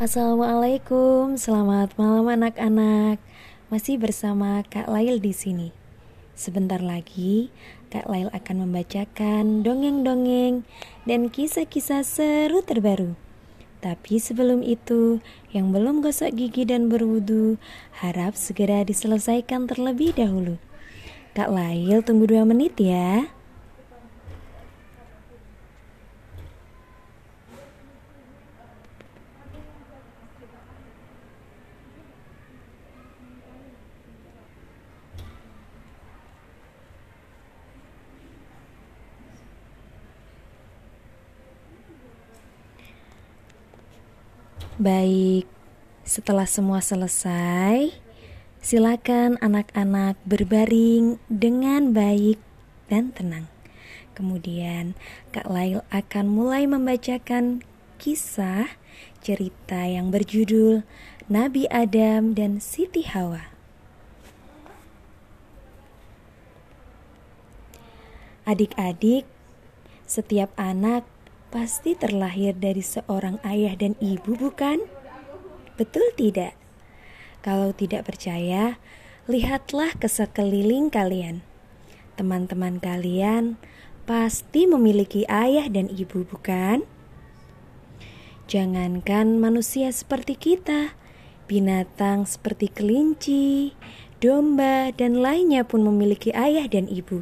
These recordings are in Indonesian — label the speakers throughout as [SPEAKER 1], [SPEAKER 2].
[SPEAKER 1] Assalamualaikum, selamat malam anak-anak. Masih bersama Kak Lail di sini. Sebentar lagi Kak Lail akan membacakan dongeng-dongeng dan kisah-kisah seru terbaru. Tapi sebelum itu, yang belum gosok gigi dan berwudu, harap segera diselesaikan terlebih dahulu. Kak Lail tunggu dua menit ya. Baik, setelah semua selesai, silakan anak-anak berbaring dengan baik dan tenang. Kemudian, Kak Lail akan mulai membacakan kisah cerita yang berjudul Nabi Adam dan Siti Hawa. Adik-adik, setiap anak pasti terlahir dari seorang ayah dan ibu, bukan? Betul tidak? Kalau tidak percaya, lihatlah ke sekeliling kalian. Teman-teman kalian pasti memiliki ayah dan ibu, bukan? Jangankan manusia seperti kita, binatang seperti kelinci, domba, dan lainnya pun memiliki ayah dan ibu.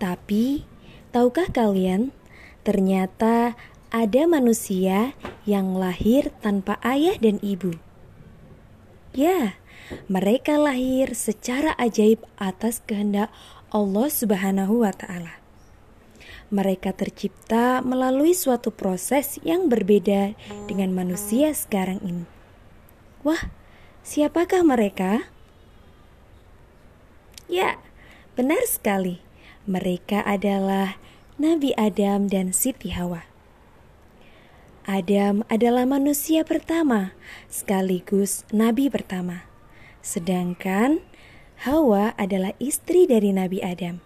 [SPEAKER 1] Tapi, tahukah kalian Ternyata ada manusia yang lahir tanpa ayah dan ibu. Ya, mereka lahir secara ajaib atas kehendak Allah Subhanahu wa Ta'ala. Mereka tercipta melalui suatu proses yang berbeda dengan manusia sekarang ini. Wah, siapakah mereka? Ya, benar sekali. Mereka adalah Nabi Adam dan Siti Hawa. Adam adalah manusia pertama sekaligus nabi pertama. Sedangkan Hawa adalah istri dari Nabi Adam.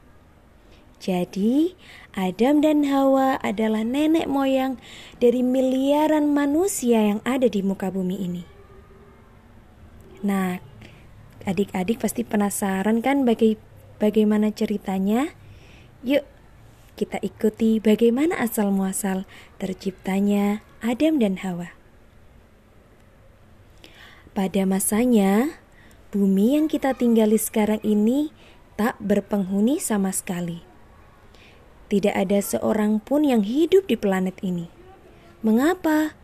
[SPEAKER 1] Jadi, Adam dan Hawa adalah nenek moyang dari miliaran manusia yang ada di muka bumi ini. Nah, adik-adik pasti penasaran kan baga bagaimana ceritanya? Yuk, kita ikuti bagaimana asal muasal terciptanya Adam dan Hawa. Pada masanya, bumi yang kita tinggali sekarang ini tak berpenghuni sama sekali. Tidak ada seorang pun yang hidup di planet ini. Mengapa?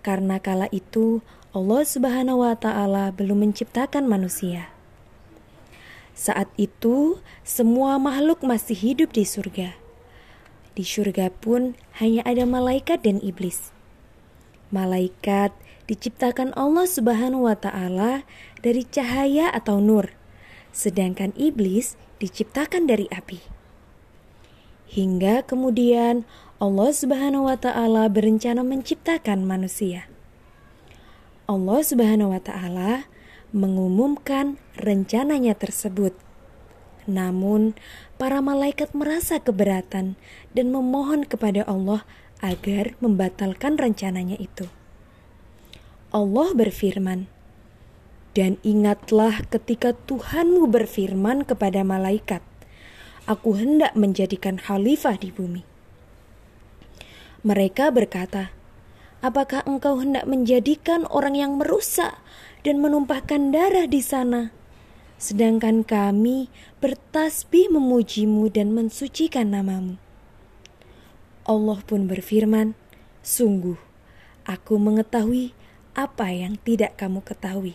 [SPEAKER 1] Karena kala itu Allah Subhanahu wa taala belum menciptakan manusia. Saat itu, semua makhluk masih hidup di surga di surga pun hanya ada malaikat dan iblis. Malaikat diciptakan Allah Subhanahu wa taala dari cahaya atau nur, sedangkan iblis diciptakan dari api. Hingga kemudian Allah Subhanahu wa taala berencana menciptakan manusia. Allah Subhanahu wa taala mengumumkan rencananya tersebut namun, para malaikat merasa keberatan dan memohon kepada Allah agar membatalkan rencananya itu. Allah berfirman, "Dan ingatlah ketika Tuhanmu berfirman kepada malaikat, Aku hendak menjadikan khalifah di bumi." Mereka berkata, "Apakah engkau hendak menjadikan orang yang merusak dan menumpahkan darah di sana?" Sedangkan kami bertasbih memujimu dan mensucikan namamu. Allah pun berfirman, Sungguh, aku mengetahui apa yang tidak kamu ketahui.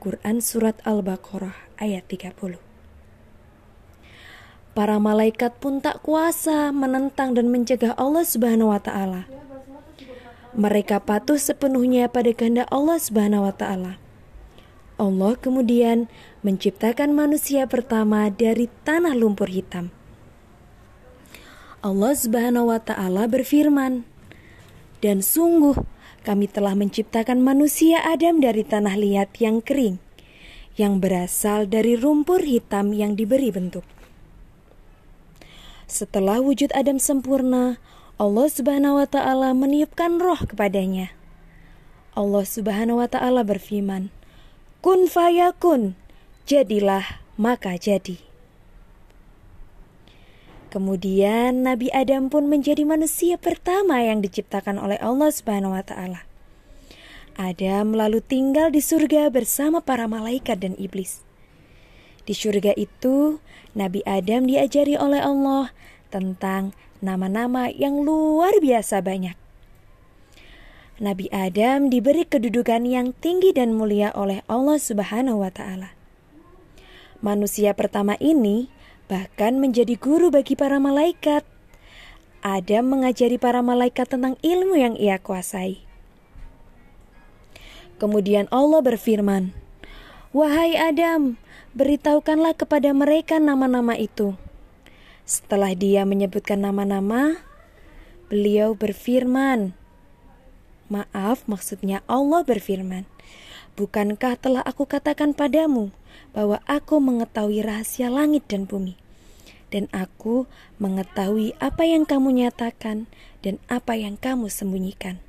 [SPEAKER 1] Quran Surat Al-Baqarah ayat 30 Para malaikat pun tak kuasa menentang dan mencegah Allah Subhanahu wa taala. Mereka patuh sepenuhnya pada kehendak Allah Subhanahu wa taala. Allah kemudian menciptakan manusia pertama dari tanah lumpur hitam. Allah Subhanahu wa taala berfirman, "Dan sungguh kami telah menciptakan manusia Adam dari tanah liat yang kering, yang berasal dari lumpur hitam yang diberi bentuk." Setelah wujud Adam sempurna, Allah Subhanahu wa taala meniupkan roh kepadanya Allah Subhanahu wa taala berfirman, "Kun fayakun." Jadilah maka jadi. Kemudian Nabi Adam pun menjadi manusia pertama yang diciptakan oleh Allah Subhanahu wa taala. Adam lalu tinggal di surga bersama para malaikat dan iblis. Di surga itu, Nabi Adam diajari oleh Allah tentang nama-nama yang luar biasa banyak. Nabi Adam diberi kedudukan yang tinggi dan mulia oleh Allah Subhanahu wa taala. Manusia pertama ini bahkan menjadi guru bagi para malaikat. Adam mengajari para malaikat tentang ilmu yang ia kuasai. Kemudian Allah berfirman, "Wahai Adam, beritahukanlah kepada mereka nama-nama itu." Setelah dia menyebutkan nama-nama, beliau berfirman, "Maaf, maksudnya Allah berfirman, Bukankah telah aku katakan padamu bahwa aku mengetahui rahasia langit dan bumi, dan aku mengetahui apa yang kamu nyatakan dan apa yang kamu sembunyikan.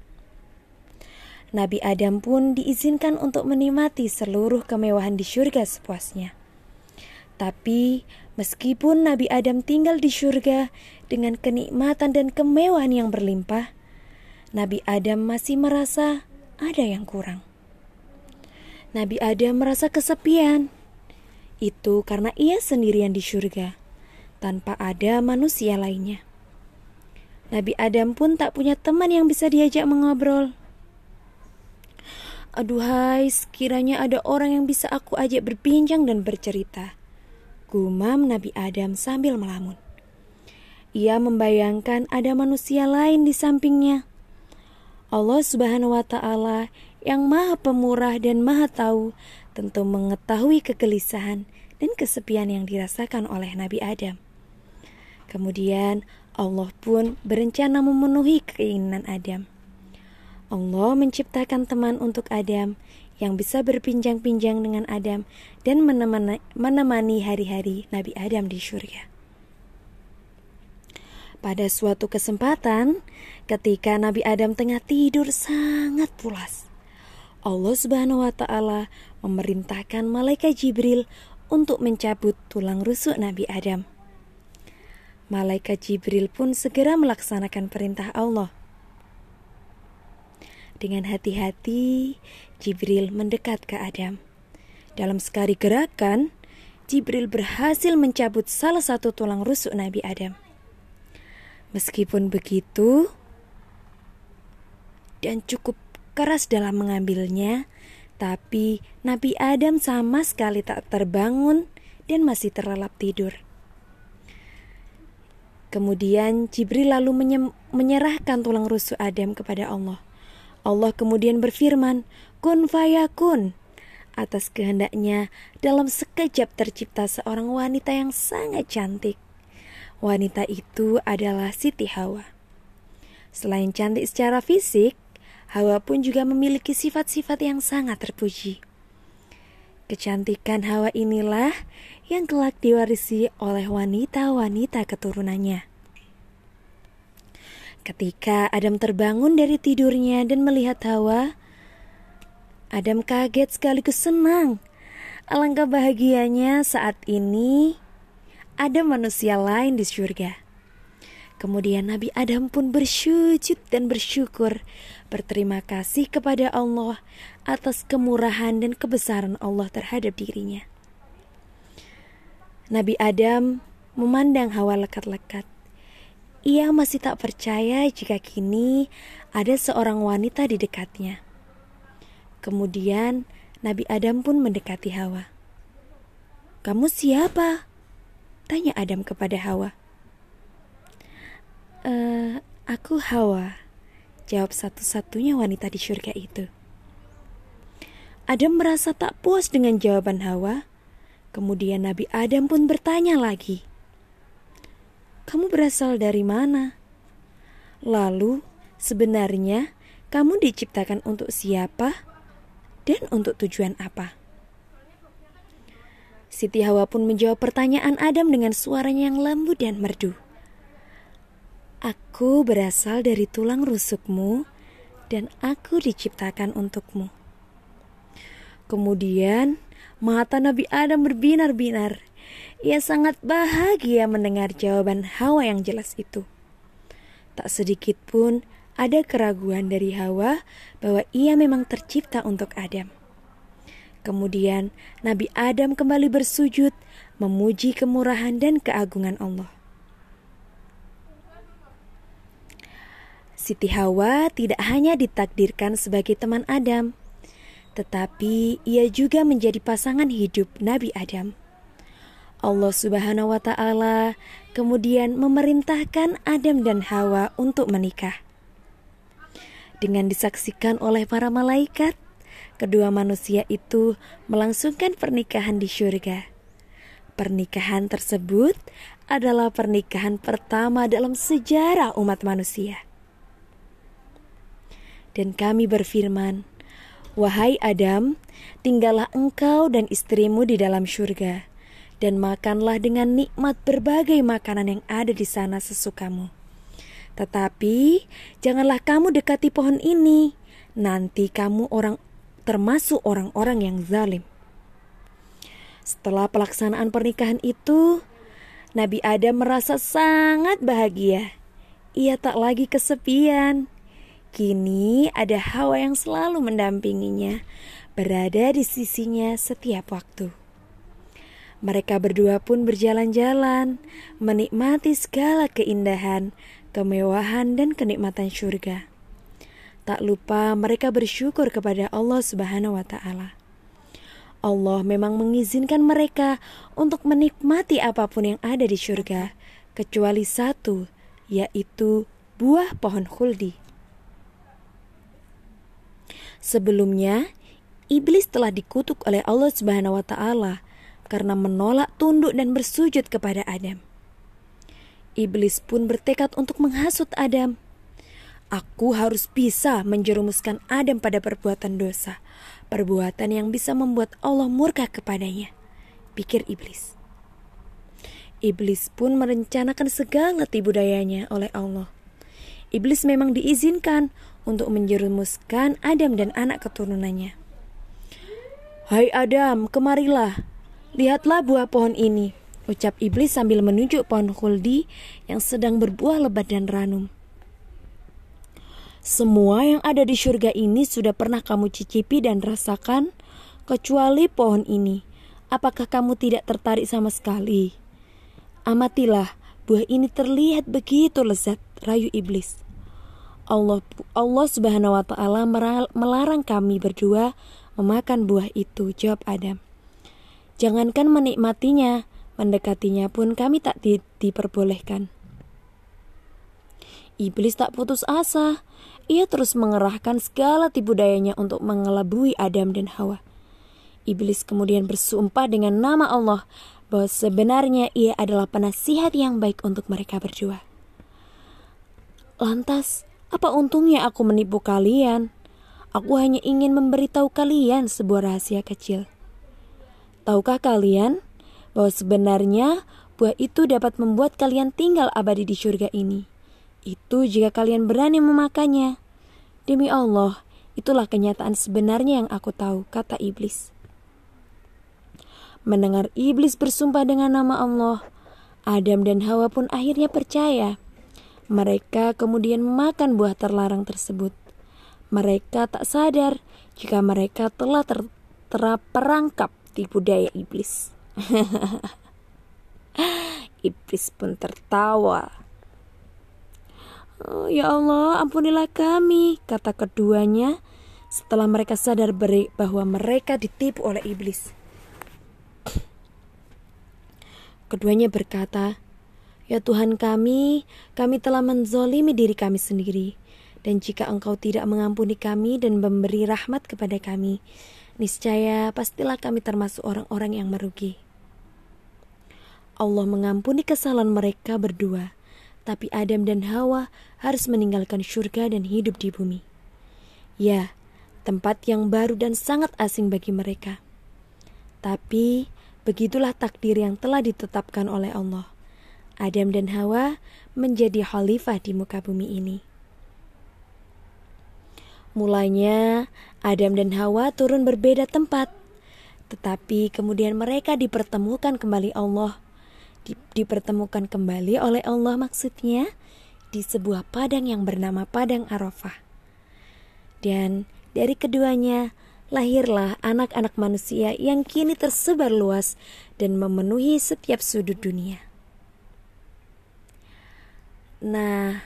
[SPEAKER 1] Nabi Adam pun diizinkan untuk menikmati seluruh kemewahan di surga sepuasnya. Tapi meskipun Nabi Adam tinggal di surga dengan kenikmatan dan kemewahan yang berlimpah, Nabi Adam masih merasa ada yang kurang. Nabi Adam merasa kesepian. Itu karena ia sendirian di surga, tanpa ada manusia lainnya. Nabi Adam pun tak punya teman yang bisa diajak mengobrol. Aduhai, sekiranya ada orang yang bisa aku ajak berbincang dan bercerita. Gumam Nabi Adam sambil melamun. Ia membayangkan ada manusia lain di sampingnya. Allah Subhanahu wa taala yang maha pemurah dan maha tahu tentu mengetahui kegelisahan dan kesepian yang dirasakan oleh Nabi Adam. Kemudian Allah pun berencana memenuhi keinginan Adam. Allah menciptakan teman untuk Adam yang bisa berpinjang-pinjang dengan Adam dan menemani hari-hari Nabi Adam di surga. Pada suatu kesempatan, ketika Nabi Adam tengah tidur sangat pulas, Allah Subhanahu wa taala memerintahkan malaikat Jibril untuk mencabut tulang rusuk Nabi Adam. Malaikat Jibril pun segera melaksanakan perintah Allah. Dengan hati-hati, Jibril mendekat ke Adam. Dalam sekali gerakan, Jibril berhasil mencabut salah satu tulang rusuk Nabi Adam. Meskipun begitu, dan cukup keras dalam mengambilnya, tapi Nabi Adam sama sekali tak terbangun dan masih terlelap tidur. Kemudian Jibril lalu menyerahkan tulang rusuk Adam kepada Allah. Allah kemudian berfirman, Kun fayakun. Atas kehendaknya, dalam sekejap tercipta seorang wanita yang sangat cantik. Wanita itu adalah Siti Hawa. Selain cantik secara fisik, Hawa pun juga memiliki sifat-sifat yang sangat terpuji. Kecantikan Hawa inilah yang kelak diwarisi oleh wanita-wanita keturunannya. Ketika Adam terbangun dari tidurnya dan melihat Hawa, Adam kaget sekaligus senang. Alangkah bahagianya saat ini ada manusia lain di surga. Kemudian Nabi Adam pun bersujud dan bersyukur, berterima kasih kepada Allah atas kemurahan dan kebesaran Allah terhadap dirinya. Nabi Adam memandang Hawa lekat-lekat. Ia masih tak percaya jika kini ada seorang wanita di dekatnya. Kemudian Nabi Adam pun mendekati Hawa. "Kamu siapa?" Tanya Adam kepada Hawa. Uh, aku Hawa, jawab satu-satunya wanita di surga itu. Adam merasa tak puas dengan jawaban Hawa. Kemudian Nabi Adam pun bertanya lagi, "Kamu berasal dari mana? Lalu, sebenarnya kamu diciptakan untuk siapa dan untuk tujuan apa?" Siti Hawa pun menjawab pertanyaan Adam dengan suaranya yang lembut dan merdu. Aku berasal dari tulang rusukmu dan aku diciptakan untukmu. Kemudian mata Nabi Adam berbinar-binar. Ia sangat bahagia mendengar jawaban Hawa yang jelas itu. Tak sedikit pun ada keraguan dari Hawa bahwa ia memang tercipta untuk Adam. Kemudian Nabi Adam kembali bersujud, memuji kemurahan dan keagungan Allah. Siti Hawa tidak hanya ditakdirkan sebagai teman Adam, tetapi ia juga menjadi pasangan hidup Nabi Adam. Allah Subhanahu wa Ta'ala kemudian memerintahkan Adam dan Hawa untuk menikah. Dengan disaksikan oleh para malaikat, kedua manusia itu melangsungkan pernikahan di surga. Pernikahan tersebut adalah pernikahan pertama dalam sejarah umat manusia. Dan kami berfirman, Wahai Adam, tinggallah engkau dan istrimu di dalam surga, dan makanlah dengan nikmat berbagai makanan yang ada di sana sesukamu. Tetapi janganlah kamu dekati pohon ini, nanti kamu orang termasuk orang-orang yang zalim. Setelah pelaksanaan pernikahan itu, Nabi Adam merasa sangat bahagia. Ia tak lagi kesepian. Kini ada Hawa yang selalu mendampinginya, berada di sisinya setiap waktu. Mereka berdua pun berjalan-jalan, menikmati segala keindahan, kemewahan, dan kenikmatan surga. Tak lupa mereka bersyukur kepada Allah Subhanahu wa Ta'ala. Allah memang mengizinkan mereka untuk menikmati apa pun yang ada di surga, kecuali satu, yaitu buah pohon khuldi. Sebelumnya, iblis telah dikutuk oleh Allah Subhanahu wa taala karena menolak tunduk dan bersujud kepada Adam. Iblis pun bertekad untuk menghasut Adam. Aku harus bisa menjerumuskan Adam pada perbuatan dosa, perbuatan yang bisa membuat Allah murka kepadanya, pikir iblis. Iblis pun merencanakan segala tipu dayanya oleh Allah. Iblis memang diizinkan untuk menjerumuskan Adam dan anak keturunannya. Hai Adam, kemarilah. Lihatlah buah pohon ini, ucap iblis sambil menunjuk pohon khuldi yang sedang berbuah lebat dan ranum. Semua yang ada di surga ini sudah pernah kamu cicipi dan rasakan, kecuali pohon ini. Apakah kamu tidak tertarik sama sekali? Amatilah, buah ini terlihat begitu lezat, rayu iblis. Allah Allah Subhanahu wa taala melarang kami berdua memakan buah itu, jawab Adam. Jangankan menikmatinya, mendekatinya pun kami tak di, diperbolehkan. Iblis tak putus asa. Ia terus mengerahkan segala tipu dayanya untuk mengelabui Adam dan Hawa. Iblis kemudian bersumpah dengan nama Allah bahwa sebenarnya ia adalah penasihat yang baik untuk mereka berdua. Lantas, apa untungnya aku menipu kalian? Aku hanya ingin memberitahu kalian sebuah rahasia kecil. Tahukah kalian bahwa sebenarnya buah itu dapat membuat kalian tinggal abadi di surga ini? Itu jika kalian berani memakannya. Demi Allah, itulah kenyataan sebenarnya yang aku tahu, kata iblis. Mendengar iblis bersumpah dengan nama Allah, Adam dan Hawa pun akhirnya percaya mereka kemudian makan buah terlarang tersebut. Mereka tak sadar jika mereka telah ter terperangkap tipu daya iblis. iblis pun tertawa. Oh, ya Allah, ampunilah kami, kata keduanya setelah mereka sadar bahwa mereka ditipu oleh iblis. Keduanya berkata, Ya Tuhan kami, kami telah menzolimi diri kami sendiri. Dan jika engkau tidak mengampuni kami dan memberi rahmat kepada kami, niscaya pastilah kami termasuk orang-orang yang merugi. Allah mengampuni kesalahan mereka berdua, tapi Adam dan Hawa harus meninggalkan surga dan hidup di bumi. Ya, tempat yang baru dan sangat asing bagi mereka. Tapi begitulah takdir yang telah ditetapkan oleh Allah. Adam dan Hawa menjadi khalifah di muka bumi ini. Mulanya Adam dan Hawa turun berbeda tempat, tetapi kemudian mereka dipertemukan kembali Allah. Di, dipertemukan kembali oleh Allah maksudnya di sebuah padang yang bernama Padang Arafah. Dan dari keduanya lahirlah anak-anak manusia yang kini tersebar luas dan memenuhi setiap sudut dunia. Nah,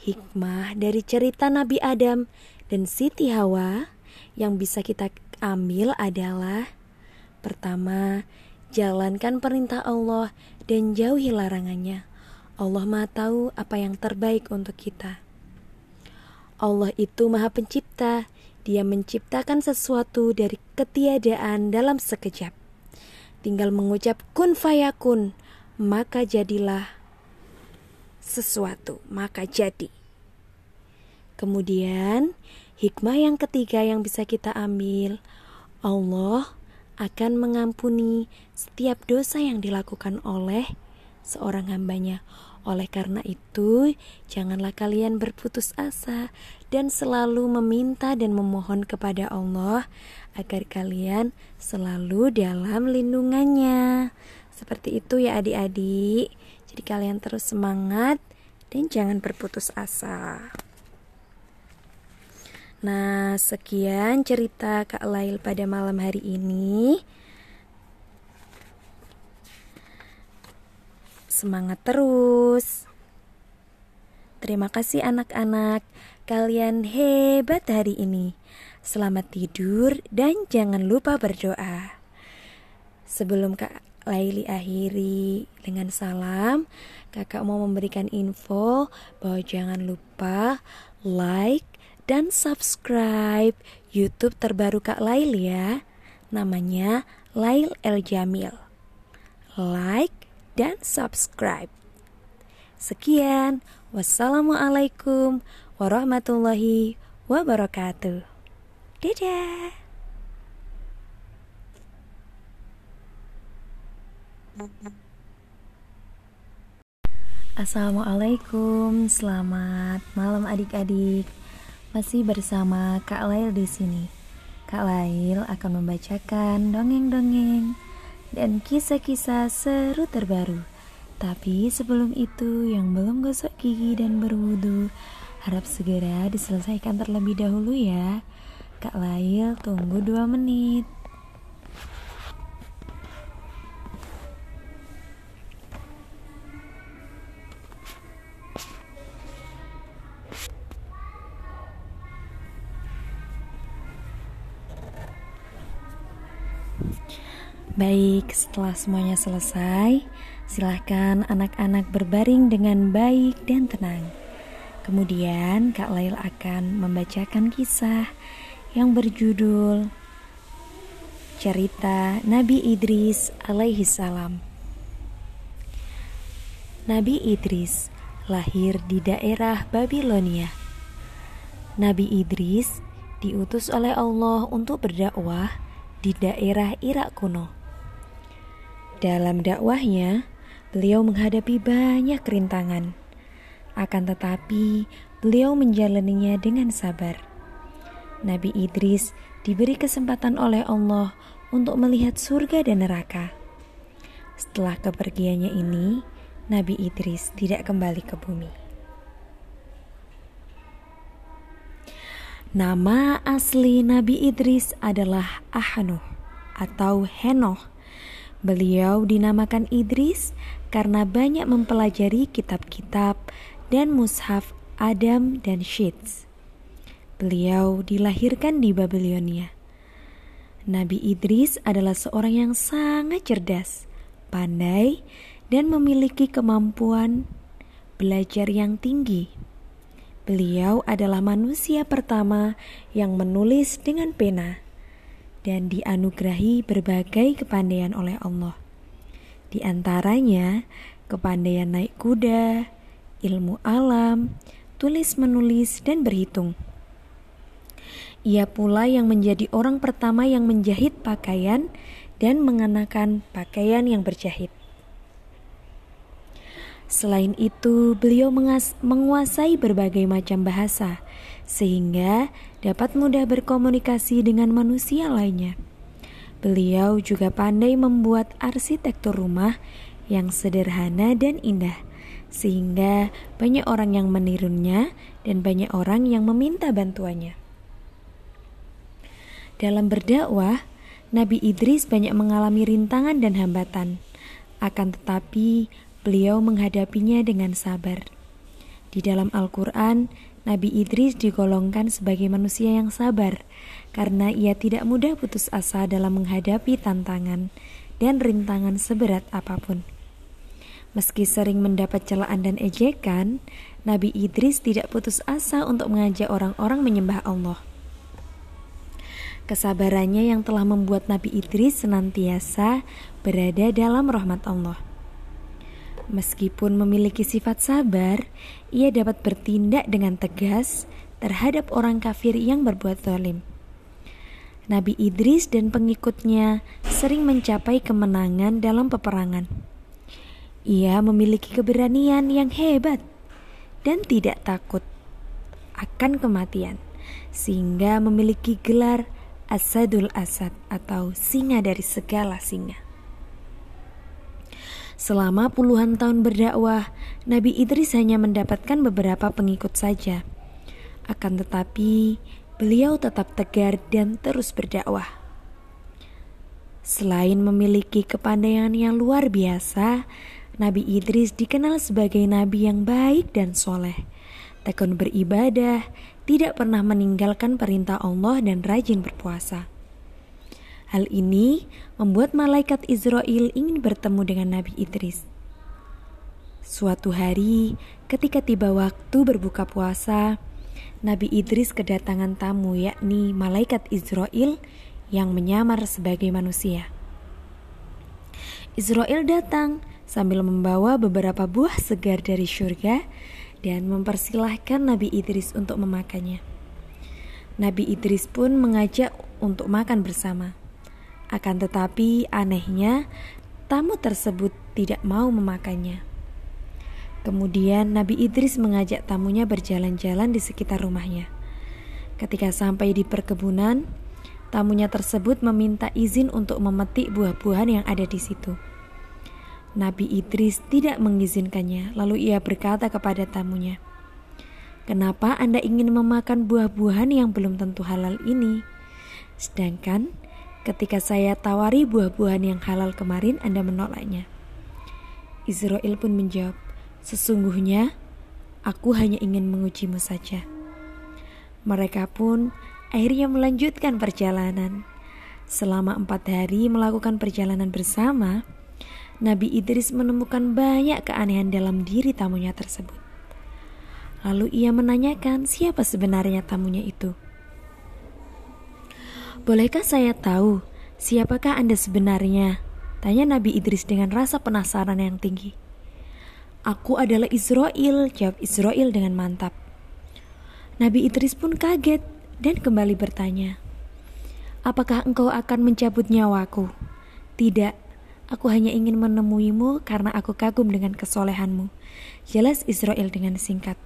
[SPEAKER 1] hikmah dari cerita Nabi Adam dan Siti Hawa yang bisa kita ambil adalah pertama, jalankan perintah Allah dan jauhi larangannya. Allah Maha tahu apa yang terbaik untuk kita. Allah itu Maha Pencipta. Dia menciptakan sesuatu dari ketiadaan dalam sekejap. Tinggal mengucap kun fayakun, maka jadilah sesuatu, maka jadi. Kemudian, hikmah yang ketiga yang bisa kita ambil, Allah akan mengampuni setiap dosa yang dilakukan oleh seorang hambanya. Oleh karena itu, janganlah kalian berputus asa dan selalu meminta dan memohon kepada Allah agar kalian selalu dalam lindungannya. Seperti itu ya adik-adik. Jadi kalian terus semangat dan jangan berputus asa. Nah, sekian cerita Kak Lail pada malam hari ini. Semangat terus. Terima kasih anak-anak, kalian hebat hari ini. Selamat tidur dan jangan lupa berdoa. Sebelum Kak Laili akhiri dengan salam, Kakak mau memberikan info bahwa jangan lupa like, dan subscribe YouTube terbaru Kak Lail ya. Namanya Lail El Jamil. Like dan subscribe. Sekian, wassalamualaikum warahmatullahi wabarakatuh. Dadah. Assalamualaikum, selamat malam adik-adik. Masih bersama Kak Lail di sini. Kak Lail akan membacakan dongeng-dongeng dan kisah-kisah seru terbaru. Tapi sebelum itu, yang belum gosok gigi dan berwudu, harap segera diselesaikan terlebih dahulu ya. Kak Lail tunggu 2 menit. Baik, setelah semuanya selesai, silahkan anak-anak berbaring dengan baik dan tenang. Kemudian Kak Lail akan membacakan kisah yang berjudul Cerita Nabi Idris alaihi salam. Nabi Idris lahir di daerah Babilonia. Nabi Idris diutus oleh Allah untuk berdakwah di daerah Irak kuno. Dalam dakwahnya, beliau menghadapi banyak rintangan. Akan tetapi, beliau menjalaninya dengan sabar. Nabi Idris diberi kesempatan oleh Allah untuk melihat surga dan neraka. Setelah kepergiannya ini, Nabi Idris tidak kembali ke bumi. Nama asli Nabi Idris adalah Ahnuh atau Henoh Beliau dinamakan Idris karena banyak mempelajari kitab-kitab dan mushaf Adam dan Shits. Beliau dilahirkan di Babilonia. Nabi Idris adalah seorang yang sangat cerdas, pandai, dan memiliki kemampuan belajar yang tinggi. Beliau adalah manusia pertama yang menulis dengan pena dan dianugerahi berbagai kepandaian oleh Allah. Di antaranya, kepandaian naik kuda, ilmu alam, tulis menulis, dan berhitung. Ia pula yang menjadi orang pertama yang menjahit pakaian dan mengenakan pakaian yang berjahit. Selain itu, beliau menguasai berbagai macam bahasa sehingga dapat mudah berkomunikasi dengan manusia lainnya. Beliau juga pandai membuat arsitektur rumah yang sederhana dan indah, sehingga banyak orang yang menirunya dan banyak orang yang meminta bantuannya. Dalam berdakwah, Nabi Idris banyak mengalami rintangan dan hambatan, akan tetapi beliau menghadapinya dengan sabar. Di dalam Al-Quran, Nabi Idris digolongkan sebagai manusia yang sabar karena ia tidak mudah putus asa dalam menghadapi tantangan dan rintangan seberat apa pun. Meski sering mendapat celaan dan ejekan, Nabi Idris tidak putus asa untuk mengajak orang-orang menyembah Allah. Kesabarannya yang telah membuat Nabi Idris senantiasa berada dalam rahmat Allah. Meskipun memiliki sifat sabar, ia dapat bertindak dengan tegas terhadap orang kafir yang berbuat zalim. Nabi Idris dan pengikutnya sering mencapai kemenangan dalam peperangan. Ia memiliki keberanian yang hebat dan tidak takut akan kematian, sehingga memiliki gelar Asadul Asad atau singa dari segala singa. Selama puluhan tahun berdakwah, Nabi Idris hanya mendapatkan beberapa pengikut saja. Akan tetapi, beliau tetap tegar dan terus berdakwah. Selain memiliki kepandaian yang luar biasa, Nabi Idris dikenal sebagai nabi yang baik dan soleh. Tekun beribadah, tidak pernah meninggalkan perintah Allah dan rajin berpuasa. Hal ini membuat malaikat Israel ingin bertemu dengan Nabi Idris. Suatu hari, ketika tiba waktu berbuka puasa, Nabi Idris kedatangan tamu, yakni malaikat Israel yang menyamar sebagai manusia. Israel datang sambil membawa beberapa buah segar dari surga dan mempersilahkan Nabi Idris untuk memakannya. Nabi Idris pun mengajak untuk makan bersama. Akan tetapi anehnya tamu tersebut tidak mau memakannya. Kemudian Nabi Idris mengajak tamunya berjalan-jalan di sekitar rumahnya. Ketika sampai di perkebunan, tamunya tersebut meminta izin untuk memetik buah-buahan yang ada di situ. Nabi Idris tidak mengizinkannya, lalu ia berkata kepada tamunya, "Kenapa Anda ingin memakan buah-buahan yang belum tentu halal ini? Sedangkan Ketika saya tawari buah-buahan yang halal kemarin, Anda menolaknya. Israel pun menjawab, Sesungguhnya, aku hanya ingin mengujimu saja. Mereka pun akhirnya melanjutkan perjalanan. Selama empat hari melakukan perjalanan bersama, Nabi Idris menemukan banyak keanehan dalam diri tamunya tersebut. Lalu ia menanyakan siapa sebenarnya tamunya itu. Bolehkah saya tahu siapakah Anda sebenarnya? Tanya Nabi Idris dengan rasa penasaran yang tinggi. Aku adalah Israel, jawab Israel dengan mantap. Nabi Idris pun kaget dan kembali bertanya, Apakah engkau akan mencabut nyawaku? Tidak, aku hanya ingin menemuimu karena aku kagum dengan kesolehanmu. Jelas Israel dengan singkat.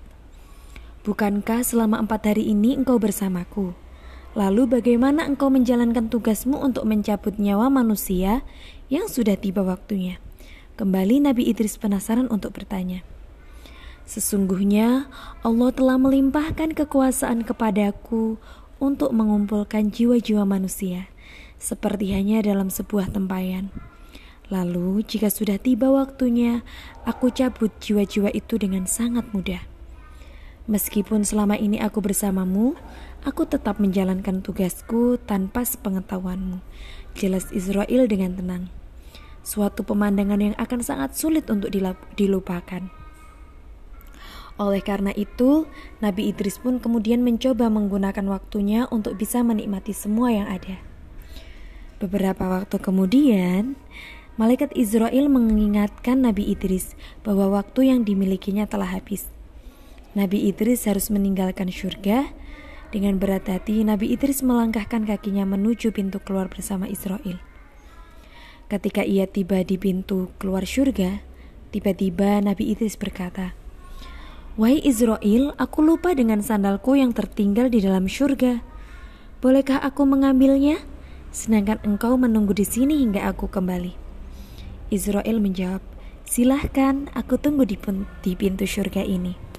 [SPEAKER 1] Bukankah selama empat hari ini engkau bersamaku? Lalu bagaimana engkau menjalankan tugasmu untuk mencabut nyawa manusia yang sudah tiba waktunya? Kembali Nabi Idris penasaran untuk bertanya. Sesungguhnya Allah telah melimpahkan kekuasaan kepadaku untuk mengumpulkan jiwa-jiwa manusia, seperti hanya dalam sebuah tempayan. Lalu, jika sudah tiba waktunya, aku cabut jiwa-jiwa itu dengan sangat mudah. Meskipun selama ini aku bersamamu, Aku tetap menjalankan tugasku tanpa sepengetahuanmu. Jelas Israel dengan tenang. Suatu pemandangan yang akan sangat sulit untuk dilupakan. Oleh karena itu, Nabi Idris pun kemudian mencoba menggunakan waktunya untuk bisa menikmati semua yang ada. Beberapa waktu kemudian, malaikat Israel mengingatkan Nabi Idris bahwa waktu yang dimilikinya telah habis. Nabi Idris harus meninggalkan surga dengan berat hati, Nabi Idris melangkahkan kakinya menuju pintu keluar bersama Israel. Ketika ia tiba di pintu keluar surga, tiba-tiba Nabi Idris berkata, Wahai Israel, aku lupa dengan sandalku yang tertinggal di dalam surga. Bolehkah aku mengambilnya? Sedangkan engkau menunggu di sini hingga aku kembali. Israel menjawab, Silahkan, aku tunggu di, pintu surga ini.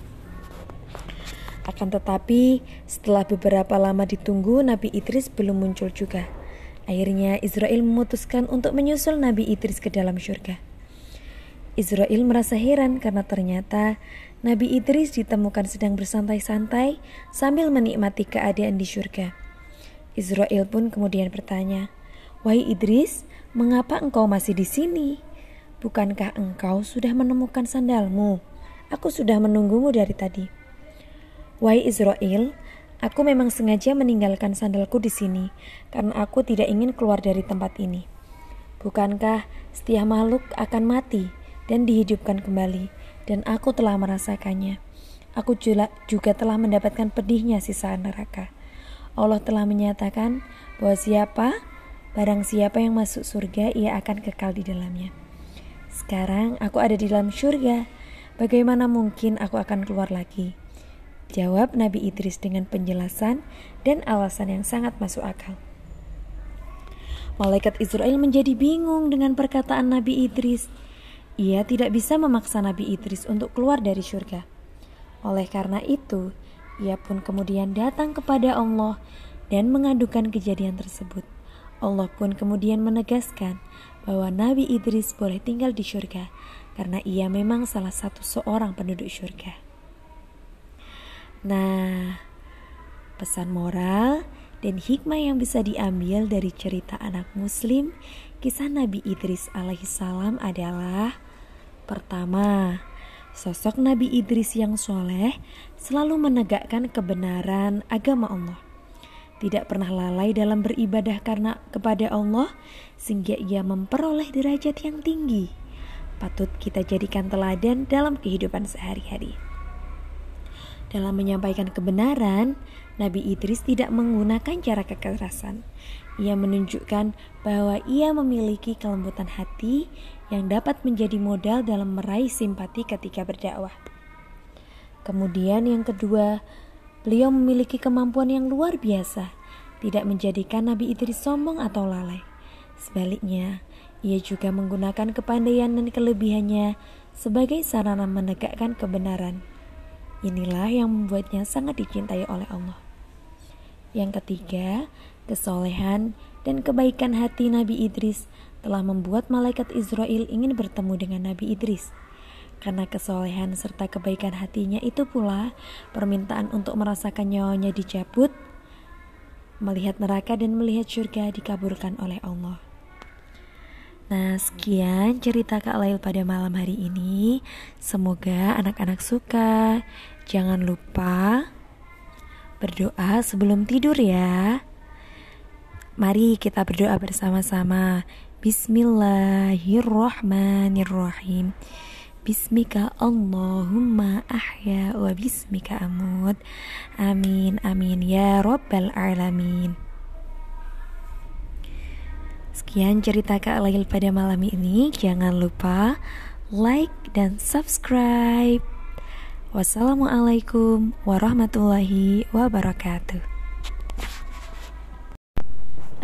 [SPEAKER 1] Akan tetapi, setelah beberapa lama ditunggu, Nabi Idris belum muncul juga. Akhirnya Israel memutuskan untuk menyusul Nabi Idris ke dalam surga. Israel merasa heran karena ternyata Nabi Idris ditemukan sedang bersantai-santai sambil menikmati keadaan di surga. Israel pun kemudian bertanya, "Wahai Idris, mengapa engkau masih di sini? Bukankah engkau sudah menemukan sandalmu? Aku sudah menunggumu dari tadi." "Wahai Israel, aku memang sengaja meninggalkan sandalku di sini karena aku tidak ingin keluar dari tempat ini. Bukankah setiap makhluk akan mati dan dihidupkan kembali?" dan aku telah merasakannya. Aku juga telah mendapatkan pedihnya sisa neraka. Allah telah menyatakan bahwa siapa, barang siapa yang masuk surga, ia akan kekal di dalamnya. Sekarang aku ada di dalam surga. Bagaimana mungkin aku akan keluar lagi? Jawab Nabi Idris dengan penjelasan dan alasan yang sangat masuk akal. Malaikat Israel menjadi bingung dengan perkataan Nabi Idris. Ia tidak bisa memaksa Nabi Idris untuk keluar dari surga. Oleh karena itu, ia pun kemudian datang kepada Allah dan mengadukan kejadian tersebut. Allah pun kemudian menegaskan bahwa Nabi Idris boleh tinggal di surga karena ia memang salah satu seorang penduduk surga. Nah, pesan moral dan hikmah yang bisa diambil dari cerita anak muslim kisah Nabi Idris alaihissalam adalah Pertama, sosok Nabi Idris yang soleh selalu menegakkan kebenaran agama Allah. Tidak pernah lalai dalam beribadah karena kepada Allah sehingga ia memperoleh derajat yang tinggi. Patut kita jadikan teladan dalam kehidupan sehari-hari. Dalam menyampaikan kebenaran, Nabi Idris tidak menggunakan cara kekerasan. Ia menunjukkan bahwa ia memiliki kelembutan hati yang dapat menjadi modal dalam meraih simpati ketika berdakwah. Kemudian yang kedua, beliau memiliki kemampuan yang luar biasa, tidak menjadikan Nabi Idris sombong atau lalai. Sebaliknya, ia juga menggunakan kepandaian dan kelebihannya sebagai sarana menegakkan kebenaran. Inilah yang membuatnya sangat dicintai oleh Allah. Yang ketiga, kesolehan dan kebaikan hati Nabi Idris telah membuat malaikat Israel ingin bertemu dengan Nabi Idris. Karena kesolehan serta kebaikan hatinya itu pula permintaan untuk merasakan nyawanya dicabut, melihat neraka dan melihat surga dikabulkan oleh Allah. Nah, sekian cerita Kak Lail pada malam hari ini. Semoga anak-anak suka. Jangan lupa berdoa sebelum tidur ya. Mari kita berdoa bersama-sama. Bismillahirrahmanirrahim. Bismika Allahumma ahya wa bismika amut. Amin amin ya rabbal alamin. Sekian cerita Kak Lail pada malam ini. Jangan lupa like dan subscribe. Wassalamualaikum warahmatullahi wabarakatuh.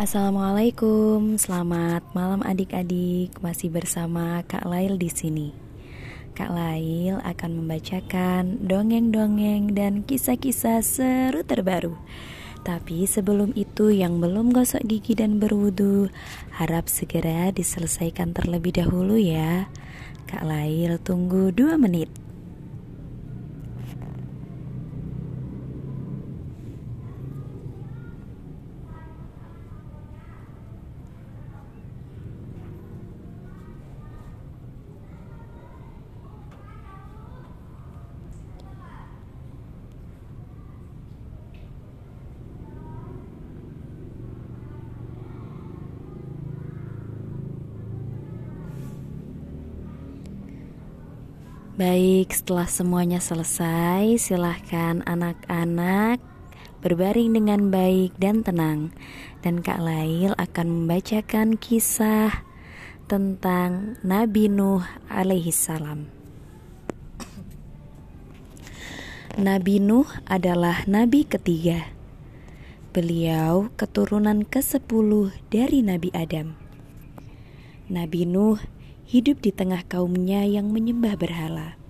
[SPEAKER 1] Assalamualaikum, selamat malam adik-adik. Masih bersama Kak Lail di sini. Kak Lail akan membacakan dongeng-dongeng dan kisah-kisah seru terbaru. Tapi sebelum itu yang belum gosok gigi dan berwudu harap segera diselesaikan terlebih dahulu ya. Kak Lail tunggu 2 menit. Baik, setelah semuanya selesai, silahkan anak-anak berbaring dengan baik dan tenang. Dan Kak Lail akan membacakan kisah tentang Nabi Nuh alaihi salam. Nabi Nuh adalah nabi ketiga. Beliau keturunan ke-10 dari Nabi Adam. Nabi Nuh hidup di tengah kaumnya yang menyembah berhala.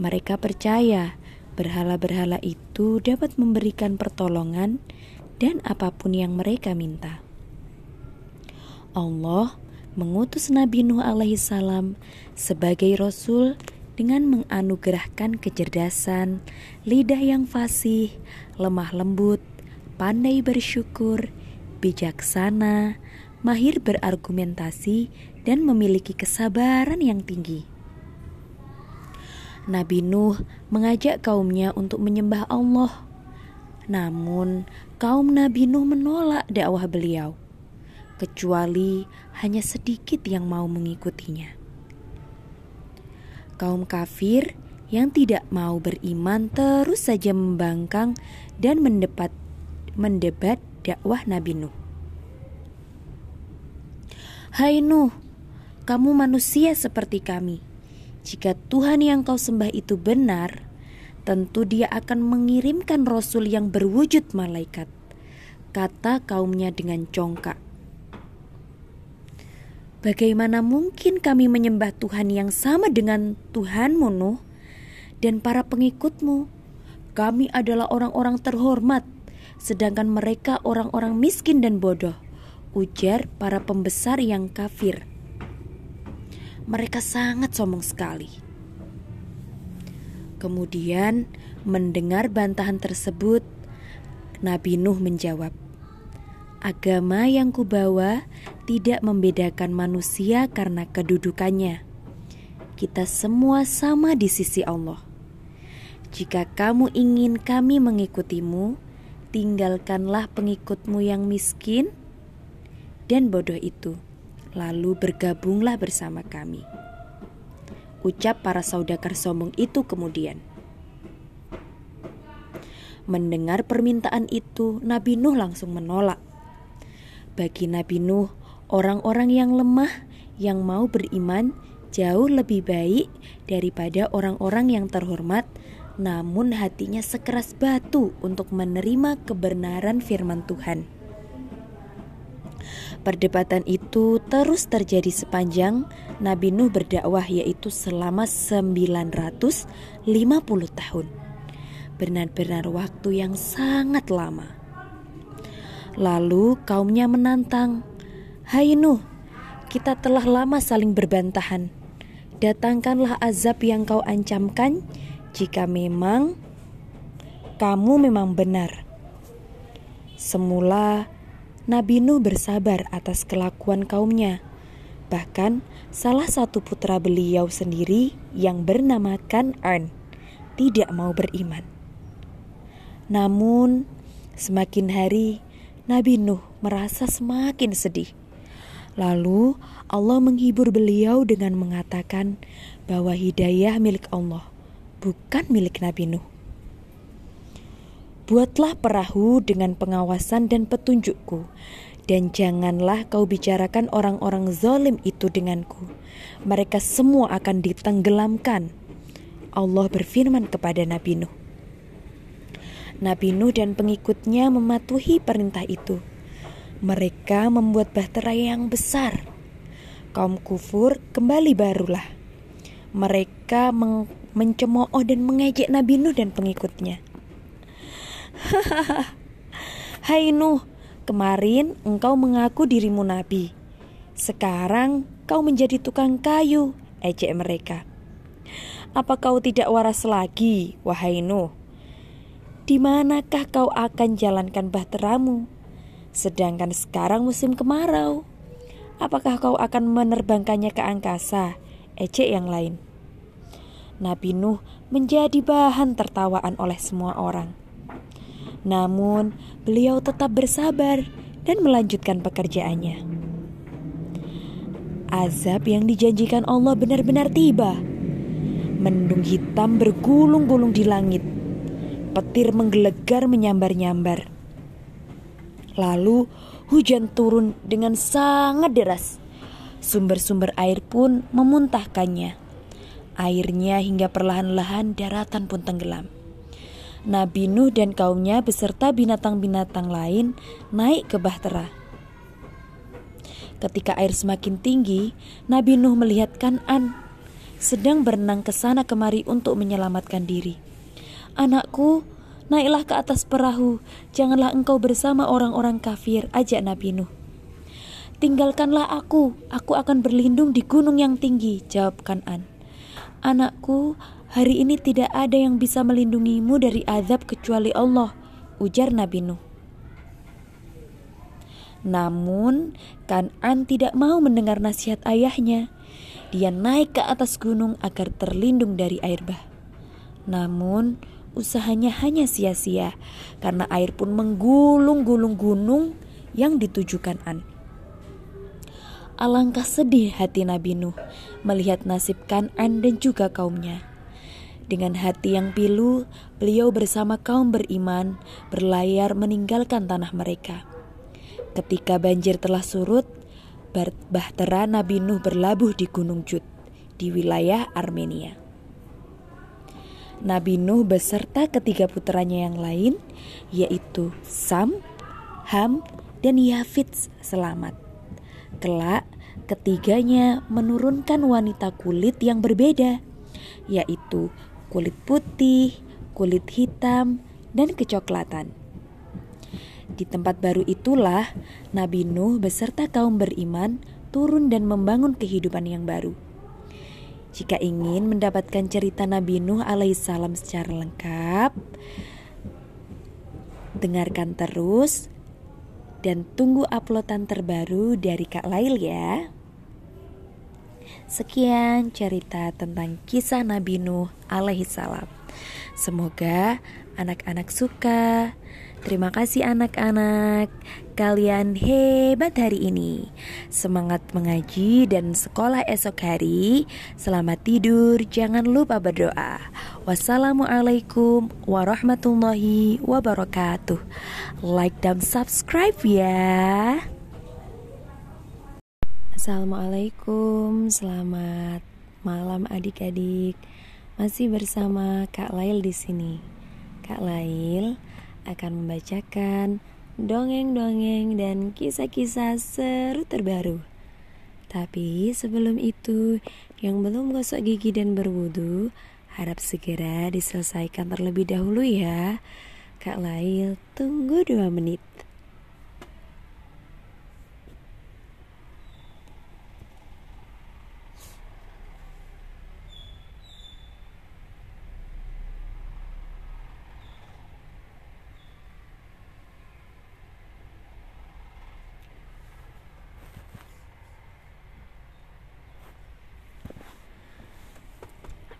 [SPEAKER 1] Mereka percaya berhala-berhala itu dapat memberikan pertolongan dan apa pun yang mereka minta. Allah mengutus Nabi Nuh alaihissalam sebagai rasul dengan menganugerahkan kecerdasan, lidah yang fasih, lemah lembut, pandai bersyukur, bijaksana, mahir berargumentasi, dan memiliki kesabaran yang tinggi. Nabi Nuh mengajak kaumnya untuk menyembah Allah. Namun, kaum Nabi Nuh menolak dakwah beliau kecuali hanya sedikit yang mau mengikutinya. Kaum kafir yang tidak mau beriman terus saja membangkang dan mendebat, mendebat dakwah Nabi Nuh. Hai Nuh, kamu manusia seperti kami. Jika Tuhan yang kau sembah itu benar, tentu dia akan mengirimkan rasul yang berwujud malaikat. Kata kaumnya dengan congkak. Bagaimana mungkin kami menyembah Tuhan yang sama dengan Tuhanmu Nuh dan para pengikutmu? Kami adalah orang-orang terhormat, sedangkan mereka orang-orang miskin dan bodoh. Ujar para pembesar yang kafir. Mereka sangat sombong sekali. Kemudian, mendengar bantahan tersebut, Nabi Nuh menjawab, Agama yang kubawa tidak membedakan manusia karena kedudukannya. Kita semua sama di sisi Allah. Jika kamu ingin kami mengikutimu, tinggalkanlah pengikutmu yang miskin dan bodoh itu, lalu bergabunglah bersama kami. Ucap para saudagar sombong itu kemudian. Mendengar permintaan itu, Nabi Nuh langsung menolak. Bagi Nabi Nuh, orang-orang yang lemah yang mau beriman jauh lebih baik daripada orang-orang yang terhormat namun hatinya sekeras batu untuk menerima kebenaran firman Tuhan. Perdebatan itu terus terjadi sepanjang Nabi Nuh berdakwah yaitu selama 950 tahun. Benar-benar waktu yang sangat lama. Lalu kaumnya menantang, Hai Nuh, kita telah lama saling berbantahan. Datangkanlah azab yang kau ancamkan jika memang kamu memang benar. Semula Nabi Nuh bersabar atas kelakuan kaumnya. Bahkan salah satu putra beliau sendiri yang bernama Kan'an tidak mau beriman. Namun semakin hari Nabi Nuh merasa semakin sedih. Lalu Allah menghibur beliau dengan mengatakan bahwa hidayah milik Allah, bukan milik Nabi Nuh. Buatlah perahu dengan pengawasan dan petunjukku, dan janganlah kau bicarakan orang-orang zalim itu denganku. Mereka semua akan ditenggelamkan. Allah berfirman kepada Nabi Nuh. Nabi Nuh dan pengikutnya mematuhi perintah itu. Mereka membuat bahtera yang besar. Kaum kufur kembali barulah. Mereka men mencemooh dan mengejek Nabi Nuh dan pengikutnya. Hai Nuh, kemarin engkau mengaku dirimu nabi. Sekarang kau menjadi tukang kayu, ejek mereka. Apa kau tidak waras lagi, wahai Nuh? di manakah kau akan jalankan bahteramu? Sedangkan sekarang musim kemarau. Apakah kau akan menerbangkannya ke angkasa? Ecek yang lain. Nabi Nuh menjadi bahan tertawaan oleh semua orang. Namun, beliau tetap bersabar dan melanjutkan pekerjaannya. Azab yang dijanjikan Allah benar-benar tiba. Mendung hitam bergulung-gulung di langit petir menggelegar menyambar-nyambar. Lalu hujan turun dengan sangat deras. Sumber-sumber air pun memuntahkannya. Airnya hingga perlahan-lahan daratan pun tenggelam. Nabi Nuh dan kaumnya beserta binatang-binatang lain naik ke Bahtera. Ketika air semakin tinggi, Nabi Nuh melihat Kanan sedang berenang ke sana kemari untuk menyelamatkan diri. Anakku, naiklah ke atas perahu, janganlah engkau bersama orang-orang kafir, ajak Nabi Nuh. Tinggalkanlah aku, aku akan berlindung di gunung yang tinggi, jawab Kanan. Anakku, hari ini tidak ada yang bisa melindungimu dari azab kecuali Allah, ujar Nabi Nuh. Namun, Kanan tidak mau mendengar nasihat ayahnya. Dia naik ke atas gunung agar terlindung dari air bah. Namun, usahanya hanya sia-sia karena air pun menggulung-gulung gunung yang ditujukan An. Alangkah sedih hati Nabi Nuh melihat nasib Kanan dan juga kaumnya. Dengan hati yang pilu, beliau bersama kaum beriman berlayar meninggalkan tanah mereka. Ketika banjir telah surut, Bahtera Nabi Nuh berlabuh di Gunung Jud, di wilayah Armenia. Nabi Nuh beserta ketiga putranya yang lain, yaitu Sam, Ham, dan Yafid selamat. Kelak, ketiganya menurunkan wanita kulit yang berbeda, yaitu kulit putih, kulit hitam, dan kecoklatan. Di tempat baru itulah Nabi Nuh beserta kaum beriman turun dan membangun kehidupan yang baru. Jika ingin mendapatkan cerita Nabi Nuh alaihissalam secara lengkap, dengarkan terus dan tunggu uploadan terbaru dari Kak Lail ya. Sekian cerita tentang kisah Nabi Nuh alaihissalam. Semoga anak-anak suka. Terima kasih anak-anak. Kalian hebat hari ini. Semangat mengaji dan sekolah esok hari. Selamat tidur, jangan lupa berdoa. Wassalamualaikum warahmatullahi wabarakatuh. Like dan subscribe ya. Assalamualaikum, selamat malam adik-adik. Masih bersama Kak Lail di sini. Kak Lail akan membacakan dongeng-dongeng dan kisah-kisah seru terbaru. Tapi sebelum itu, yang belum gosok gigi dan berwudu, harap segera diselesaikan terlebih dahulu ya. Kak Lail, tunggu dua menit.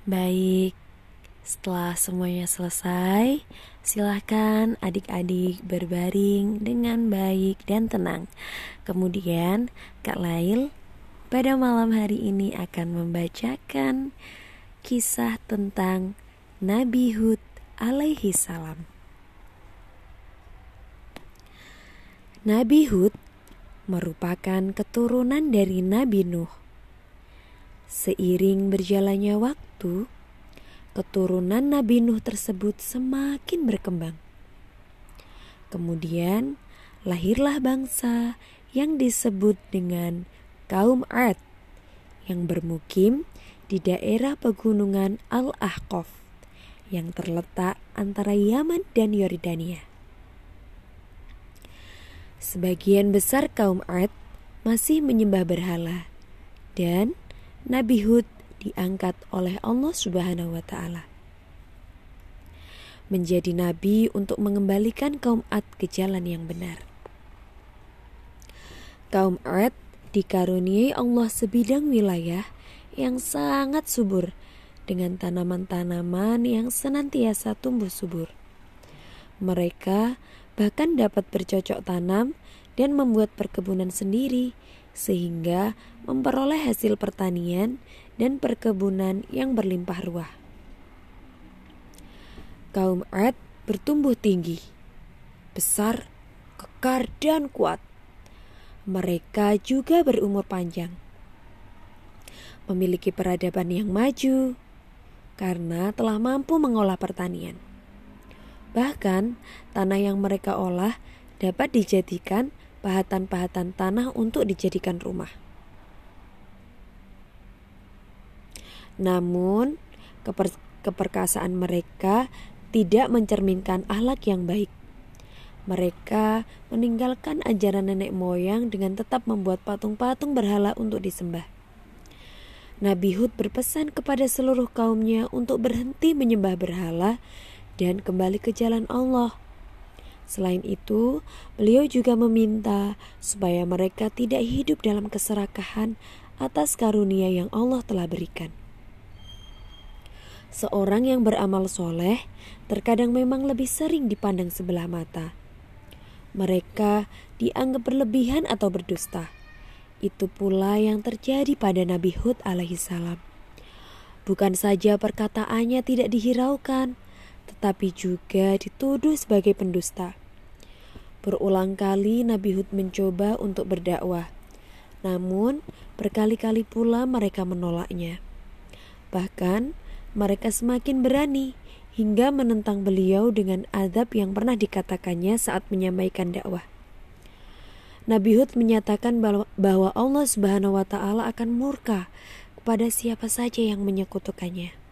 [SPEAKER 1] Baik, setelah semuanya selesai, silahkan adik-adik berbaring dengan baik dan tenang. Kemudian, Kak Lail pada malam hari ini akan membacakan kisah tentang Nabi Hud alaihi salam. Nabi Hud merupakan keturunan dari Nabi Nuh. Seiring berjalannya waktu, keturunan Nabi Nuh tersebut semakin berkembang. Kemudian lahirlah bangsa yang disebut dengan kaum Ad yang bermukim di daerah pegunungan Al-Ahqaf yang terletak antara Yaman dan Yordania. Sebagian besar kaum Ad masih menyembah berhala dan Nabi Hud diangkat oleh Allah Subhanahu wa taala. Menjadi nabi untuk mengembalikan kaum Ad ke jalan yang benar. Kaum Ad dikaruniai Allah sebidang wilayah yang sangat subur dengan tanaman-tanaman yang senantiasa tumbuh subur. Mereka bahkan dapat bercocok tanam dan membuat perkebunan sendiri sehingga memperoleh hasil pertanian dan perkebunan yang berlimpah ruah. Kaum Ad bertumbuh tinggi, besar, kekar, dan kuat. Mereka juga berumur panjang, memiliki peradaban yang maju karena telah mampu mengolah pertanian. Bahkan, tanah yang mereka olah dapat dijadikan pahatan-pahatan tanah untuk dijadikan rumah. Namun, keper keperkasaan mereka tidak mencerminkan akhlak yang baik. Mereka meninggalkan ajaran nenek moyang dengan tetap membuat patung-patung berhala untuk disembah. Nabi Hud berpesan kepada seluruh kaumnya untuk berhenti menyembah berhala dan kembali ke jalan Allah. Selain itu, beliau juga meminta supaya mereka tidak hidup dalam keserakahan atas karunia yang Allah telah berikan. Seorang yang beramal soleh terkadang memang lebih sering dipandang sebelah mata. Mereka dianggap berlebihan atau berdusta. Itu pula yang terjadi pada Nabi Hud alaihissalam. Bukan saja perkataannya tidak dihiraukan, tetapi juga dituduh sebagai pendusta. Berulang kali Nabi Hud mencoba untuk berdakwah, namun berkali-kali pula mereka menolaknya. Bahkan mereka semakin berani hingga menentang beliau dengan adab yang pernah dikatakannya saat menyampaikan dakwah. Nabi Hud menyatakan bahwa Allah Subhanahu wa taala akan murka kepada siapa saja yang menyekutukannya.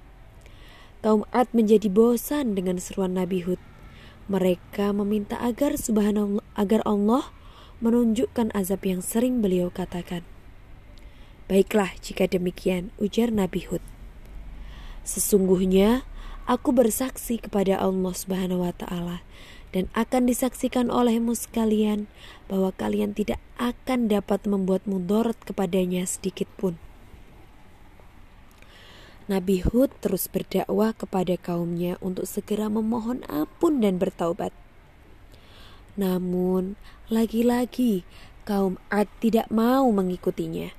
[SPEAKER 1] Kaum Ad menjadi bosan dengan seruan Nabi Hud. Mereka meminta agar Subhanallah agar Allah menunjukkan azab yang sering beliau katakan. Baiklah jika demikian, ujar Nabi Hud. Sesungguhnya aku bersaksi kepada Allah Subhanahu wa taala dan akan disaksikan olehmu sekalian bahwa kalian tidak akan dapat membuat mudorot kepadanya sedikit pun. Nabi Hud terus berdakwah kepada kaumnya untuk segera memohon ampun dan bertaubat. Namun, lagi-lagi kaum Ad tidak mau mengikutinya.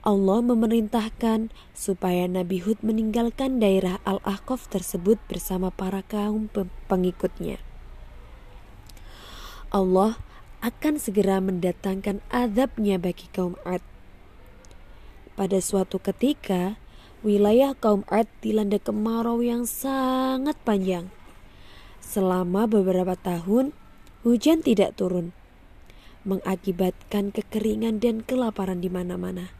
[SPEAKER 1] Allah memerintahkan supaya Nabi Hud meninggalkan daerah Al-Ahqaf tersebut bersama para kaum pengikutnya. Allah akan segera mendatangkan azabnya bagi kaum Ad. Pada suatu ketika, wilayah kaum Ad dilanda kemarau yang sangat panjang. Selama beberapa tahun, hujan tidak turun, mengakibatkan kekeringan dan kelaparan di mana-mana.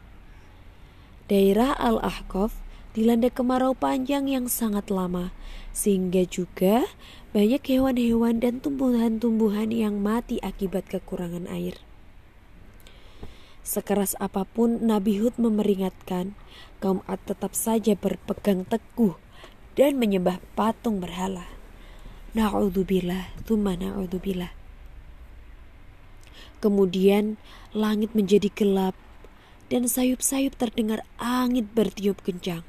[SPEAKER 1] Daerah Al-Ahqaf dilanda kemarau panjang yang sangat lama, sehingga juga banyak hewan-hewan dan tumbuhan-tumbuhan yang mati akibat kekurangan air. Sekeras apa pun Nabi Hud memeringatkan, kaum Ad tetap saja berpegang teguh dan menyembah patung berhala. Na'udzubillah, thumma na'udzubillah. Kemudian langit menjadi gelap dan sayup-sayup terdengar angin bertiup kencang.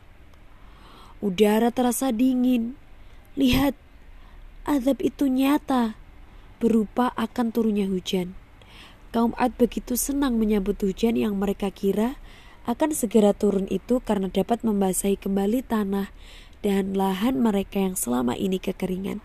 [SPEAKER 1] Udara terasa dingin. Lihat, azab itu nyata, berupa akan turunnya hujan. Kaum Ad begitu senang menyambut hujan yang mereka kira akan segera turun itu karena dapat membasahi kembali tanah dan lahan mereka yang selama ini kekeringan.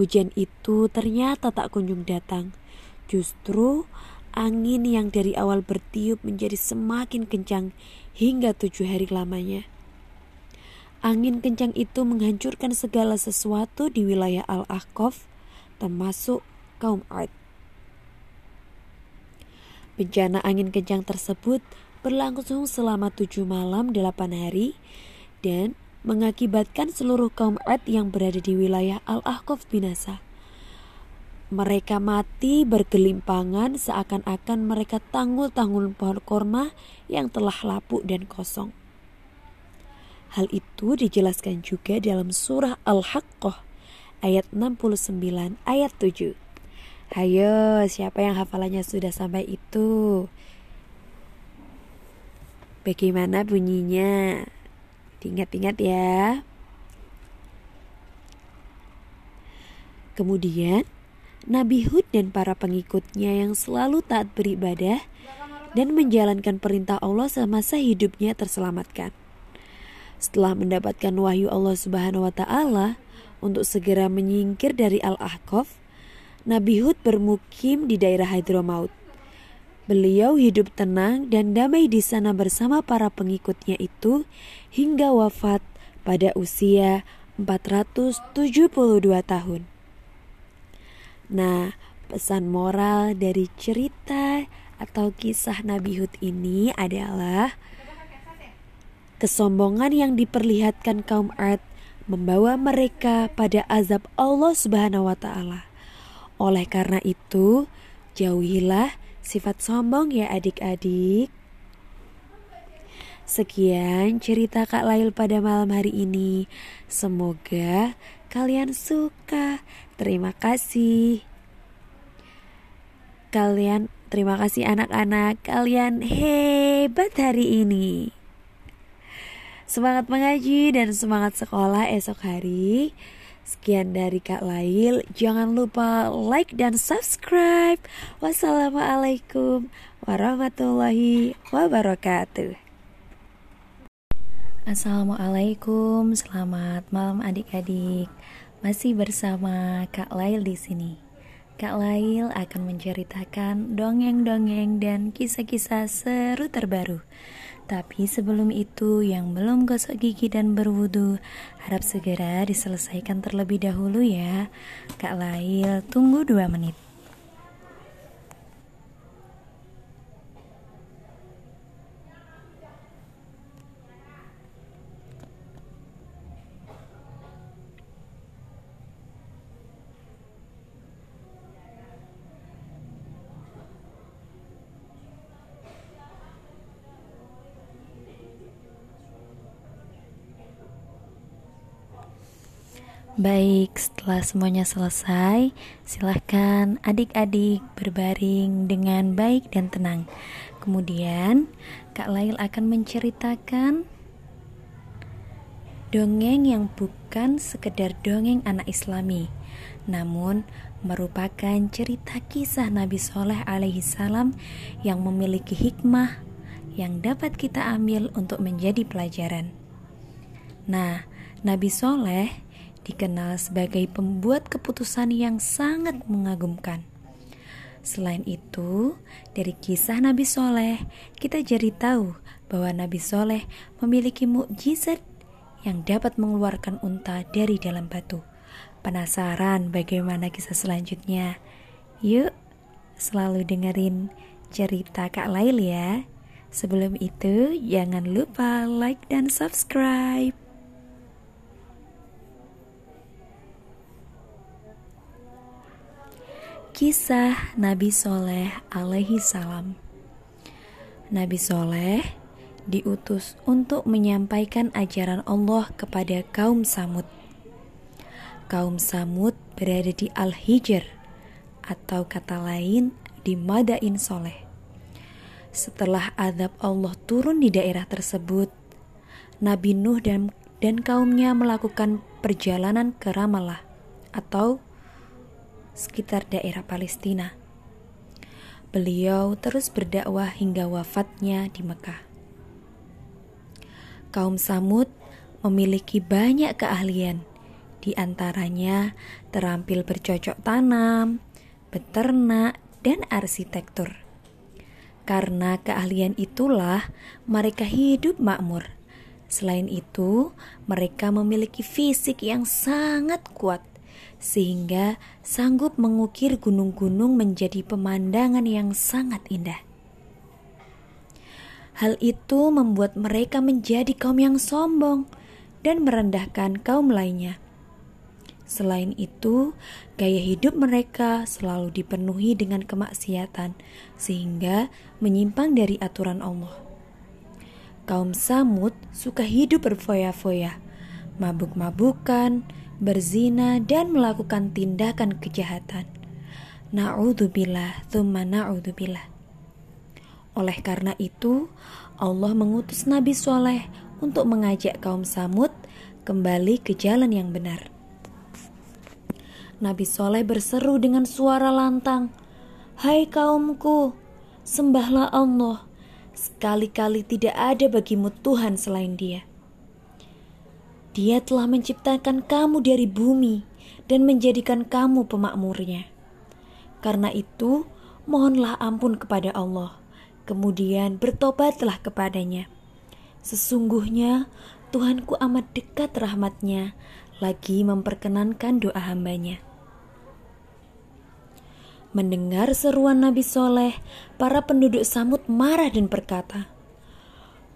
[SPEAKER 1] Hujan itu ternyata tak kunjung datang. Justru angin yang dari awal bertiup menjadi semakin kencang hingga tujuh hari lamanya. Angin kencang itu menghancurkan segala sesuatu di wilayah Al-Ahqaf, termasuk kaum Ad. Bencana angin kencang tersebut berlangsung selama tujuh malam delapan hari dan mengakibatkan seluruh kaum Ad yang berada di wilayah Al-Ahqaf binasa. Mereka mati bergelimpangan seakan-akan mereka tanggul-tanggul pohon korma yang telah lapuk dan kosong. Hal itu dijelaskan juga dalam surah Al-Haqqah ayat 69 ayat 7. Hayo, siapa yang hafalannya sudah sampai itu? Bagaimana bunyinya? Ingat-ingat ya. Kemudian, Nabi Hud dan para pengikutnya yang selalu taat beribadah dan menjalankan perintah Allah semasa hidupnya terselamatkan. Setelah mendapatkan wahyu Allah Subhanahu wa taala untuk segera menyingkir dari Al-Ahqaf, Nabi Hud bermukim di daerah Hadramaut. Beliau hidup tenang dan damai di sana bersama para pengikutnya itu hingga wafat pada usia tahun. Nah, pesan moral dari cerita atau kisah Nabi Hud ini adalah kesombongan yang diperlihatkan kaum Ad membawa mereka pada azab Allah Subhanahu wa taala. Oleh karena itu, jauhilah sifat sombong ya adik-adik. Sekian cerita Kak Lail pada malam hari ini. Semoga kalian suka. Terima kasih. Kalian terima kasih anak-anak. Kalian hebat hari ini. Semangat mengaji dan semangat sekolah esok hari. Sekian dari Kak Lail. Jangan lupa like dan subscribe. Wassalamualaikum warahmatullahi wabarakatuh. Assalamualaikum, selamat malam adik-adik. Masih bersama Kak Lail di sini. Kak Lail akan menceritakan dongeng-dongeng dan kisah-kisah seru terbaru. Tapi sebelum itu, yang belum gosok gigi dan berwudu, harap segera diselesaikan terlebih dahulu ya. Kak Lail, tunggu dua menit. Baik, setelah semuanya selesai, silahkan adik-adik berbaring dengan baik dan tenang. Kemudian, Kak Lail akan menceritakan dongeng yang bukan sekedar dongeng anak islami, namun merupakan cerita kisah Nabi Soleh alaihi salam yang memiliki hikmah yang dapat kita ambil untuk menjadi pelajaran. Nah, Nabi Soleh dikenal sebagai pembuat keputusan yang sangat mengagumkan. Selain itu, dari kisah Nabi Soleh, kita jadi tahu bahwa Nabi Soleh memiliki mukjizat yang dapat mengeluarkan unta dari dalam batu. Penasaran bagaimana kisah selanjutnya? Yuk, selalu dengerin cerita Kak Lail ya. Sebelum itu, jangan lupa like dan subscribe. Kisah Nabi Soleh alaihi salam Nabi Soleh diutus untuk menyampaikan ajaran Allah kepada kaum Samud. Kaum Samud berada di Al-Hijr atau kata lain di Madain Soleh. Setelah azab Allah turun di daerah tersebut, Nabi Nuh dan, dan kaumnya melakukan perjalanan ke Ramallah atau sekitar daerah Palestina. Beliau terus berdakwah hingga wafatnya di Mekah. Kaum Samud memiliki banyak keahlian, di antaranya terampil bercocok tanam, beternak, dan arsitektur. Karena keahlian itulah mereka hidup makmur. Selain itu, mereka memiliki fisik yang sangat kuat sehingga sanggup mengukir gunung-gunung menjadi pemandangan yang sangat indah. Hal itu membuat mereka menjadi kaum yang sombong dan merendahkan kaum lainnya. Selain itu, gaya hidup mereka selalu dipenuhi dengan kemaksiatan, sehingga menyimpang dari aturan Allah. Kaum Samud suka hidup berfoya-foya, mabuk-mabukan, berzina dan melakukan tindakan kejahatan. Na'udzubillah, thumma na'udzubillah. Oleh karena itu, Allah mengutus Nabi Soleh untuk mengajak kaum Samud kembali ke jalan yang benar. Nabi Soleh berseru dengan suara lantang, Hai kaumku, sembahlah Allah, sekali-kali tidak ada bagimu Tuhan selain dia. Dia telah menciptakan kamu dari bumi dan menjadikan kamu pemakmurnya. Karena itu, mohonlah ampun kepada Allah, kemudian bertobatlah kepadanya. Sesungguhnya Tuhanku amat dekat rahmatnya, lagi memperkenankan doa hambanya. Mendengar seruan Nabi Soleh, para penduduk Samud marah dan berkata,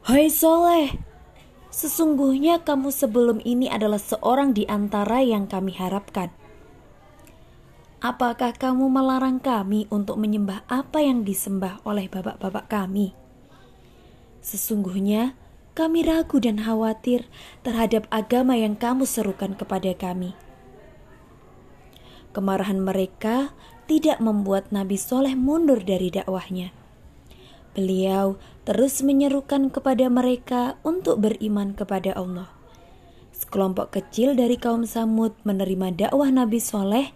[SPEAKER 1] Hai Soleh, sesungguhnya kamu sebelum ini adalah seorang di antara yang kami harapkan. Apakah kamu melarang kami untuk menyembah apa yang disembah oleh bapak-bapak kami? Sesungguhnya kami ragu dan khawatir terhadap agama yang kamu serukan kepada kami. Kemarahan mereka tidak membuat Nabi Soleh mundur dari dakwahnya. Beliau terus menyerukan kepada mereka untuk beriman kepada Allah. Sekelompok kecil dari kaum Samud menerima dakwah Nabi Soleh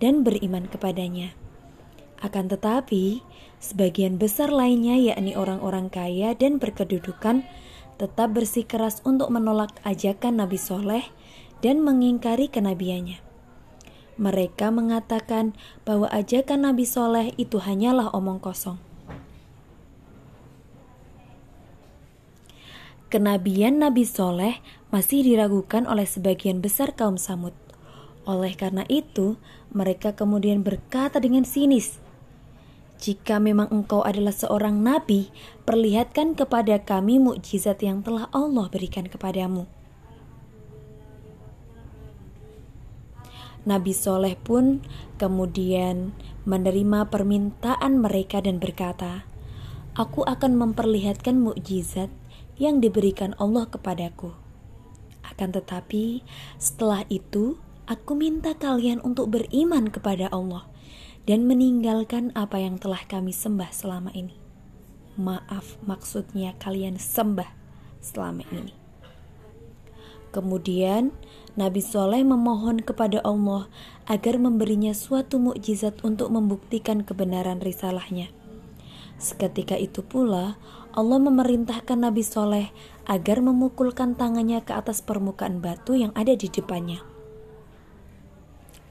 [SPEAKER 1] dan beriman kepadanya. Akan tetapi, sebagian besar lainnya yakni orang-orang kaya dan berkedudukan tetap bersikeras untuk menolak ajakan Nabi Soleh dan mengingkari kenabiannya. Mereka mengatakan bahwa ajakan Nabi Soleh itu hanyalah omong kosong. Kenabian Nabi Soleh masih diragukan oleh sebagian besar kaum Samud. Oleh karena itu, mereka kemudian berkata dengan sinis, "Jika memang engkau adalah seorang nabi, perlihatkan kepada kami mukjizat yang telah Allah berikan kepadamu." Nabi Soleh pun kemudian menerima permintaan mereka dan berkata, "Aku akan memperlihatkan mukjizat yang diberikan Allah kepadaku. Akan tetapi, setelah itu aku minta kalian untuk beriman kepada Allah dan meninggalkan apa yang telah kami sembah selama ini. Maaf, maksudnya kalian sembah selama ini. Kemudian Nabi Soleh memohon kepada Allah agar memberinya suatu mukjizat untuk membuktikan kebenaran risalahnya. Seketika itu pula Allah memerintahkan Nabi Soleh agar memukulkan tangannya ke atas permukaan batu yang ada di depannya.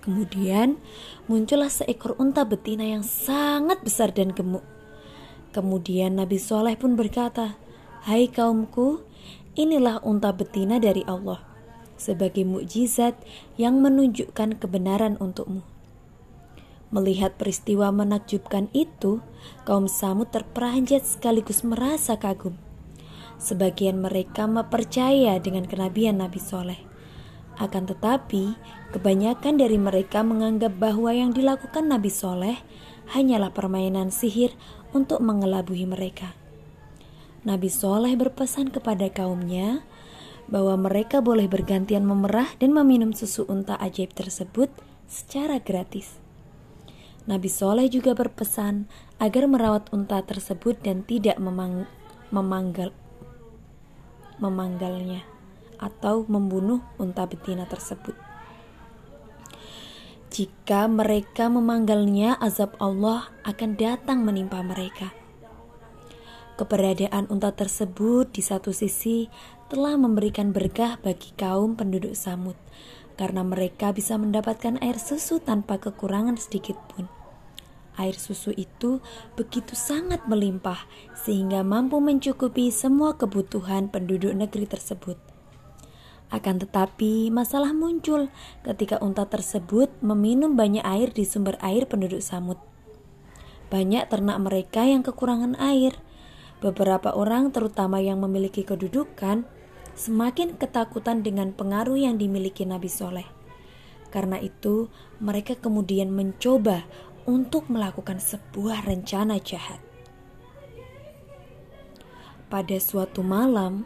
[SPEAKER 1] Kemudian muncullah seekor unta betina yang sangat besar dan gemuk. Kemudian Nabi Soleh pun berkata, Hai kaumku, inilah unta betina dari Allah sebagai mukjizat yang menunjukkan kebenaran untukmu. Melihat peristiwa menakjubkan itu, kaum Samud terperanjat sekaligus merasa kagum. Sebagian mereka percaya dengan kenabian Nabi Soleh. Akan tetapi, kebanyakan dari mereka menganggap bahwa yang dilakukan Nabi Soleh hanyalah permainan sihir untuk mengelabui mereka. Nabi Soleh berpesan kepada kaumnya bahwa mereka boleh bergantian memerah dan meminum susu unta ajaib tersebut secara gratis. Nabi Soleh juga berpesan agar merawat unta tersebut dan tidak memang, memanggal, memanggalnya atau membunuh unta betina tersebut. Jika mereka memanggalnya, azab Allah akan datang menimpa mereka. Keberadaan unta tersebut di satu sisi telah memberikan berkah bagi kaum penduduk Samud, karena mereka bisa mendapatkan air susu tanpa kekurangan sedikit pun. Air susu itu begitu sangat melimpah sehingga mampu mencukupi semua kebutuhan penduduk negeri tersebut. Akan tetapi, masalah muncul ketika unta tersebut meminum banyak air di sumber air penduduk Samud. Banyak ternak mereka yang kekurangan air. Beberapa orang, terutama yang memiliki kedudukan, semakin ketakutan dengan pengaruh yang dimiliki Nabi Soleh. Karena itu, mereka kemudian mencoba untuk melakukan sebuah rencana jahat. Pada suatu malam,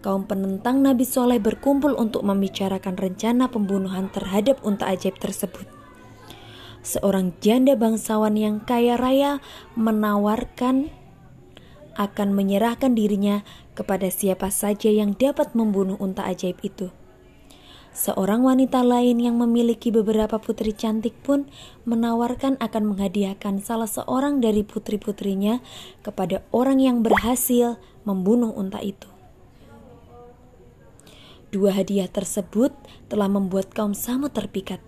[SPEAKER 1] kaum penentang Nabi Soleh berkumpul untuk membicarakan rencana pembunuhan terhadap unta ajaib tersebut. Seorang janda bangsawan yang kaya raya menawarkan akan menyerahkan dirinya kepada siapa saja yang dapat membunuh unta ajaib itu. Seorang wanita lain yang memiliki beberapa putri cantik pun menawarkan akan menghadiahkan salah seorang dari putri-putrinya kepada orang yang berhasil membunuh unta itu. Dua hadiah tersebut telah membuat kaum Samud terpikat.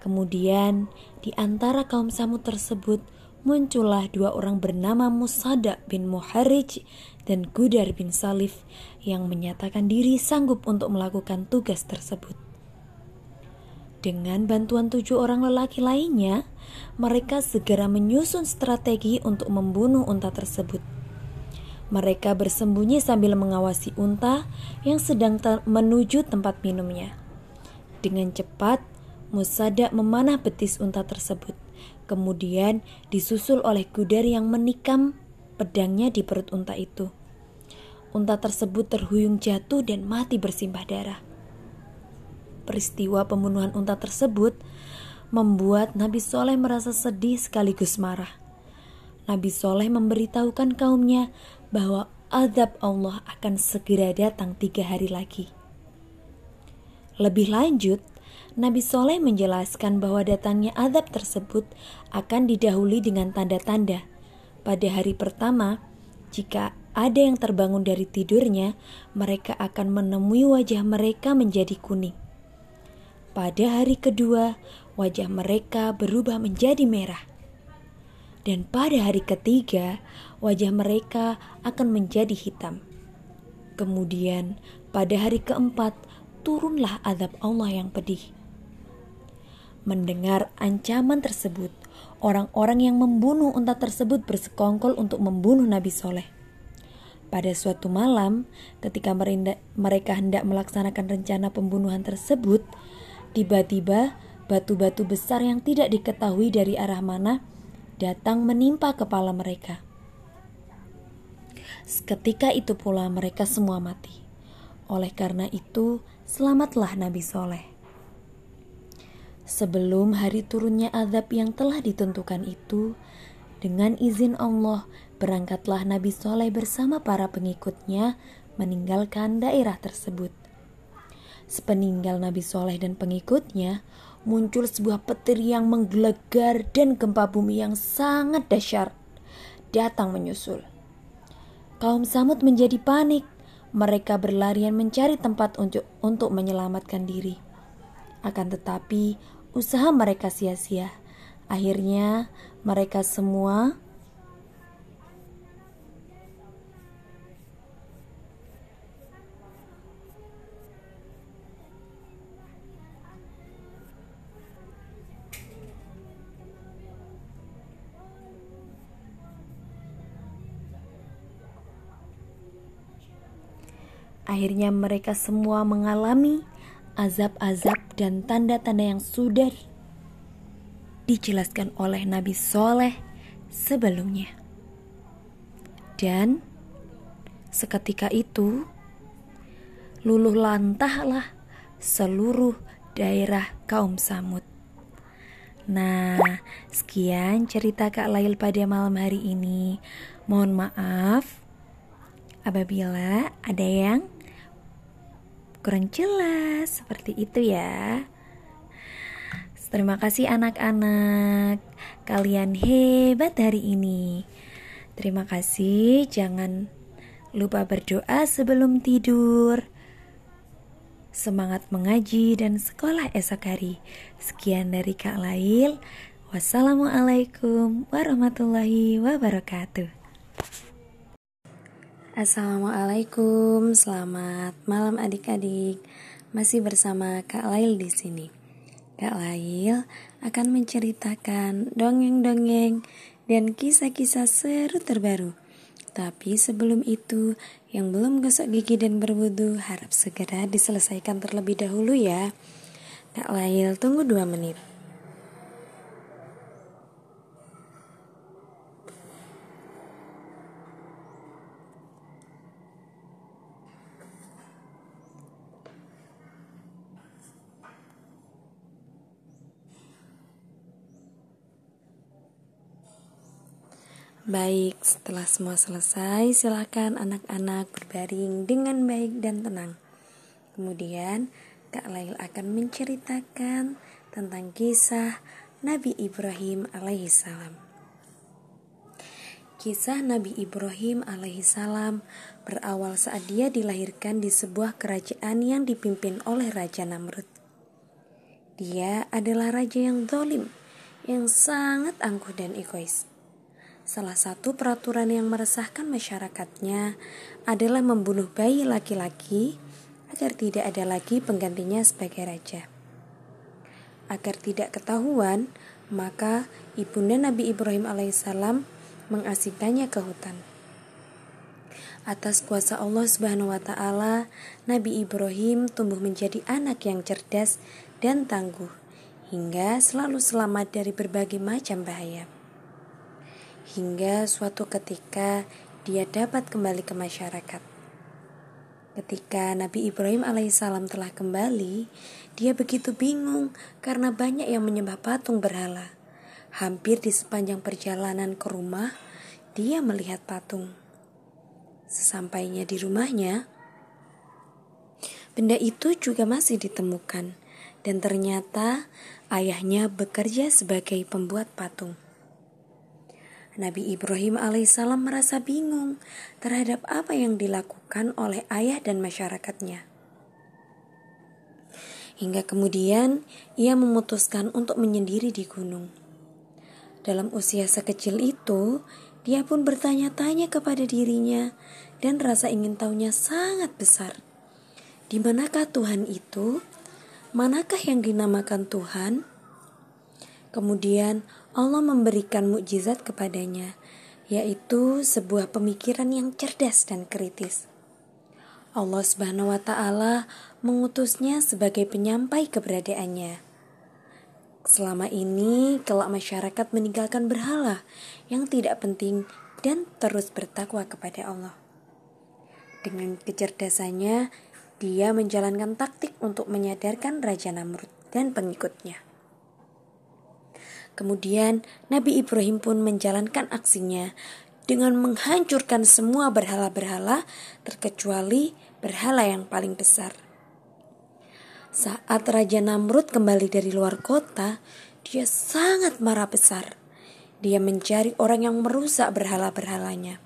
[SPEAKER 1] Kemudian, di antara kaum Samud tersebut muncullah dua orang bernama Musada bin Muharrij dan Gudar bin Salif yang menyatakan diri sanggup untuk melakukan tugas tersebut. Dengan bantuan tujuh orang lelaki lainnya, mereka segera menyusun strategi untuk membunuh unta tersebut. Mereka bersembunyi sambil mengawasi unta yang sedang menuju tempat minumnya. Dengan cepat, Musada memanah betis unta tersebut. Kemudian disusul oleh Gudar yang menikam pedangnya di perut unta itu. Unta tersebut terhuyung jatuh dan mati bersimbah darah. Peristiwa pembunuhan unta tersebut membuat Nabi Soleh merasa sedih sekaligus marah. Nabi Soleh memberitahukan kaumnya bahwa azab Allah akan segera datang tiga hari lagi. Lebih lanjut, Nabi Soleh menjelaskan bahwa datangnya azab tersebut akan didahului dengan tanda-tanda. Pada hari pertama, jika ada yang terbangun dari tidurnya, mereka akan menemui wajah mereka menjadi kuning. Pada hari kedua, wajah mereka berubah menjadi merah. Dan pada hari ketiga, wajah mereka akan menjadi hitam. Kemudian, pada hari keempat, turunlah azab Allah yang pedih. Mendengar ancaman tersebut, orang-orang yang membunuh unta tersebut bersekongkol untuk membunuh Nabi Soleh. Pada suatu malam, ketika mereka hendak melaksanakan rencana pembunuhan tersebut, tiba-tiba batu-batu besar yang tidak diketahui dari arah mana datang menimpa kepala mereka. Seketika itu pula mereka semua mati. Oleh karena itu, selamatlah Nabi Soleh. Sebelum hari turunnya azab yang telah ditentukan itu, dengan izin Allah, berangkatlah Nabi Soleh bersama para pengikutnya meninggalkan daerah tersebut. Sepeninggal Nabi Soleh dan pengikutnya, muncul sebuah petir yang menggelegar dan gempa bumi yang sangat dahsyat datang menyusul. Kaum Samud menjadi panik. Mereka berlarian mencari tempat untuk, untuk menyelamatkan diri. Akan tetapi, usaha mereka sia-sia. Akhirnya, mereka semua Akhirnya mereka semua mengalami azab-azab dan tanda-tanda yang sudah dijelaskan oleh Nabi Soleh sebelumnya. Dan seketika itu luluh lantahlah seluruh daerah kaum Samud. Nah, sekian cerita Kak Lail pada malam hari ini. Mohon maaf apabila ada yang kurang jelas seperti itu ya. Terima kasih anak-anak, kalian hebat hari ini. Terima kasih, jangan lupa berdoa sebelum tidur. Semangat mengaji dan sekolah esok hari. Sekian dari Kak Lail. Wassalamualaikum warahmatullahi wabarakatuh. Assalamualaikum, selamat malam adik-adik. Masih bersama Kak Lail di sini. Kak Lail akan menceritakan dongeng-dongeng dan kisah-kisah seru terbaru. Tapi sebelum itu, yang belum gosok gigi dan berwudu harap segera diselesaikan terlebih dahulu ya. Kak Lail tunggu dua menit. Baik, setelah semua selesai, silakan anak-anak berbaring dengan baik dan tenang. Kemudian, Kak Lail akan menceritakan tentang kisah Nabi Ibrahim alaihissalam. Kisah Nabi Ibrahim alaihissalam berawal saat dia dilahirkan di sebuah kerajaan yang dipimpin oleh Raja Namrud. Dia adalah raja yang zalim, yang sangat angkuh dan egois. Salah satu peraturan yang meresahkan masyarakatnya adalah membunuh bayi laki-laki agar tidak ada lagi penggantinya sebagai raja. agar tidak ketahuan, maka ibunda Nabi Ibrahim alaihissalam mengasingkannya ke hutan. Atas kuasa Allah Subhanahu wa taala, Nabi Ibrahim tumbuh menjadi anak yang cerdas dan tangguh hingga selalu selamat dari berbagai macam bahaya. Hingga suatu ketika dia dapat kembali ke masyarakat. Ketika Nabi Ibrahim alaihissalam telah kembali, dia begitu bingung karena banyak yang menyembah patung berhala. Hampir di sepanjang perjalanan ke rumah, dia melihat patung. Sesampainya di rumahnya, benda itu juga masih ditemukan, dan ternyata ayahnya bekerja sebagai pembuat patung. Nabi Ibrahim alaihissalam merasa bingung terhadap apa yang dilakukan oleh ayah dan masyarakatnya. Hingga kemudian ia memutuskan untuk menyendiri di gunung. Dalam usia sekecil itu, dia pun bertanya-tanya kepada dirinya dan rasa ingin tahunya sangat besar. Di manakah Tuhan itu? Manakah yang dinamakan Tuhan? Kemudian Allah memberikan mukjizat kepadanya, yaitu sebuah pemikiran yang cerdas dan kritis. Allah Subhanahu wa taala mengutusnya sebagai penyampai keberadaannya. Selama ini, kelak masyarakat meninggalkan berhala yang tidak penting dan terus bertakwa kepada Allah. Dengan kecerdasannya, dia menjalankan taktik untuk menyadarkan Raja Namrud dan pengikutnya. Kemudian, Nabi Ibrahim pun menjalankan aksinya dengan menghancurkan semua berhala-berhala, terkecuali berhala yang paling besar. Saat Raja Namrud kembali dari luar kota, dia sangat marah besar. Dia mencari orang yang merusak berhala-berhalanya.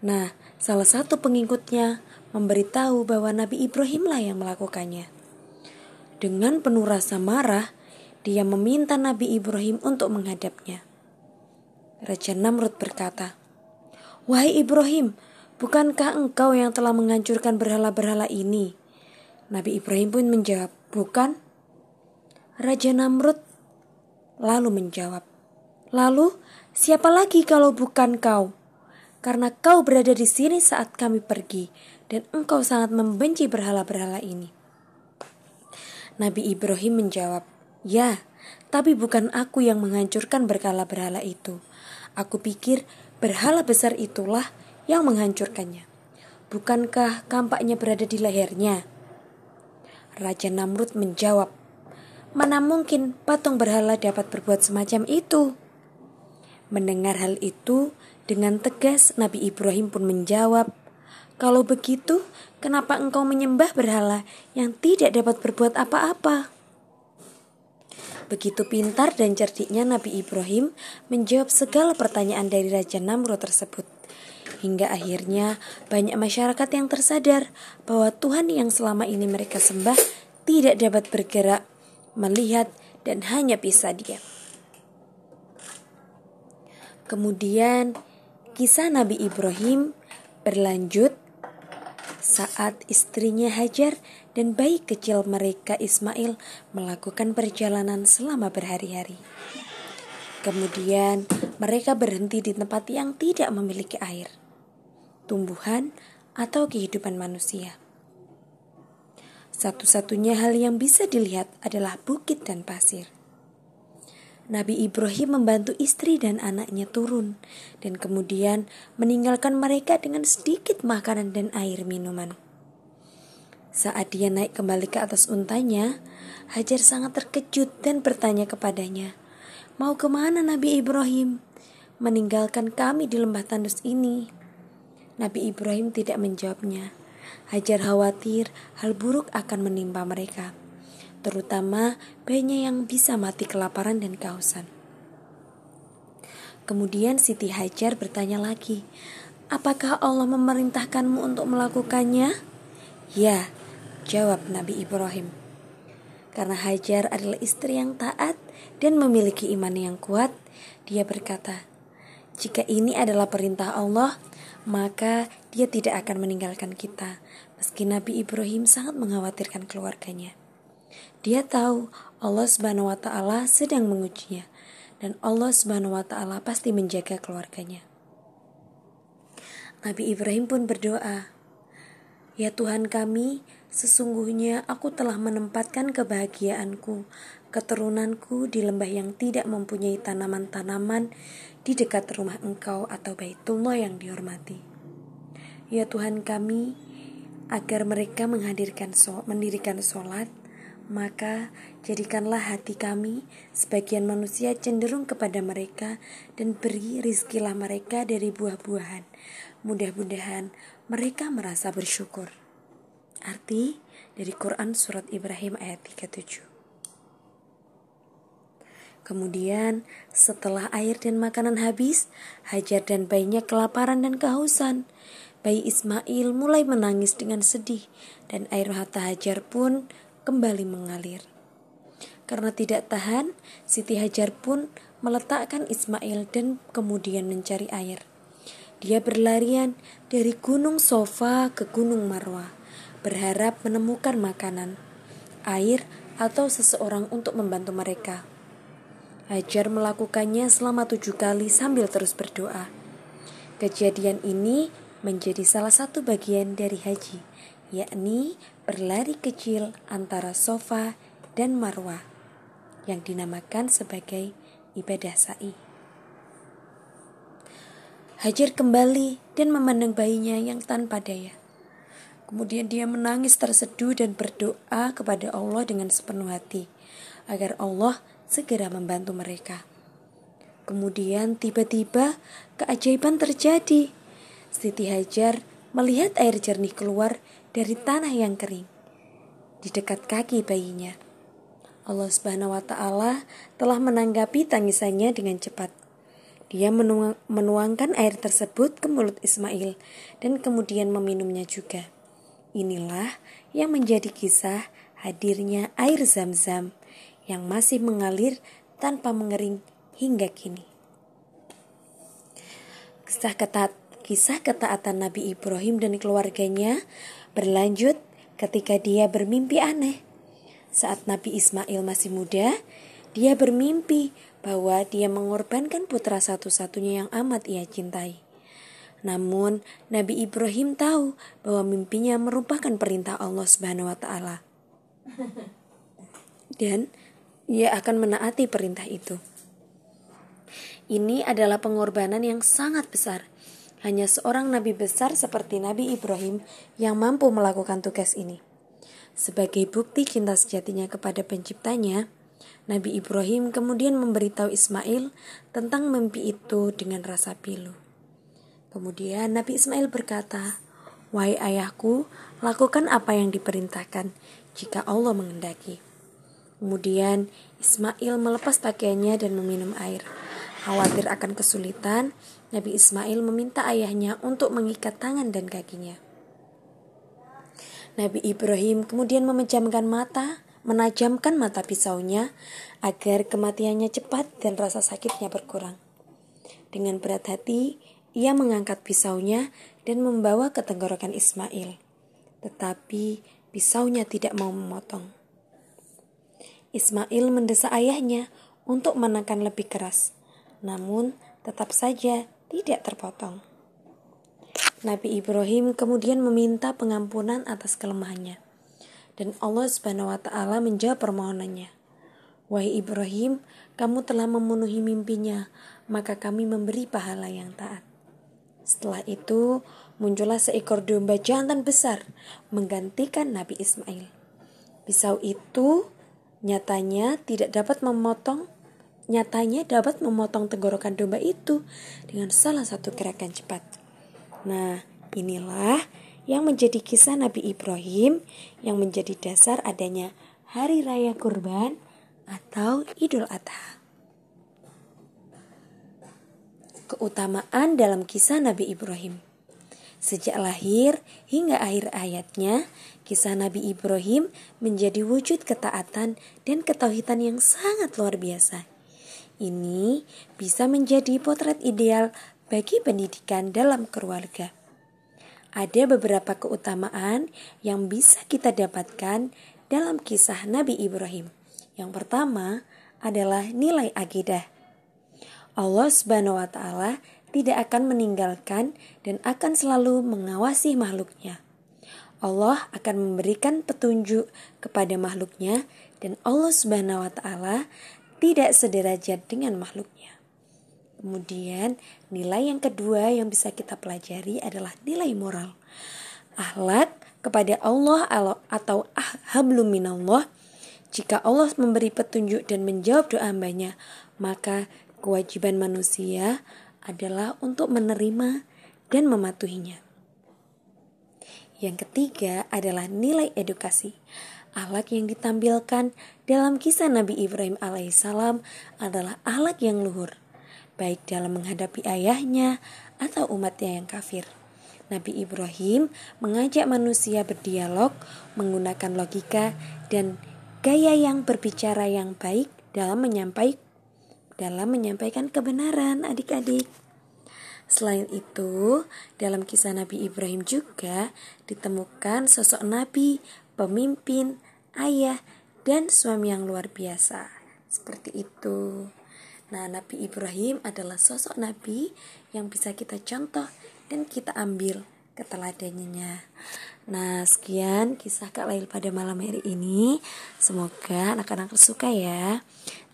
[SPEAKER 1] Nah, salah satu pengikutnya memberitahu bahwa Nabi Ibrahimlah yang melakukannya. Dengan penuh rasa marah, dia meminta Nabi Ibrahim untuk menghadapnya. Raja Namrud berkata, "Wahai Ibrahim, bukankah engkau yang telah menghancurkan berhala-berhala ini?" Nabi Ibrahim pun menjawab, "Bukan." Raja Namrud lalu menjawab, "Lalu siapa lagi kalau bukan kau? Karena kau berada di sini saat kami pergi dan engkau sangat membenci berhala-berhala ini." Nabi Ibrahim menjawab, "Ya, tapi bukan aku yang menghancurkan berhala-berhala itu. Aku pikir berhala besar itulah yang menghancurkannya. Bukankah kampaknya berada di lehernya?" Raja Namrud menjawab, "Mana mungkin patung berhala dapat berbuat semacam itu?" Mendengar hal itu, dengan tegas Nabi Ibrahim pun menjawab, "Kalau begitu, kenapa engkau menyembah berhala yang tidak dapat berbuat apa-apa?" Begitu pintar dan cerdiknya Nabi Ibrahim menjawab segala pertanyaan dari Raja Namrud tersebut. Hingga akhirnya banyak masyarakat yang tersadar bahwa Tuhan yang selama ini mereka sembah tidak dapat bergerak, melihat, dan hanya bisa diam. Kemudian kisah Nabi Ibrahim berlanjut saat istrinya Hajar dan bayi kecil mereka Ismail melakukan perjalanan selama berhari-hari. Kemudian mereka berhenti di tempat yang tidak memiliki air tumbuhan, atau kehidupan manusia. Satu-satunya hal yang bisa dilihat adalah bukit dan pasir. Nabi Ibrahim membantu istri dan anaknya turun, dan kemudian meninggalkan mereka dengan sedikit makanan dan air minuman. Saat dia naik kembali ke atas untanya, Hajar sangat terkejut dan bertanya kepadanya, "Mau ke mana Nabi Ibrahim? Meninggalkan kami di lembah tandus ini." Nabi Ibrahim tidak menjawabnya. Hajar khawatir hal buruk akan menimpa mereka, terutama bayinya yang bisa mati kelaparan dan kehausan. Kemudian Siti Hajar bertanya lagi, "Apakah Allah memerintahkanmu untuk melakukannya?" "Ya," jawab Nabi Ibrahim. Karena Hajar adalah istri yang taat dan memiliki iman yang kuat, dia berkata, "Jika ini adalah perintah Allah, maka dia tidak akan meninggalkan kita, meski Nabi Ibrahim sangat mengkhawatirkan keluarganya. Dia tahu Allah Subhanahu wa taala sedang mengujinya dan Allah Subhanahu wa taala pasti menjaga keluarganya. Nabi Ibrahim pun berdoa, "Ya Tuhan kami, sesungguhnya aku telah menempatkan kebahagiaanku, keturunanku di lembah yang tidak mempunyai tanaman-tanaman di dekat rumah Engkau atau Baitullah yang dihormati. Ya Tuhan kami, agar mereka menghadirkan mendirikan sholat, maka jadikanlah hati kami sebagian manusia cenderung kepada mereka dan beri rizkilah mereka dari buah-buahan. Mudah-mudahan mereka merasa bersyukur. Arti dari Quran Surat Ibrahim ayat 37 Kemudian setelah air dan makanan habis, Hajar dan bayinya kelaparan dan kehausan. Bayi Ismail mulai menangis dengan sedih dan air mata Hajar pun kembali mengalir. Karena tidak tahan, Siti Hajar pun meletakkan Ismail dan kemudian mencari air. Dia berlarian dari gunung Sofa ke gunung Marwa, berharap menemukan makanan, air, atau seseorang untuk membantu mereka. Hajar melakukannya selama tujuh kali sambil terus berdoa. Kejadian ini menjadi salah satu bagian dari haji, yakni berlari kecil antara sofa dan marwah yang dinamakan sebagai ibadah sa'i. Hajar kembali dan memandang bayinya yang tanpa daya. Kemudian dia menangis terseduh dan berdoa kepada Allah dengan sepenuh hati agar Allah segera membantu mereka. Kemudian tiba-tiba keajaiban terjadi. Siti Hajar melihat air jernih keluar dari tanah yang kering di dekat kaki bayinya. Allah Subhanahu wa taala telah menanggapi tangisannya dengan cepat. Dia menuang, menuangkan air tersebut ke mulut Ismail dan kemudian meminumnya juga. Inilah yang menjadi kisah hadirnya air zam-zam yang masih mengalir tanpa mengering hingga kini. Kisah ketat Kisah ketaatan Nabi Ibrahim dan keluarganya berlanjut ketika dia bermimpi aneh. Saat Nabi Ismail masih muda, dia bermimpi bahwa dia mengorbankan putra satu-satunya yang amat ia cintai. Namun, Nabi Ibrahim tahu bahwa mimpinya merupakan perintah Allah Subhanahu wa taala. Dan ia akan menaati perintah itu. Ini adalah pengorbanan yang sangat besar hanya seorang nabi besar seperti Nabi Ibrahim yang mampu melakukan tugas ini. Sebagai bukti cinta sejatinya kepada penciptanya, Nabi Ibrahim kemudian memberitahu Ismail tentang mimpi itu dengan rasa pilu. Kemudian Nabi Ismail berkata, Wahai ayahku, lakukan apa yang diperintahkan jika Allah mengendaki. Kemudian Ismail melepas pakaiannya dan meminum air. Khawatir akan kesulitan, Nabi Ismail meminta ayahnya untuk mengikat tangan dan kakinya. Nabi Ibrahim kemudian memejamkan mata, menajamkan mata pisaunya agar kematiannya cepat dan rasa sakitnya berkurang. Dengan berat hati, ia mengangkat pisaunya dan membawa ke tenggorokan Ismail. Tetapi pisaunya tidak mau memotong. Ismail mendesak ayahnya untuk menekan lebih keras namun tetap saja tidak terpotong. Nabi Ibrahim kemudian meminta pengampunan atas kelemahannya. Dan Allah Subhanahu wa taala menjawab permohonannya. Wahai Ibrahim, kamu telah memenuhi mimpinya, maka kami memberi pahala yang taat. Setelah itu, muncullah seekor domba jantan besar menggantikan Nabi Ismail. Pisau itu nyatanya tidak dapat memotong nyatanya dapat memotong tenggorokan domba itu dengan salah satu gerakan cepat. Nah, inilah yang menjadi kisah Nabi Ibrahim yang menjadi dasar adanya Hari Raya Kurban atau Idul Adha. Keutamaan dalam kisah Nabi Ibrahim Sejak lahir hingga akhir ayatnya, kisah Nabi Ibrahim menjadi wujud ketaatan dan ketauhidan yang sangat luar biasa ini bisa menjadi potret ideal bagi pendidikan dalam keluarga. Ada beberapa keutamaan yang bisa kita dapatkan dalam kisah Nabi Ibrahim. Yang pertama adalah nilai akidah. Allah Subhanahu wa taala tidak akan meninggalkan dan akan selalu mengawasi makhluknya. Allah akan memberikan petunjuk kepada makhluknya dan Allah Subhanahu wa taala tidak sederajat dengan makhluknya. Kemudian, nilai yang kedua yang bisa kita pelajari adalah nilai moral. Akhlak kepada Allah atau hablum minallah. Jika Allah memberi petunjuk dan menjawab doa hambanya, maka kewajiban manusia adalah untuk menerima dan mematuhinya. Yang ketiga adalah nilai edukasi. Ahlak yang ditampilkan dalam kisah Nabi Ibrahim alaihissalam adalah ahlak yang luhur, baik dalam menghadapi ayahnya atau umatnya yang kafir. Nabi Ibrahim mengajak manusia berdialog menggunakan logika dan gaya yang berbicara yang baik dalam menyampaikan dalam menyampaikan kebenaran adik-adik. Selain itu, dalam kisah Nabi Ibrahim juga ditemukan sosok nabi, pemimpin, ayah, dan suami yang luar biasa. Seperti itu. Nah, Nabi Ibrahim adalah sosok nabi yang bisa kita contoh dan kita ambil keteladanannya. Nah, sekian kisah Kak Lail pada malam hari ini. Semoga anak-anak suka ya.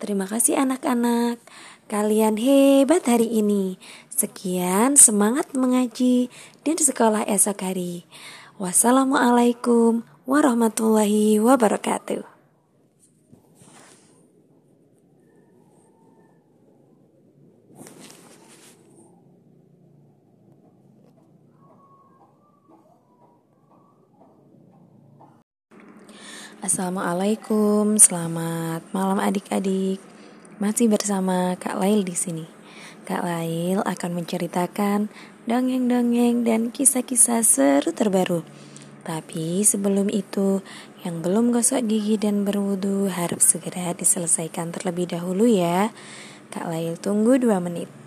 [SPEAKER 1] Terima kasih anak-anak. Kalian hebat hari ini. Sekian semangat mengaji dan sekolah esok hari. Wassalamualaikum warahmatullahi wabarakatuh. Assalamualaikum, selamat malam adik-adik. Masih bersama Kak Lail di sini. Kak Lail akan menceritakan dongeng-dongeng dan kisah-kisah seru terbaru. Tapi sebelum itu, yang belum gosok gigi dan berwudu harus segera diselesaikan terlebih dahulu ya. Kak Lail tunggu 2 menit.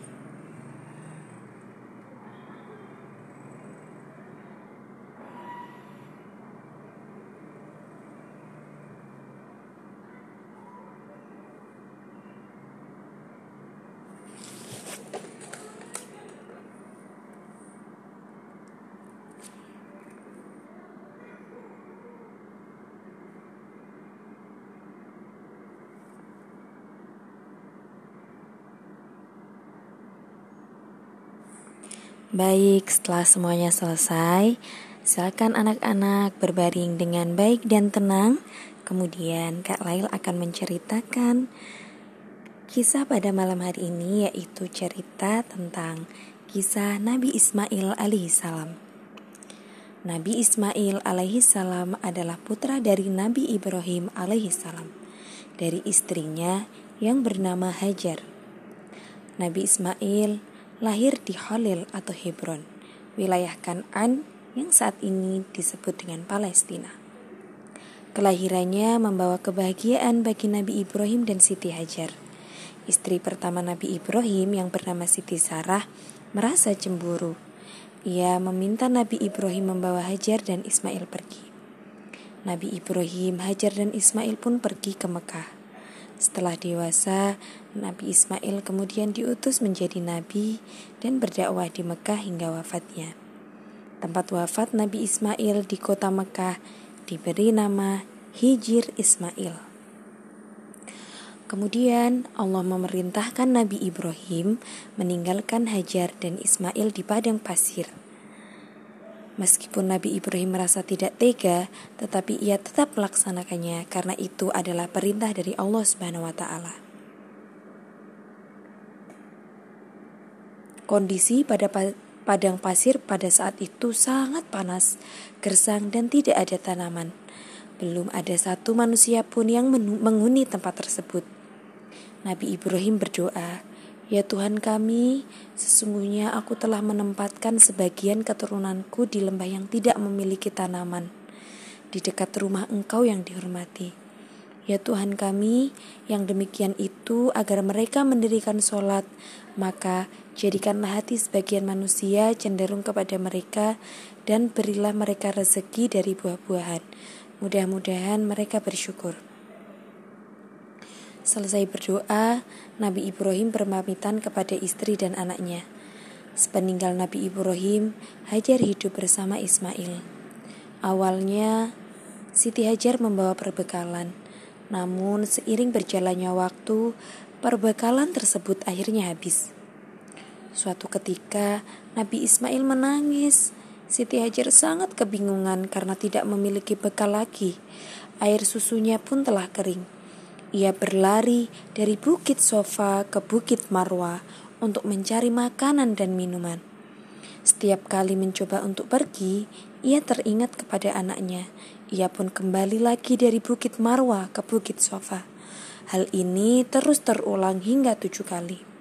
[SPEAKER 1] Baik, setelah semuanya selesai, silakan anak-anak berbaring dengan baik dan tenang. Kemudian Kak Lail akan menceritakan kisah pada malam hari ini yaitu cerita tentang kisah Nabi Ismail alaihissalam. Nabi Ismail alaihissalam adalah putra dari Nabi Ibrahim alaihissalam dari istrinya yang bernama Hajar. Nabi Ismail lahir di Khalil atau Hebron, wilayah Kanan yang saat ini disebut dengan Palestina. Kelahirannya membawa kebahagiaan bagi Nabi Ibrahim dan Siti Hajar. Istri pertama Nabi Ibrahim yang bernama Siti Sarah merasa cemburu. Ia meminta Nabi Ibrahim membawa Hajar dan Ismail pergi. Nabi Ibrahim, Hajar dan Ismail pun pergi ke Mekah. Setelah dewasa, Nabi Ismail kemudian diutus menjadi nabi dan berdakwah di Mekah hingga wafatnya. Tempat wafat Nabi Ismail di kota Mekah diberi nama Hijir Ismail. Kemudian Allah memerintahkan Nabi Ibrahim meninggalkan Hajar dan Ismail di padang pasir Meskipun Nabi Ibrahim merasa tidak tega, tetapi ia tetap melaksanakannya karena itu adalah perintah dari Allah Subhanahu wa taala. Kondisi pada padang pasir pada saat itu sangat panas, gersang dan tidak ada tanaman. Belum ada satu manusia pun yang menghuni tempat tersebut. Nabi Ibrahim berdoa, Ya Tuhan kami, sesungguhnya aku telah menempatkan sebagian keturunanku di lembah yang tidak memiliki tanaman, di dekat rumah Engkau yang dihormati. Ya Tuhan kami, yang demikian itu agar mereka mendirikan sholat, maka jadikanlah hati sebagian manusia cenderung kepada mereka dan berilah mereka rezeki dari buah-buahan. Mudah-mudahan mereka bersyukur. Selesai berdoa, Nabi Ibrahim berpamitan kepada istri dan anaknya. Sepeninggal Nabi Ibrahim, Hajar hidup bersama Ismail. Awalnya, Siti Hajar membawa perbekalan. Namun, seiring berjalannya waktu, perbekalan tersebut akhirnya habis. Suatu ketika, Nabi Ismail menangis Siti Hajar sangat kebingungan karena tidak memiliki bekal lagi. Air susunya pun telah kering. Ia berlari dari bukit Sofa ke bukit Marwa untuk mencari makanan dan minuman. Setiap kali mencoba untuk pergi, ia teringat kepada anaknya. Ia pun kembali lagi dari bukit Marwa ke bukit Sofa. Hal ini terus terulang hingga tujuh kali.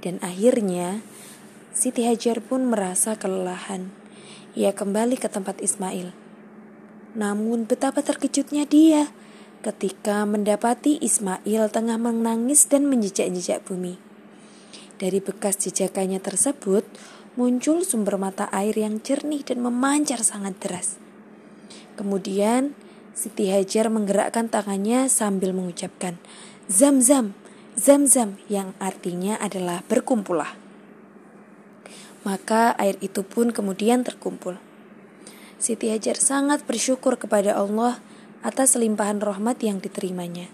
[SPEAKER 1] Dan akhirnya, Siti Hajar pun merasa kelelahan. Ia kembali ke tempat Ismail. Namun betapa terkejutnya dia ketika mendapati Ismail tengah menangis dan menjejak-jejak bumi. Dari bekas jejakannya tersebut muncul sumber mata air yang jernih dan memancar sangat deras. Kemudian Siti Hajar menggerakkan tangannya sambil mengucapkan Zam-zam, zam-zam yang artinya adalah berkumpullah maka air itu pun kemudian terkumpul. Siti Hajar sangat bersyukur kepada Allah atas limpahan rahmat yang diterimanya.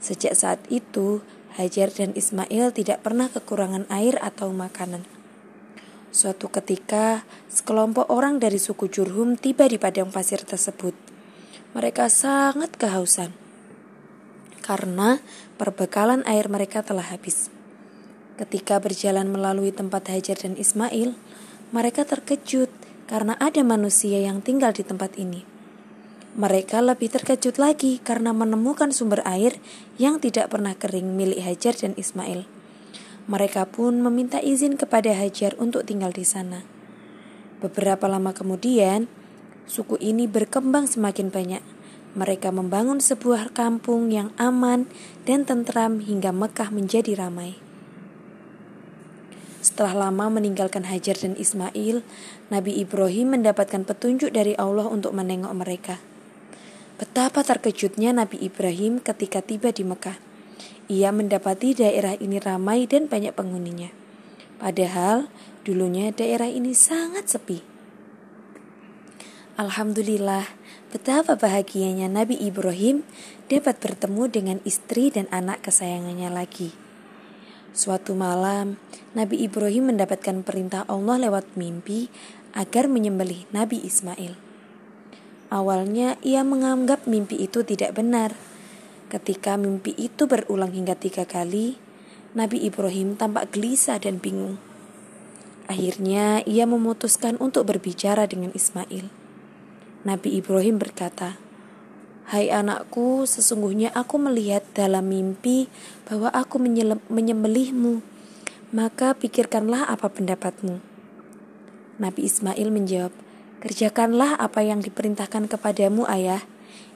[SPEAKER 1] Sejak saat itu, Hajar dan Ismail tidak pernah kekurangan air atau makanan. Suatu ketika, sekelompok orang dari suku Jurhum tiba di padang pasir tersebut. Mereka sangat kehausan karena perbekalan air mereka telah habis. Ketika berjalan melalui tempat Hajar dan Ismail, mereka terkejut karena ada manusia yang tinggal di tempat ini. Mereka lebih terkejut lagi karena menemukan sumber air yang tidak pernah kering milik Hajar dan Ismail. Mereka pun meminta izin kepada Hajar untuk tinggal di sana. Beberapa lama kemudian, suku ini berkembang semakin banyak. Mereka membangun sebuah kampung yang aman dan tentram hingga Mekah menjadi ramai. Setelah lama meninggalkan Hajar dan Ismail, Nabi Ibrahim mendapatkan petunjuk dari Allah untuk menengok mereka. Betapa terkejutnya Nabi Ibrahim ketika tiba di Mekah. Ia mendapati daerah ini ramai dan banyak penghuninya. Padahal dulunya daerah ini sangat sepi. Alhamdulillah, betapa bahagianya Nabi Ibrahim dapat bertemu dengan istri dan anak kesayangannya lagi. Suatu malam, Nabi Ibrahim mendapatkan perintah Allah lewat mimpi agar menyembelih Nabi Ismail. Awalnya ia menganggap mimpi itu tidak benar. Ketika mimpi itu berulang hingga tiga kali, Nabi Ibrahim tampak gelisah dan bingung. Akhirnya ia memutuskan untuk berbicara dengan Ismail. Nabi Ibrahim berkata, Hai anakku, sesungguhnya aku melihat dalam mimpi bahwa aku menyembelihmu. Maka pikirkanlah apa pendapatmu. Nabi Ismail menjawab, Kerjakanlah apa yang diperintahkan kepadamu ayah.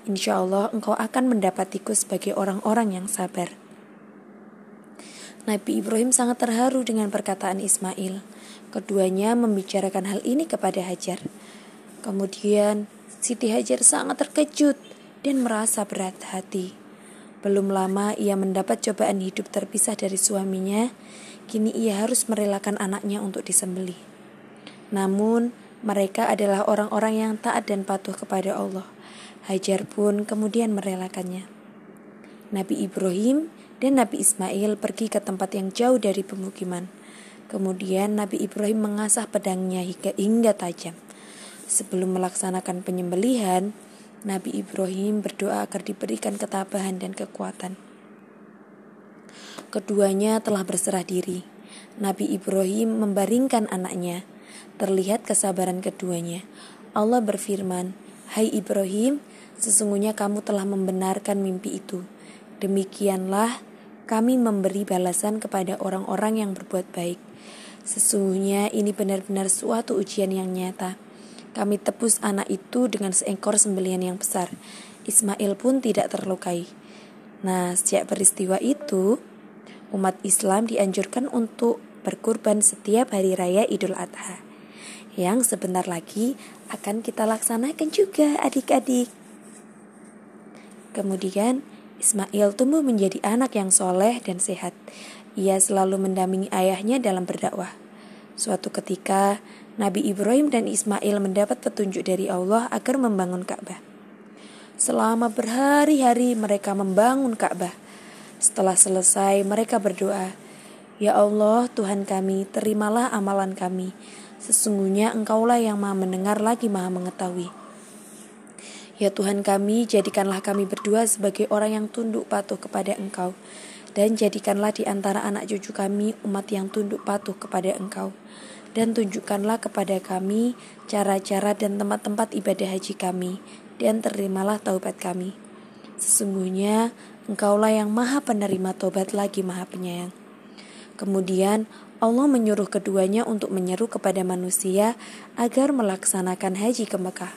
[SPEAKER 1] Insya Allah engkau akan mendapatiku sebagai orang-orang yang sabar. Nabi Ibrahim sangat terharu dengan perkataan Ismail. Keduanya membicarakan hal ini kepada Hajar. Kemudian Siti Hajar sangat terkejut dan merasa berat hati. Belum lama ia mendapat cobaan hidup terpisah dari suaminya, kini ia harus merelakan anaknya untuk disembelih. Namun, mereka adalah orang-orang yang taat dan patuh kepada Allah. Hajar pun kemudian merelakannya. Nabi Ibrahim dan Nabi Ismail pergi ke tempat yang jauh dari pemukiman. Kemudian Nabi Ibrahim mengasah pedangnya hingga, hingga tajam. Sebelum melaksanakan penyembelihan, Nabi Ibrahim berdoa agar diberikan ketabahan dan kekuatan. Keduanya telah berserah diri. Nabi Ibrahim membaringkan anaknya. Terlihat kesabaran keduanya. Allah berfirman, "Hai Ibrahim, sesungguhnya kamu telah membenarkan mimpi itu. Demikianlah kami memberi balasan kepada orang-orang yang berbuat baik. Sesungguhnya ini benar-benar suatu ujian yang nyata." Kami tebus anak itu dengan seekor sembelian yang besar. Ismail pun tidak terlukai. Nah, sejak peristiwa itu, umat Islam dianjurkan untuk berkurban setiap hari raya Idul Adha. Yang sebentar lagi akan kita laksanakan juga adik-adik. Kemudian Ismail tumbuh menjadi anak yang soleh dan sehat. Ia selalu mendampingi ayahnya dalam berdakwah. Suatu ketika, Nabi Ibrahim dan Ismail mendapat petunjuk dari Allah agar membangun Ka'bah. Selama berhari-hari mereka membangun Ka'bah. Setelah selesai, mereka berdoa, "Ya Allah, Tuhan kami, terimalah amalan kami. Sesungguhnya Engkaulah yang Maha Mendengar lagi Maha Mengetahui." Ya Tuhan kami, jadikanlah kami berdua sebagai orang yang tunduk patuh kepada Engkau, dan jadikanlah di antara anak cucu kami umat yang tunduk patuh kepada Engkau dan tunjukkanlah kepada kami cara-cara dan tempat-tempat ibadah haji kami, dan terimalah taubat kami. Sesungguhnya Engkaulah yang maha penerima taubat lagi maha penyayang. Kemudian Allah menyuruh keduanya untuk menyeru kepada manusia agar melaksanakan haji ke Mekah.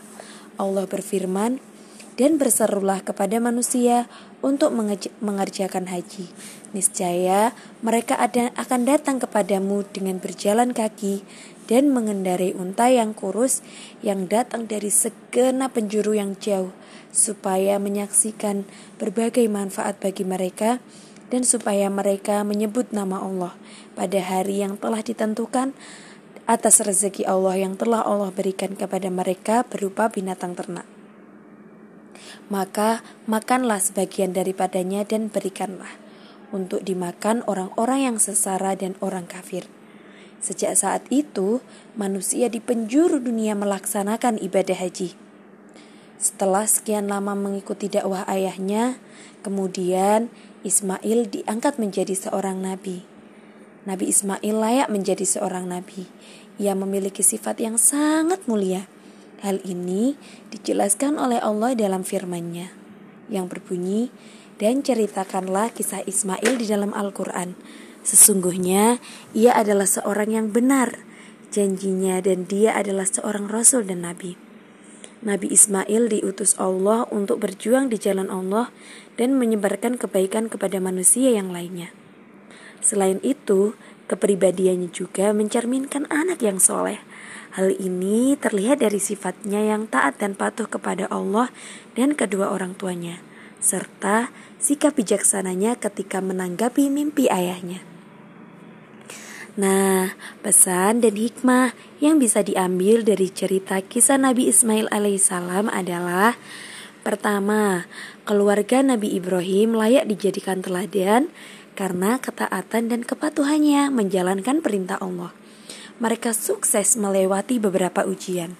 [SPEAKER 1] Allah berfirman, dan berserulah kepada manusia untuk mengerjakan haji. Niscaya mereka ada, akan datang kepadamu dengan berjalan kaki dan mengendarai unta yang kurus yang datang dari segenap penjuru yang jauh, supaya menyaksikan berbagai manfaat bagi mereka dan supaya mereka menyebut nama Allah pada hari yang telah ditentukan atas rezeki Allah yang telah Allah berikan kepada mereka berupa binatang ternak maka makanlah sebagian daripadanya dan berikanlah untuk dimakan orang-orang yang sesara dan orang kafir. Sejak saat itu, manusia di penjuru dunia melaksanakan ibadah haji. Setelah sekian lama mengikuti dakwah ayahnya, kemudian Ismail diangkat menjadi seorang nabi. Nabi Ismail layak menjadi seorang nabi. Ia memiliki sifat yang sangat mulia Hal ini dijelaskan oleh Allah dalam firman-Nya yang berbunyi, dan ceritakanlah kisah Ismail di dalam Al-Quran. Sesungguhnya ia adalah seorang yang benar janjinya dan dia adalah seorang rasul dan nabi. Nabi Ismail diutus Allah untuk berjuang di jalan Allah dan menyebarkan kebaikan kepada manusia yang lainnya. Selain itu, kepribadiannya juga mencerminkan anak yang soleh Hal ini terlihat dari sifatnya yang taat dan patuh kepada Allah dan kedua orang tuanya, serta sikap bijaksananya ketika menanggapi mimpi ayahnya. Nah, pesan dan hikmah yang bisa diambil dari cerita kisah Nabi Ismail alaihissalam adalah Pertama, keluarga Nabi Ibrahim layak dijadikan teladan karena ketaatan dan kepatuhannya menjalankan perintah Allah mereka sukses melewati beberapa ujian.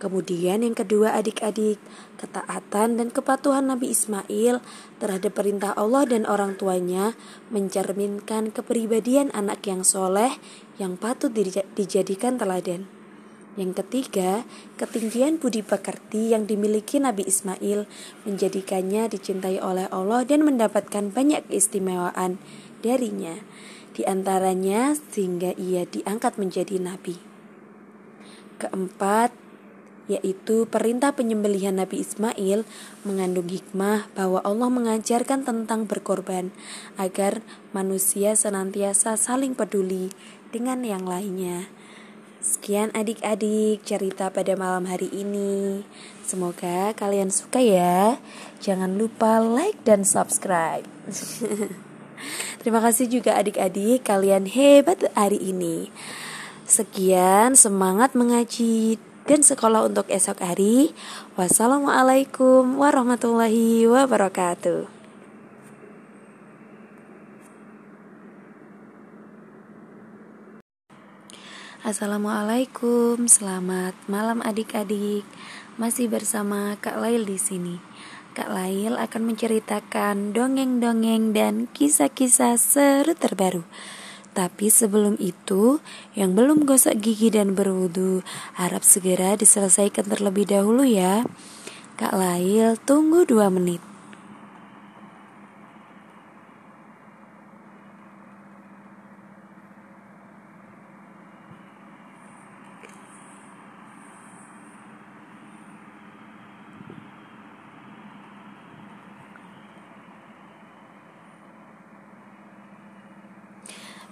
[SPEAKER 1] Kemudian yang kedua adik-adik, ketaatan dan kepatuhan Nabi Ismail terhadap perintah Allah dan orang tuanya mencerminkan kepribadian anak yang soleh yang patut dijadikan teladan. Yang ketiga, ketinggian budi pekerti yang dimiliki Nabi Ismail menjadikannya dicintai oleh Allah dan mendapatkan banyak keistimewaan darinya di antaranya sehingga ia diangkat menjadi nabi. Keempat, yaitu perintah penyembelihan Nabi Ismail mengandung hikmah bahwa Allah mengajarkan tentang berkorban agar manusia senantiasa saling peduli dengan yang lainnya. Sekian adik-adik cerita pada malam hari ini. Semoga kalian suka ya. Jangan lupa like dan subscribe. Terima kasih juga adik-adik kalian hebat hari ini. Sekian semangat mengaji dan sekolah untuk esok hari. Wassalamualaikum warahmatullahi wabarakatuh. Assalamualaikum, selamat malam adik-adik. Masih bersama Kak Lail di sini. Kak Lail akan menceritakan dongeng-dongeng dan kisah-kisah seru terbaru. Tapi sebelum itu, yang belum gosok gigi dan berwudu, harap segera diselesaikan terlebih dahulu ya. Kak Lail, tunggu dua menit.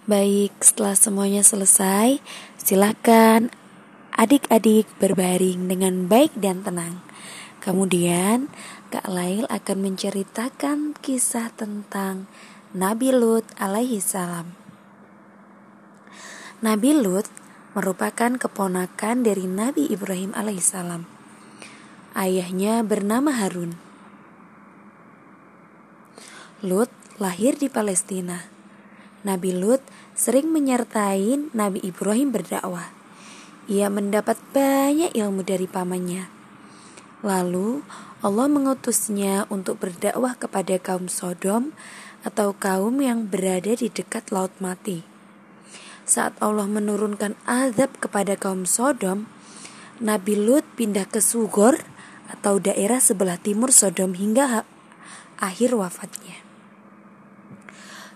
[SPEAKER 1] Baik, setelah semuanya selesai, silakan adik-adik berbaring dengan baik dan tenang. Kemudian Kak Lail akan menceritakan kisah tentang Nabi Lut alaihi salam. Nabi Lut merupakan keponakan dari Nabi Ibrahim alaihissalam. Ayahnya bernama Harun. Lut lahir di Palestina. Nabi Lut sering menyertai Nabi Ibrahim berdakwah. Ia mendapat banyak ilmu dari pamannya. Lalu Allah mengutusnya untuk berdakwah kepada kaum Sodom atau kaum yang berada di dekat Laut Mati saat Allah menurunkan azab kepada kaum Sodom, Nabi Lut pindah ke Sugor atau daerah sebelah timur Sodom hingga akhir wafatnya.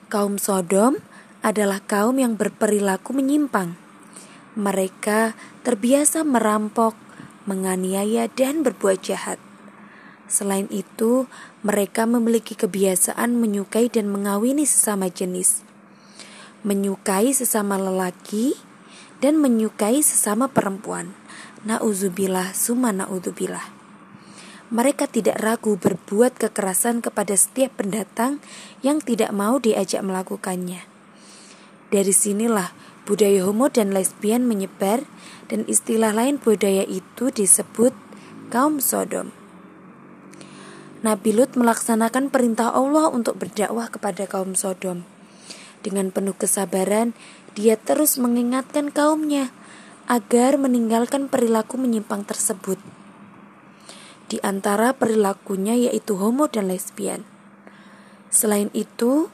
[SPEAKER 1] Kaum Sodom adalah kaum yang berperilaku menyimpang. Mereka terbiasa merampok, menganiaya, dan berbuat jahat. Selain itu, mereka memiliki kebiasaan menyukai dan mengawini sesama jenis menyukai sesama lelaki dan menyukai sesama perempuan. Nauzubillah summa naudzubillah. Mereka tidak ragu berbuat kekerasan kepada setiap pendatang yang tidak mau diajak melakukannya. Dari sinilah budaya homo dan lesbian menyebar dan istilah lain budaya itu disebut kaum Sodom. Nabi Lut melaksanakan perintah Allah untuk berdakwah kepada kaum Sodom. Dengan penuh kesabaran, dia terus mengingatkan kaumnya agar meninggalkan perilaku menyimpang tersebut. Di antara perilakunya yaitu homo dan lesbian. Selain itu,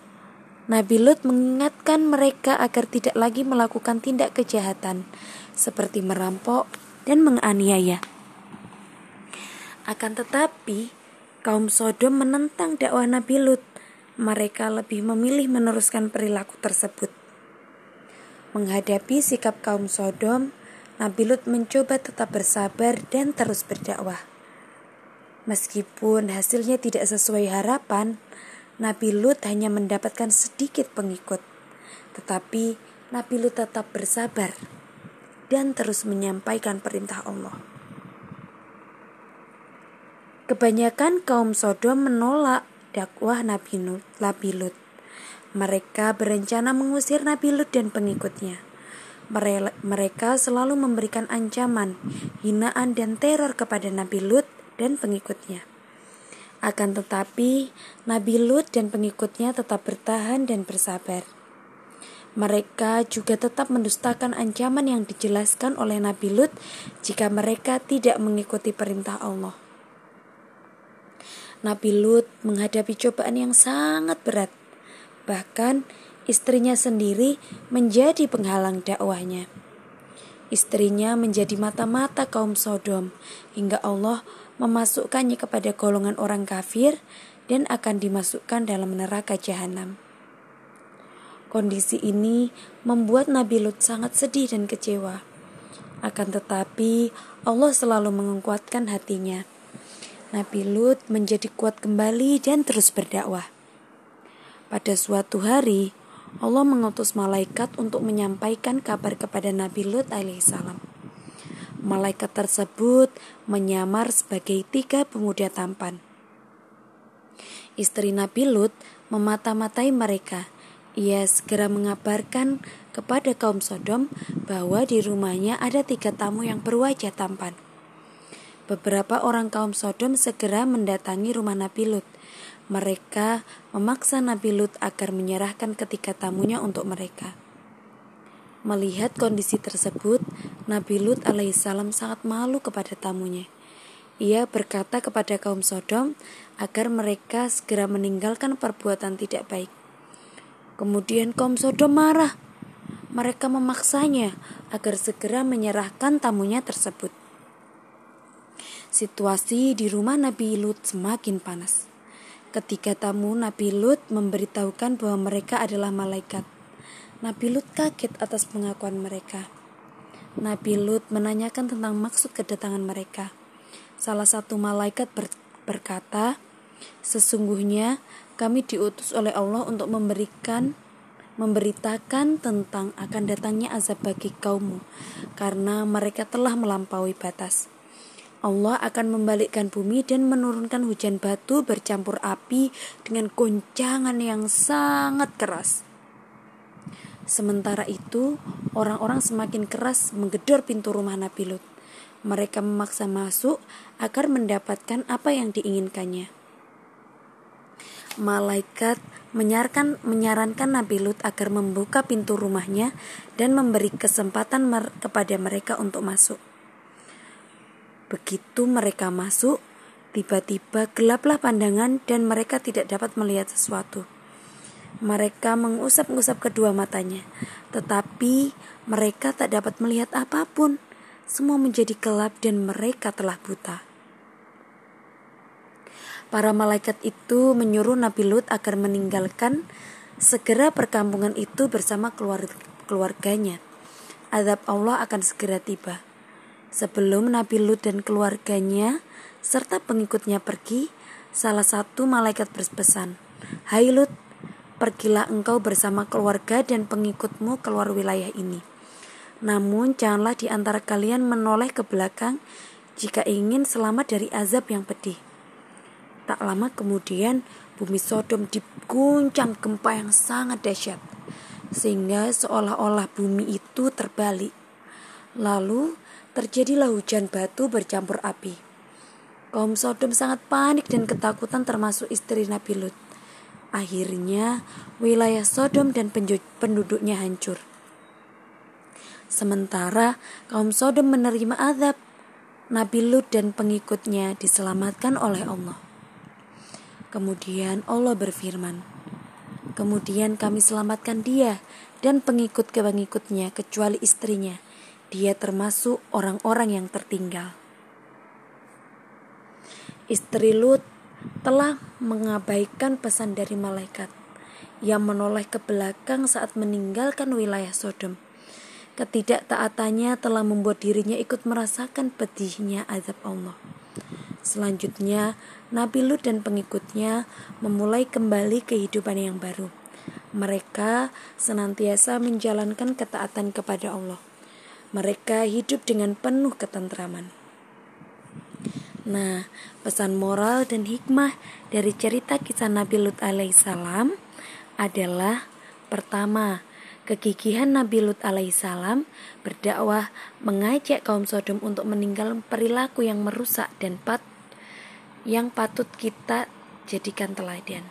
[SPEAKER 1] Nabi Lut mengingatkan mereka agar tidak lagi melakukan tindak kejahatan seperti merampok dan menganiaya. Akan tetapi, kaum Sodom menentang dakwah Nabi Lut mereka lebih memilih meneruskan perilaku tersebut. Menghadapi sikap kaum Sodom, Nabi Lut mencoba tetap bersabar dan terus berdakwah. Meskipun hasilnya tidak sesuai harapan, Nabi Lut hanya mendapatkan sedikit pengikut. Tetapi Nabi Lut tetap bersabar dan terus menyampaikan perintah Allah. Kebanyakan kaum Sodom menolak dakwah Nabi Lut, Nabi Lut. Mereka berencana mengusir Nabi Lut dan pengikutnya. Mereka selalu memberikan ancaman, hinaan, dan teror kepada Nabi Lut dan pengikutnya. Akan tetapi, Nabi Lut dan pengikutnya tetap bertahan dan bersabar. Mereka juga tetap mendustakan ancaman yang dijelaskan oleh Nabi Lut jika mereka tidak mengikuti perintah Allah. Nabi Lut menghadapi cobaan yang sangat berat. Bahkan istrinya sendiri menjadi penghalang dakwahnya. Istrinya menjadi mata-mata kaum Sodom hingga Allah memasukkannya kepada golongan orang kafir dan akan dimasukkan dalam neraka jahanam. Kondisi ini membuat Nabi Lut sangat sedih dan kecewa. Akan tetapi, Allah selalu menguatkan hatinya. Nabi Lut menjadi kuat kembali dan terus berdakwah. Pada suatu hari, Allah mengutus malaikat untuk menyampaikan kabar kepada Nabi Lut alaihissalam. Malaikat tersebut menyamar sebagai tiga pemuda tampan. Istri Nabi Lut memata-matai mereka. Ia segera mengabarkan kepada kaum Sodom bahwa di rumahnya ada tiga tamu yang berwajah tampan. Beberapa orang kaum Sodom segera mendatangi rumah Nabi Lut. Mereka memaksa Nabi Lut agar menyerahkan ketiga tamunya untuk mereka. Melihat kondisi tersebut, Nabi Lut alaihissalam sangat malu kepada tamunya. Ia berkata kepada kaum Sodom agar mereka segera meninggalkan perbuatan tidak baik. Kemudian kaum Sodom marah. Mereka memaksanya agar segera menyerahkan tamunya tersebut. Situasi di rumah Nabi Lut semakin panas. Ketika tamu Nabi Lut memberitahukan bahwa mereka adalah malaikat, Nabi Lut kaget atas pengakuan mereka. Nabi Lut menanyakan tentang maksud kedatangan mereka. Salah satu malaikat ber berkata, "Sesungguhnya kami diutus oleh Allah untuk memberikan memberitakan tentang akan datangnya azab bagi kaummu karena mereka telah melampaui batas." Allah akan membalikkan bumi dan menurunkan hujan batu bercampur api dengan goncangan yang sangat keras. Sementara itu, orang-orang semakin keras menggedor pintu rumah Nabi Lut. Mereka memaksa masuk agar mendapatkan apa yang diinginkannya. Malaikat menyarankan, menyarankan Nabi Lut agar membuka pintu rumahnya dan memberi kesempatan mer kepada mereka untuk masuk. Begitu mereka masuk, tiba-tiba gelaplah pandangan dan mereka tidak dapat melihat sesuatu. Mereka mengusap-ngusap kedua matanya, tetapi mereka tak dapat melihat apa pun. Semua menjadi gelap dan mereka telah buta. Para malaikat itu menyuruh Nabi Lut agar meninggalkan segera perkampungan itu bersama keluarganya. Azab Allah akan segera tiba. Sebelum Nabi Lut dan keluarganya serta pengikutnya pergi, salah satu malaikat berpesan, Hai Lut, pergilah engkau bersama keluarga dan pengikutmu keluar wilayah ini. Namun janganlah di antara kalian menoleh ke belakang jika ingin selamat dari azab yang pedih. Tak lama kemudian bumi Sodom diguncang gempa yang sangat dahsyat sehingga seolah-olah bumi itu terbalik. Lalu terjadilah hujan batu bercampur api. Kaum Sodom sangat panik dan ketakutan termasuk istri Nabi Lut. Akhirnya wilayah Sodom dan penduduknya hancur. Sementara kaum Sodom menerima azab, Nabi Lut dan pengikutnya diselamatkan oleh Allah. Kemudian Allah berfirman, Kemudian kami selamatkan dia dan pengikut-pengikutnya kecuali istrinya dia termasuk orang-orang yang tertinggal. Istri Lut telah mengabaikan pesan dari malaikat yang menoleh ke belakang saat meninggalkan wilayah Sodom. Ketidaktaatannya telah membuat dirinya ikut merasakan pedihnya azab Allah. Selanjutnya, Nabi Lut dan pengikutnya memulai kembali kehidupan yang baru. Mereka senantiasa menjalankan ketaatan kepada Allah mereka hidup dengan penuh ketentraman. Nah, pesan moral dan hikmah dari cerita kisah Nabi Lut alaihissalam adalah pertama, kegigihan Nabi Lut alaihissalam berdakwah mengajak kaum Sodom untuk meninggal perilaku yang merusak dan pat yang patut kita jadikan teladan.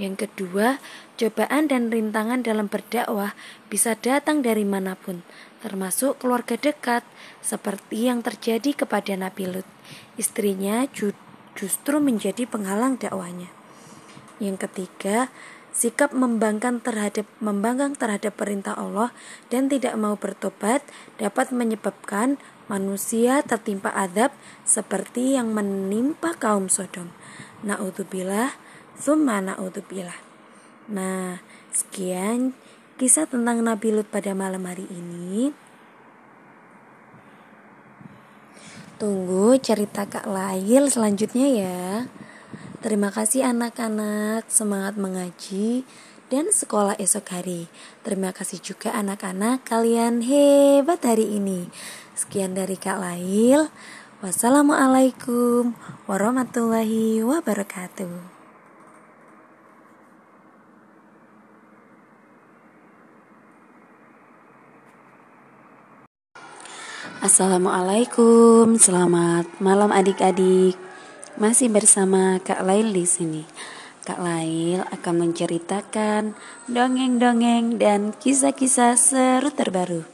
[SPEAKER 1] Yang kedua, cobaan dan rintangan dalam berdakwah bisa datang dari mana pun, termasuk keluarga dekat, seperti yang terjadi kepada Nabi Lut. Istrinya ju justru menjadi penghalang dakwanya. Yang ketiga, sikap membangkang terhadap membangkang terhadap perintah Allah dan tidak mau bertobat dapat menyebabkan manusia tertimpa azab seperti yang menimpa kaum Sodom. Naudzubillah Summa na'udzubillah. Nah, sekian kisah tentang Nabi Lut pada malam hari ini. Tunggu cerita Kak Lail selanjutnya ya. Terima kasih anak-anak, semangat mengaji dan sekolah esok hari. Terima kasih juga anak-anak, kalian hebat hari ini. Sekian dari Kak Lail. Wassalamualaikum warahmatullahi wabarakatuh.
[SPEAKER 2] Assalamualaikum, selamat malam adik-adik. Masih bersama Kak Lail di sini. Kak Lail akan menceritakan dongeng-dongeng dan kisah-kisah seru terbaru.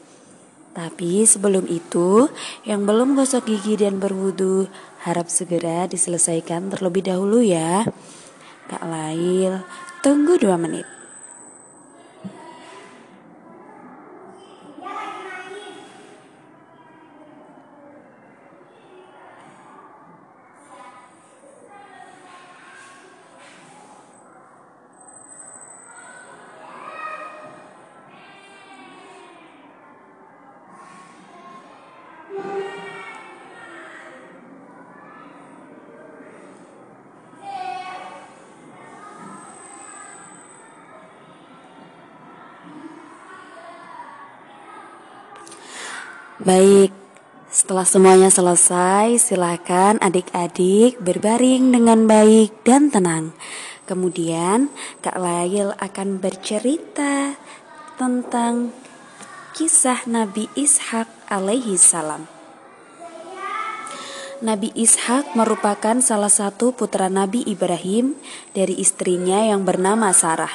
[SPEAKER 2] Tapi sebelum itu, yang belum gosok gigi dan berwudu harap segera diselesaikan terlebih dahulu ya. Kak Lail, tunggu dua menit. Baik, Setelah semuanya selesai, silakan adik-adik berbaring dengan baik dan tenang. Kemudian Kak Lail akan bercerita tentang kisah Nabi Ishak alaihi salam. Nabi Ishak merupakan salah satu putra Nabi Ibrahim dari istrinya yang bernama Sarah.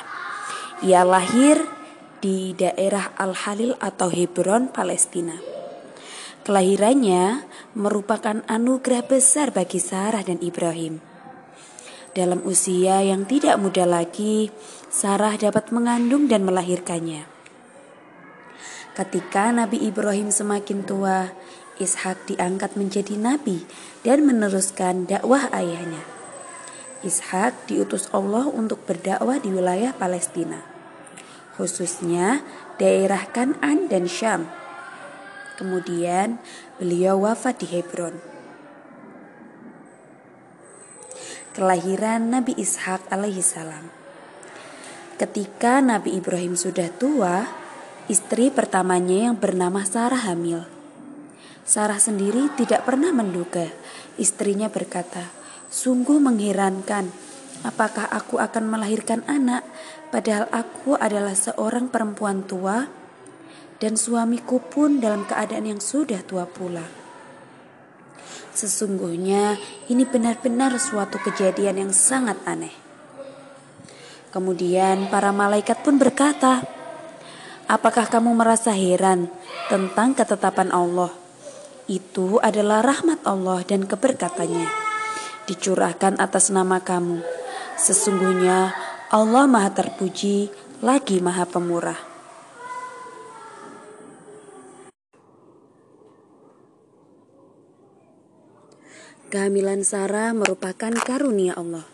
[SPEAKER 2] Ia lahir di daerah Al-Halil atau Hebron, Palestina. Kelahirannya merupakan anugerah besar bagi Sarah dan Ibrahim. Dalam usia yang tidak muda lagi, Sarah dapat mengandung dan melahirkannya. Ketika Nabi Ibrahim semakin tua, Ishak diangkat menjadi nabi dan meneruskan dakwah ayahnya. Ishak diutus Allah untuk berdakwah di wilayah Palestina, khususnya daerah Kanan dan Syam. Kemudian beliau wafat di Hebron. Kelahiran Nabi Ishak alaihissalam. Ketika Nabi Ibrahim sudah tua, Istri pertamanya yang bernama Sarah hamil. Sarah sendiri tidak pernah menduga. Istrinya berkata, "Sungguh mengherankan. Apakah aku akan melahirkan anak, padahal aku adalah seorang perempuan tua, dan suamiku pun dalam keadaan yang sudah tua pula." Sesungguhnya ini benar-benar suatu kejadian yang sangat aneh. Kemudian para malaikat pun berkata, Apakah kamu merasa heran tentang ketetapan Allah? Itu adalah rahmat Allah dan keberkatannya. Dicurahkan atas nama kamu. Sesungguhnya Allah maha terpuji lagi maha pemurah. Kehamilan Sarah merupakan karunia Allah.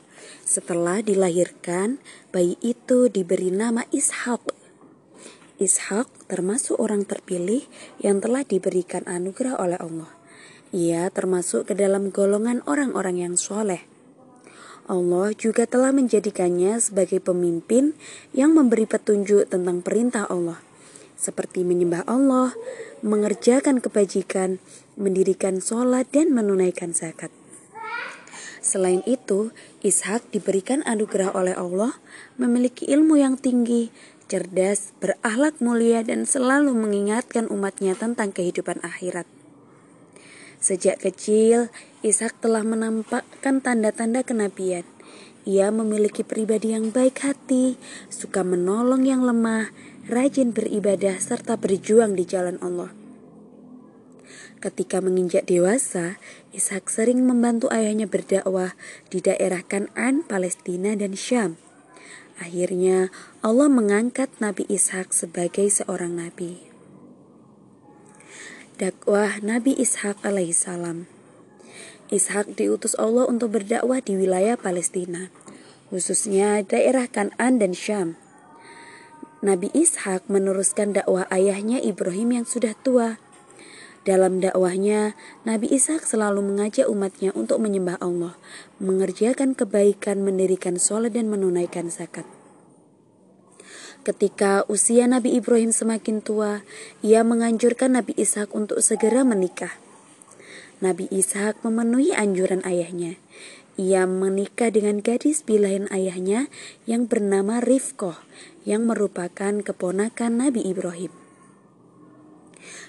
[SPEAKER 2] Setelah dilahirkan, bayi itu diberi nama Ishak Ishak termasuk orang terpilih yang telah diberikan anugerah oleh Allah. Ia termasuk ke dalam golongan orang-orang yang soleh. Allah juga telah menjadikannya sebagai pemimpin yang memberi petunjuk tentang perintah Allah, seperti menyembah Allah, mengerjakan kebajikan, mendirikan sholat, dan menunaikan zakat. Selain itu, Ishak diberikan anugerah oleh Allah, memiliki ilmu yang tinggi, cerdas, berakhlak mulia, dan selalu mengingatkan umatnya tentang kehidupan akhirat. Sejak kecil, Ishak telah menampakkan tanda-tanda kenabian. Ia memiliki pribadi yang baik hati, suka menolong yang lemah, rajin beribadah, serta berjuang di jalan Allah. Ketika menginjak dewasa, Ishak sering membantu ayahnya berdakwah di daerah Kanan, Palestina, dan Syam. Akhirnya Allah mengangkat Nabi Ishak sebagai seorang nabi. Dakwah Nabi Ishak alaihissalam. Ishak diutus Allah untuk berdakwah di wilayah Palestina, khususnya daerah Kanan dan Syam. Nabi Ishak meneruskan dakwah ayahnya Ibrahim yang sudah tua. Dalam dakwahnya, Nabi Ishak selalu mengajak umatnya untuk menyembah Allah, mengerjakan kebaikan, mendirikan sholat, dan menunaikan zakat. Ketika usia Nabi Ibrahim semakin tua, ia menganjurkan Nabi Ishak untuk segera menikah. Nabi Ishak memenuhi anjuran ayahnya. Ia menikah dengan gadis pilihan ayahnya yang bernama Rifkoh, yang merupakan keponakan Nabi Ibrahim.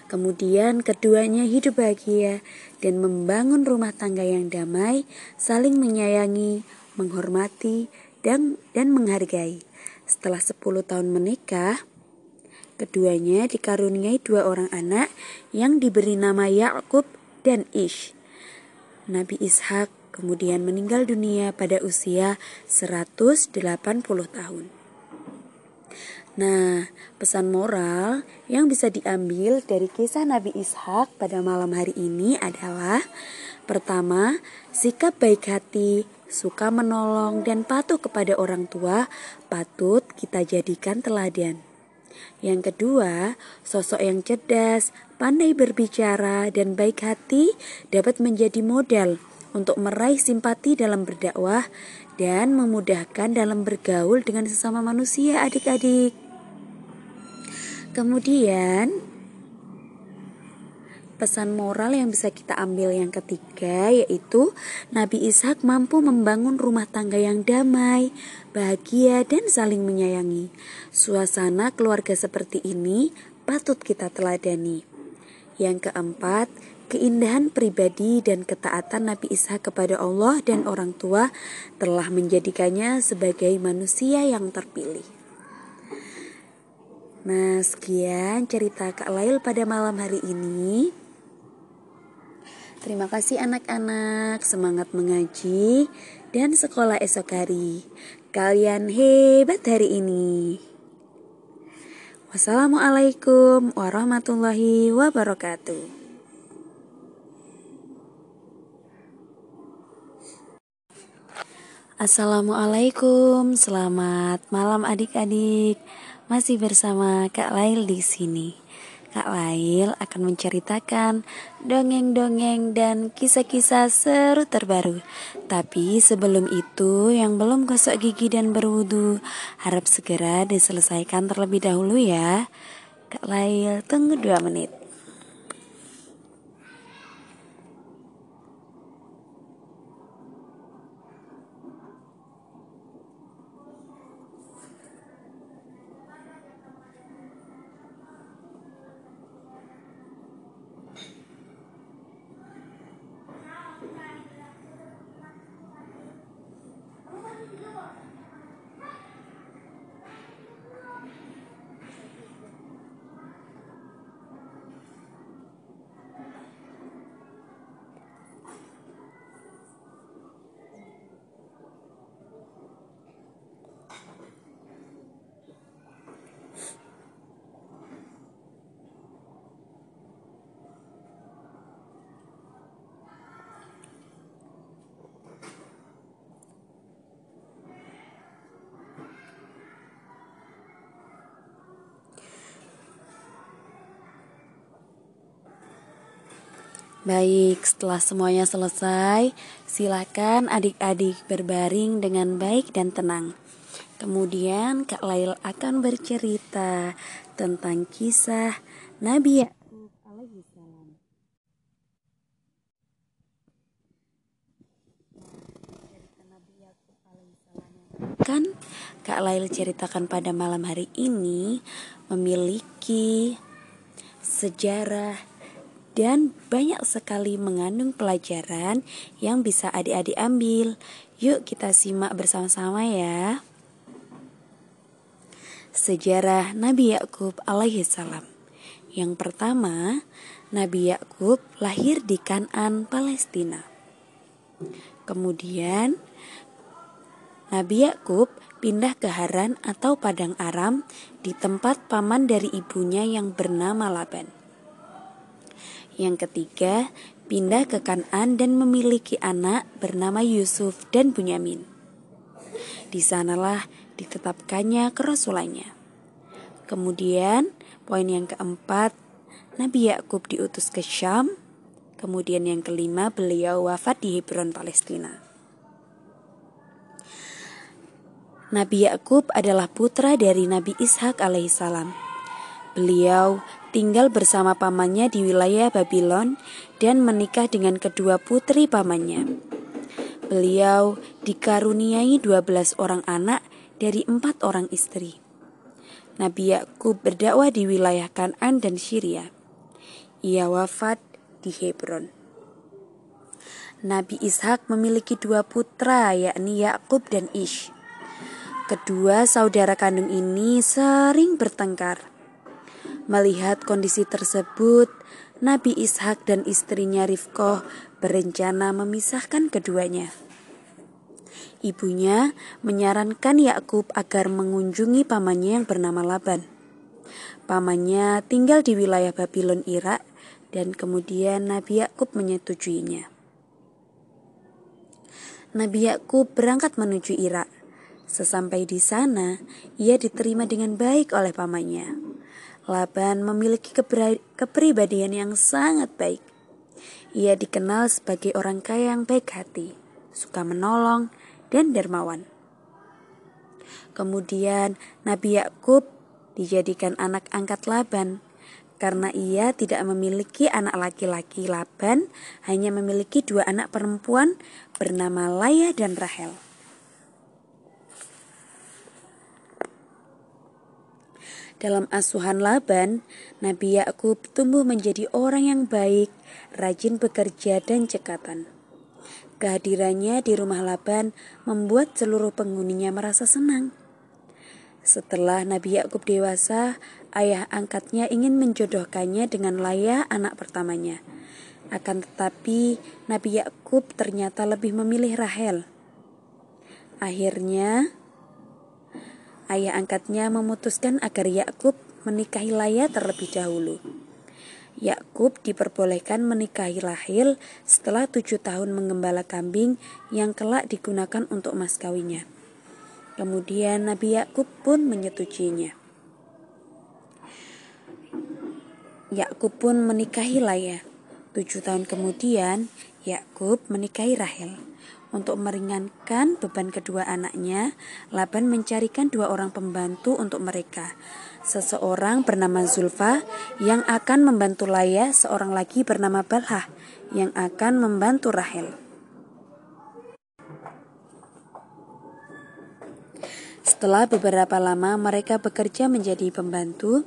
[SPEAKER 2] Kemudian keduanya hidup bahagia dan membangun rumah tangga yang damai, saling menyayangi, menghormati, dan, dan menghargai. Setelah 10 tahun menikah, keduanya dikaruniai dua orang anak yang diberi nama Yakub dan Ish. Nabi Ishak kemudian meninggal dunia pada usia 180 tahun. Nah, pesan moral yang bisa diambil dari kisah Nabi Ishak pada malam hari ini adalah pertama, sikap baik hati suka menolong, dan patuh kepada orang tua patut kita jadikan teladan. Yang kedua, sosok yang cerdas, pandai berbicara, dan baik hati dapat menjadi modal untuk meraih simpati dalam berdakwah dan memudahkan dalam bergaul dengan sesama manusia adik-adik. Kemudian, pesan moral yang bisa kita ambil yang ketiga yaitu Nabi Ishak mampu membangun rumah tangga yang damai, bahagia dan saling menyayangi. Suasana keluarga seperti ini patut kita teladani. Yang keempat, keindahan pribadi dan ketaatan Nabi Ishak kepada Allah dan orang tua telah menjadikannya sebagai manusia yang terpilih. Nah, sekian cerita Kak Lail pada malam hari ini. Terima kasih anak-anak, semangat mengaji dan sekolah esok hari. Kalian hebat hari ini. Wassalamualaikum warahmatullahi wabarakatuh. Assalamualaikum, selamat malam adik-adik. Masih bersama Kak Lail di sini. Kak Lail akan menceritakan dongeng-dongeng dan kisah-kisah seru terbaru. Tapi sebelum itu, yang belum gosok gigi dan berwudu, harap segera diselesaikan terlebih dahulu ya. Kak Lail, tunggu dua menit. Baik, setelah semuanya selesai, silakan adik-adik berbaring dengan baik dan tenang. Kemudian Kak Lail akan bercerita tentang kisah Nabi Yakub alaihissalam. Kan Kak Lail ceritakan pada malam hari ini memiliki sejarah dan banyak sekali mengandung pelajaran yang bisa adik-adik ambil. Yuk kita simak bersama-sama ya. Sejarah Nabi Yakub alaihi salam. Yang pertama, Nabi Yakub lahir di Kanan, Palestina. Kemudian Nabi Yakub pindah ke Haran atau Padang Aram di tempat paman dari ibunya yang bernama Laban. Yang ketiga, pindah ke Kanan dan memiliki anak bernama Yusuf dan Bunyamin. Di sanalah ditetapkannya kerasulannya. Kemudian, poin yang keempat, Nabi Yakub diutus ke Syam. Kemudian yang kelima, beliau wafat di Hebron, Palestina. Nabi Yakub adalah putra dari Nabi Ishak alaihissalam. Beliau tinggal bersama pamannya di wilayah Babylon dan menikah dengan kedua putri pamannya. Beliau dikaruniai 12 orang anak dari empat orang istri. Nabi Yakub berdakwah di wilayah Kanan dan Syria. Ia wafat di Hebron. Nabi Ishak memiliki dua putra yakni Yakub dan Ish. Kedua saudara kandung ini sering bertengkar. Melihat kondisi tersebut, Nabi Ishak dan istrinya Rifkoh berencana memisahkan keduanya. Ibunya menyarankan Yakub agar mengunjungi pamannya yang bernama Laban. Pamannya tinggal di wilayah Babylon Irak dan kemudian Nabi Yakub menyetujuinya. Nabi Yakub berangkat menuju Irak. Sesampai di sana, ia diterima dengan baik oleh pamannya. Laban memiliki kepribadian yang sangat baik. Ia dikenal sebagai orang kaya yang baik hati, suka menolong, dan dermawan. Kemudian Nabi Yakub dijadikan anak angkat Laban. karena ia tidak memiliki anak laki-laki Laban, hanya memiliki dua anak perempuan bernama Laya dan Rahel. Dalam asuhan Laban, Nabi Yakub tumbuh menjadi orang yang baik, rajin bekerja dan cekatan. Kehadirannya di rumah Laban membuat seluruh penghuninya merasa senang. Setelah Nabi Yakub dewasa, ayah angkatnya ingin menjodohkannya dengan Laya anak pertamanya. Akan tetapi Nabi Yakub ternyata lebih memilih Rahel. Akhirnya ayah angkatnya memutuskan agar Yakub menikahi Laya terlebih dahulu. Yakub diperbolehkan menikahi Rahel setelah tujuh tahun mengembala kambing yang kelak digunakan untuk mas kawinnya. Kemudian Nabi Yakub pun menyetujuinya. Yakub pun menikahi Laya. Tujuh tahun kemudian, Yakub menikahi Rahel. Untuk meringankan beban kedua anaknya, Laban mencarikan dua orang pembantu untuk mereka. Seseorang bernama Zulfa yang akan membantu Laya, seorang lagi bernama Balhah yang akan membantu Rahel. Setelah beberapa lama mereka bekerja menjadi pembantu,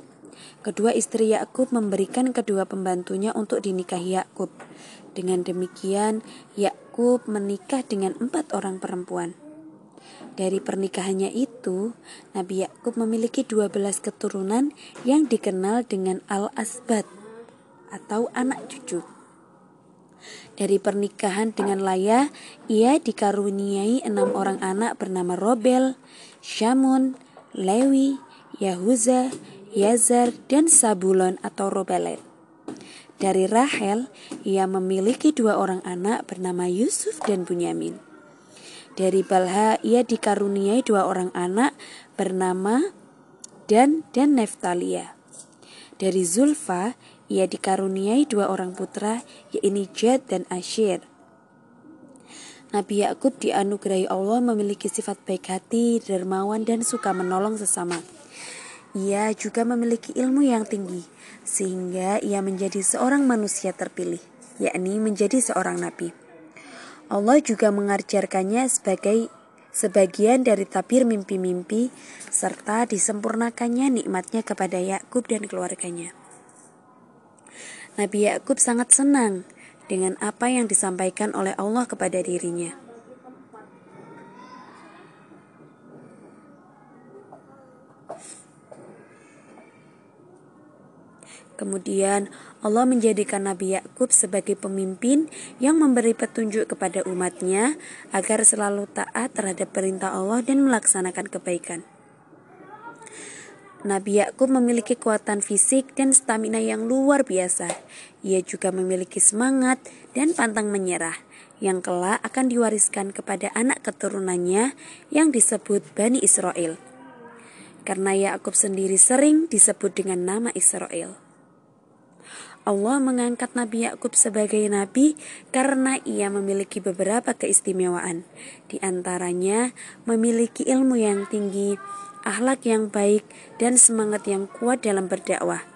[SPEAKER 2] kedua istri Yakub memberikan kedua pembantunya untuk dinikahi Yakub. Dengan demikian, Yakub menikah dengan empat orang perempuan. Dari pernikahannya itu, Nabi Yakub memiliki 12 keturunan yang dikenal dengan Al-Asbat atau anak cucu. Dari pernikahan dengan Laya, ia dikaruniai enam orang anak bernama Robel, Syamun, Lewi, Yahuza, Yazar, dan Sabulon atau Robelet. Dari Rahel, ia memiliki dua orang anak bernama Yusuf dan Bunyamin. Dari Balha, ia dikaruniai dua orang anak bernama Dan dan Neftalia. Dari Zulfa, ia dikaruniai dua orang putra, yaitu Jad dan Ashir. Nabi Yakub dianugerahi Allah memiliki sifat baik hati, dermawan, dan suka menolong sesama. Ia juga memiliki ilmu yang tinggi, sehingga ia menjadi seorang manusia terpilih, yakni menjadi seorang nabi. Allah juga mengajarkannya sebagai sebagian dari tabir mimpi-mimpi serta disempurnakannya nikmatnya kepada Yakub dan keluarganya. Nabi Yakub sangat senang dengan apa yang disampaikan oleh Allah kepada dirinya. Kemudian Allah menjadikan Nabi Yakub sebagai pemimpin yang memberi petunjuk kepada umatnya agar selalu taat terhadap perintah Allah dan melaksanakan kebaikan. Nabi Yakub memiliki kekuatan fisik dan stamina yang luar biasa. Ia juga memiliki semangat dan pantang menyerah yang kelak akan diwariskan kepada anak keturunannya yang disebut Bani Israel. Karena Yakub sendiri sering disebut dengan nama Israel. Allah mengangkat Nabi Yakub sebagai nabi karena ia memiliki beberapa keistimewaan. Di antaranya memiliki ilmu yang tinggi, akhlak yang baik, dan semangat yang kuat dalam berdakwah.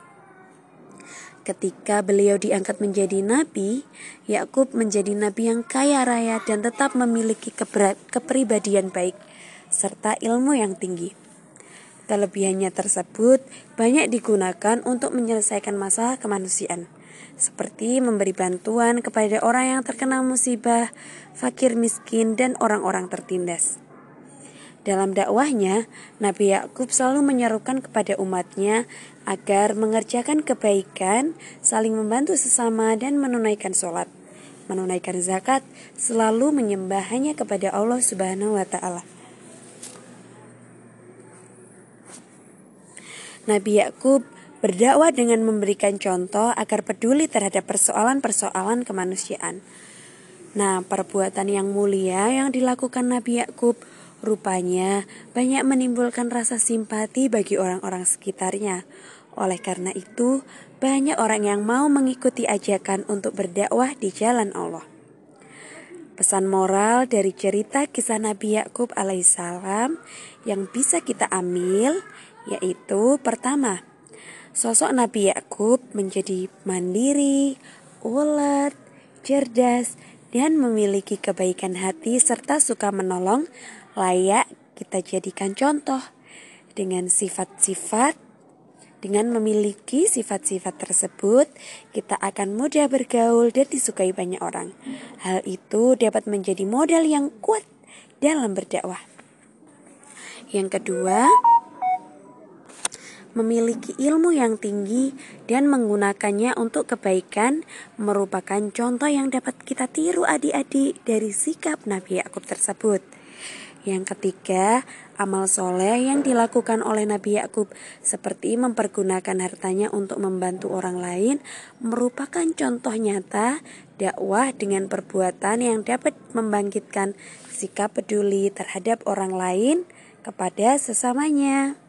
[SPEAKER 2] Ketika beliau diangkat menjadi nabi, Yakub menjadi nabi yang kaya raya dan tetap memiliki kepribadian baik serta ilmu yang tinggi. Kelebihannya tersebut banyak digunakan untuk menyelesaikan masalah kemanusiaan, seperti memberi bantuan kepada orang yang terkena musibah, fakir miskin, dan orang-orang tertindas. Dalam dakwahnya, Nabi Yakub selalu menyerukan kepada umatnya agar mengerjakan kebaikan, saling membantu sesama, dan menunaikan sholat. Menunaikan zakat, selalu menyembah hanya kepada Allah Subhanahu wa Ta'ala. Nabi Yakub berdakwah dengan memberikan contoh agar peduli terhadap persoalan-persoalan kemanusiaan. Nah, perbuatan yang mulia yang dilakukan Nabi Yakub rupanya banyak menimbulkan rasa simpati bagi orang-orang sekitarnya. Oleh karena itu, banyak orang yang mau mengikuti ajakan untuk berdakwah di jalan Allah. Pesan moral dari cerita kisah Nabi Yakub alaihissalam yang bisa kita ambil yaitu pertama, Sosok Nabi Yakub menjadi mandiri, ulet, cerdas, dan memiliki kebaikan hati serta suka menolong layak kita jadikan contoh dengan sifat-sifat dengan memiliki sifat-sifat tersebut, kita akan mudah bergaul dan disukai banyak orang. Hal itu dapat menjadi modal yang kuat dalam berdakwah. Yang kedua, memiliki ilmu yang tinggi dan menggunakannya untuk kebaikan merupakan contoh yang dapat kita tiru adik-adik dari sikap Nabi Yakub tersebut. Yang ketiga, amal soleh yang dilakukan oleh Nabi Yakub seperti mempergunakan hartanya untuk membantu orang lain merupakan contoh nyata dakwah dengan perbuatan yang dapat membangkitkan sikap peduli terhadap orang lain kepada sesamanya.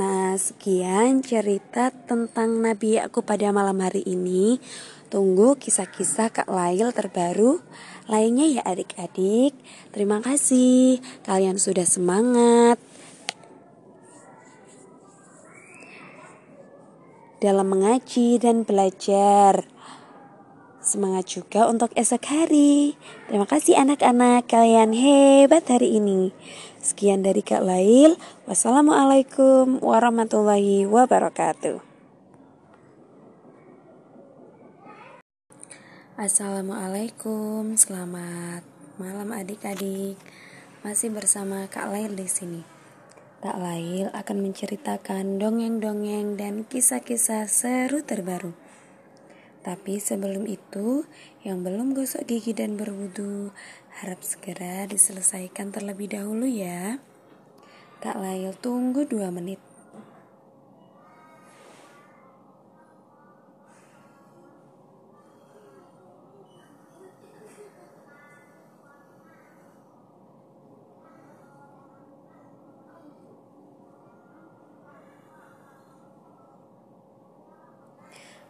[SPEAKER 2] Nah, sekian cerita tentang Nabi Yakub pada malam hari ini. Tunggu kisah-kisah Kak Lail terbaru lainnya ya adik-adik. Terima kasih kalian sudah semangat. Dalam mengaji dan belajar. Semangat juga untuk esok hari. Terima kasih anak-anak, kalian hebat hari ini. Sekian dari Kak Lail. Wassalamualaikum warahmatullahi wabarakatuh.
[SPEAKER 1] Assalamualaikum, selamat malam adik-adik. Masih bersama Kak Lail di sini. Kak Lail akan menceritakan dongeng-dongeng dan kisah-kisah seru terbaru. Tapi sebelum itu, yang belum gosok gigi dan berwudu, harap segera diselesaikan terlebih dahulu ya. Kak Lail tunggu dua menit.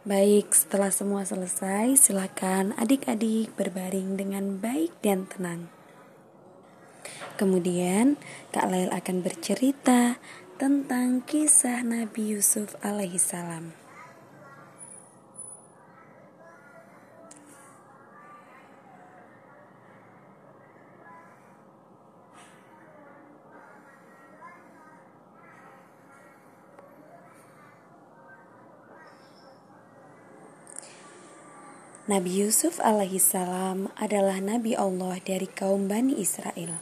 [SPEAKER 1] Baik, setelah semua selesai, silakan adik-adik berbaring dengan baik dan tenang. Kemudian, Kak Lail akan bercerita tentang kisah Nabi Yusuf alaihissalam. Nabi Yusuf alaihissalam adalah Nabi Allah dari kaum Bani Israel.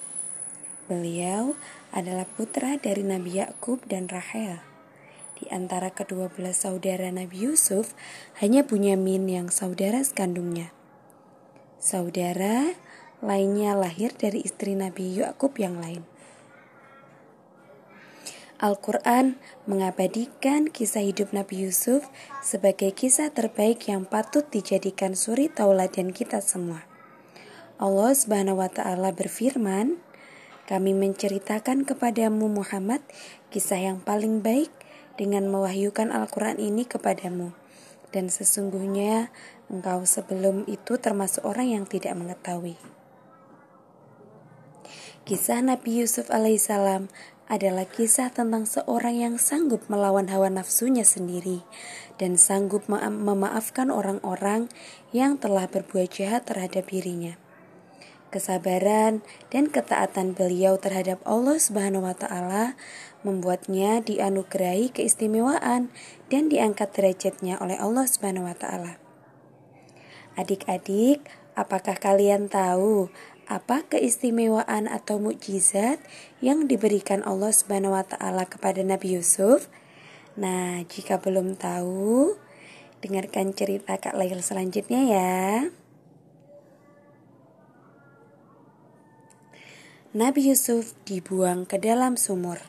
[SPEAKER 1] Beliau adalah putra dari Nabi Yakub dan Rahel. Di antara kedua belas saudara Nabi Yusuf, hanya punya Min yang saudara sekandungnya. Saudara lainnya lahir dari istri Nabi Yakub yang lain. Al-Quran mengabadikan kisah hidup Nabi Yusuf sebagai kisah terbaik yang patut dijadikan suri tauladan kita semua. Allah Subhanahu wa taala berfirman, "Kami menceritakan kepadamu Muhammad kisah yang paling baik dengan mewahyukan Al-Qur'an ini kepadamu." Dan sesungguhnya engkau sebelum itu termasuk orang yang tidak mengetahui. Kisah Nabi Yusuf alaihissalam adalah kisah tentang seorang yang sanggup melawan hawa nafsunya sendiri dan sanggup mema memaafkan orang-orang yang telah berbuat jahat terhadap dirinya. Kesabaran dan ketaatan beliau terhadap Allah Subhanahu wa taala membuatnya dianugerahi keistimewaan dan diangkat derajatnya oleh Allah Subhanahu wa taala. Adik-adik, apakah kalian tahu apa keistimewaan atau mukjizat yang diberikan Allah Subhanahu wa taala kepada Nabi Yusuf? Nah, jika belum tahu, dengarkan cerita Kak Lail selanjutnya ya. Nabi Yusuf dibuang ke dalam sumur.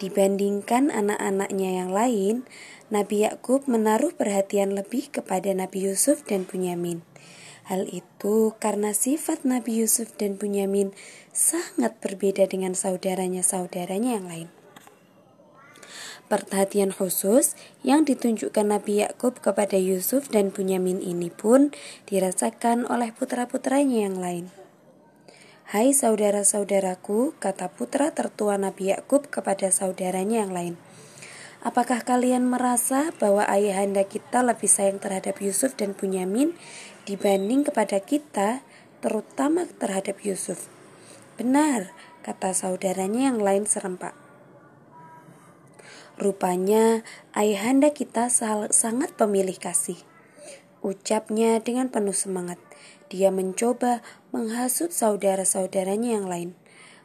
[SPEAKER 1] Dibandingkan anak-anaknya yang lain, Nabi Yakub menaruh perhatian lebih kepada Nabi Yusuf dan Bunyamin. Hal itu karena sifat Nabi Yusuf dan Bunyamin sangat berbeda dengan saudaranya-saudaranya yang lain. Perhatian khusus yang ditunjukkan Nabi Yakub kepada Yusuf dan Bunyamin ini pun dirasakan oleh putra-putranya yang lain.
[SPEAKER 2] Hai saudara-saudaraku, kata putra tertua Nabi Yakub kepada saudaranya yang lain. Apakah kalian merasa bahwa ayahanda kita lebih sayang terhadap Yusuf dan Bunyamin dibanding kepada kita, terutama terhadap Yusuf? Benar, kata saudaranya yang lain serempak. Rupanya ayahanda kita sangat pemilih kasih. Ucapnya dengan penuh semangat. Dia mencoba menghasut saudara-saudaranya yang lain.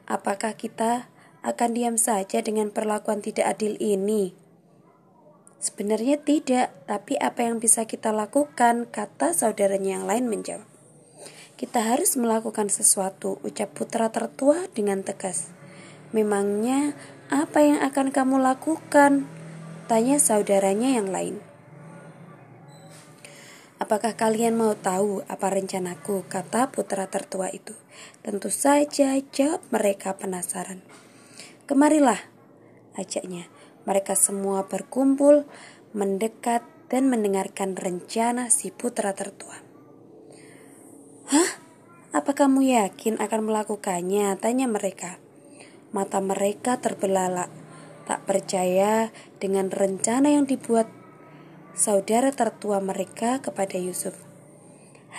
[SPEAKER 2] Apakah kita akan diam saja dengan perlakuan tidak adil ini? Sebenarnya tidak, tapi apa yang bisa kita lakukan? Kata saudaranya yang lain menjawab. Kita harus melakukan sesuatu, ucap putra tertua dengan tegas. Memangnya apa yang akan kamu lakukan? Tanya saudaranya yang lain. Apakah kalian mau tahu apa rencanaku? Kata putra tertua itu. Tentu saja jawab mereka penasaran. Kemarilah, ajaknya. Mereka semua berkumpul, mendekat, dan mendengarkan rencana si putra tertua. Hah? Apa kamu yakin akan melakukannya? Tanya mereka. Mata mereka terbelalak, tak percaya dengan rencana yang dibuat saudara tertua mereka kepada Yusuf.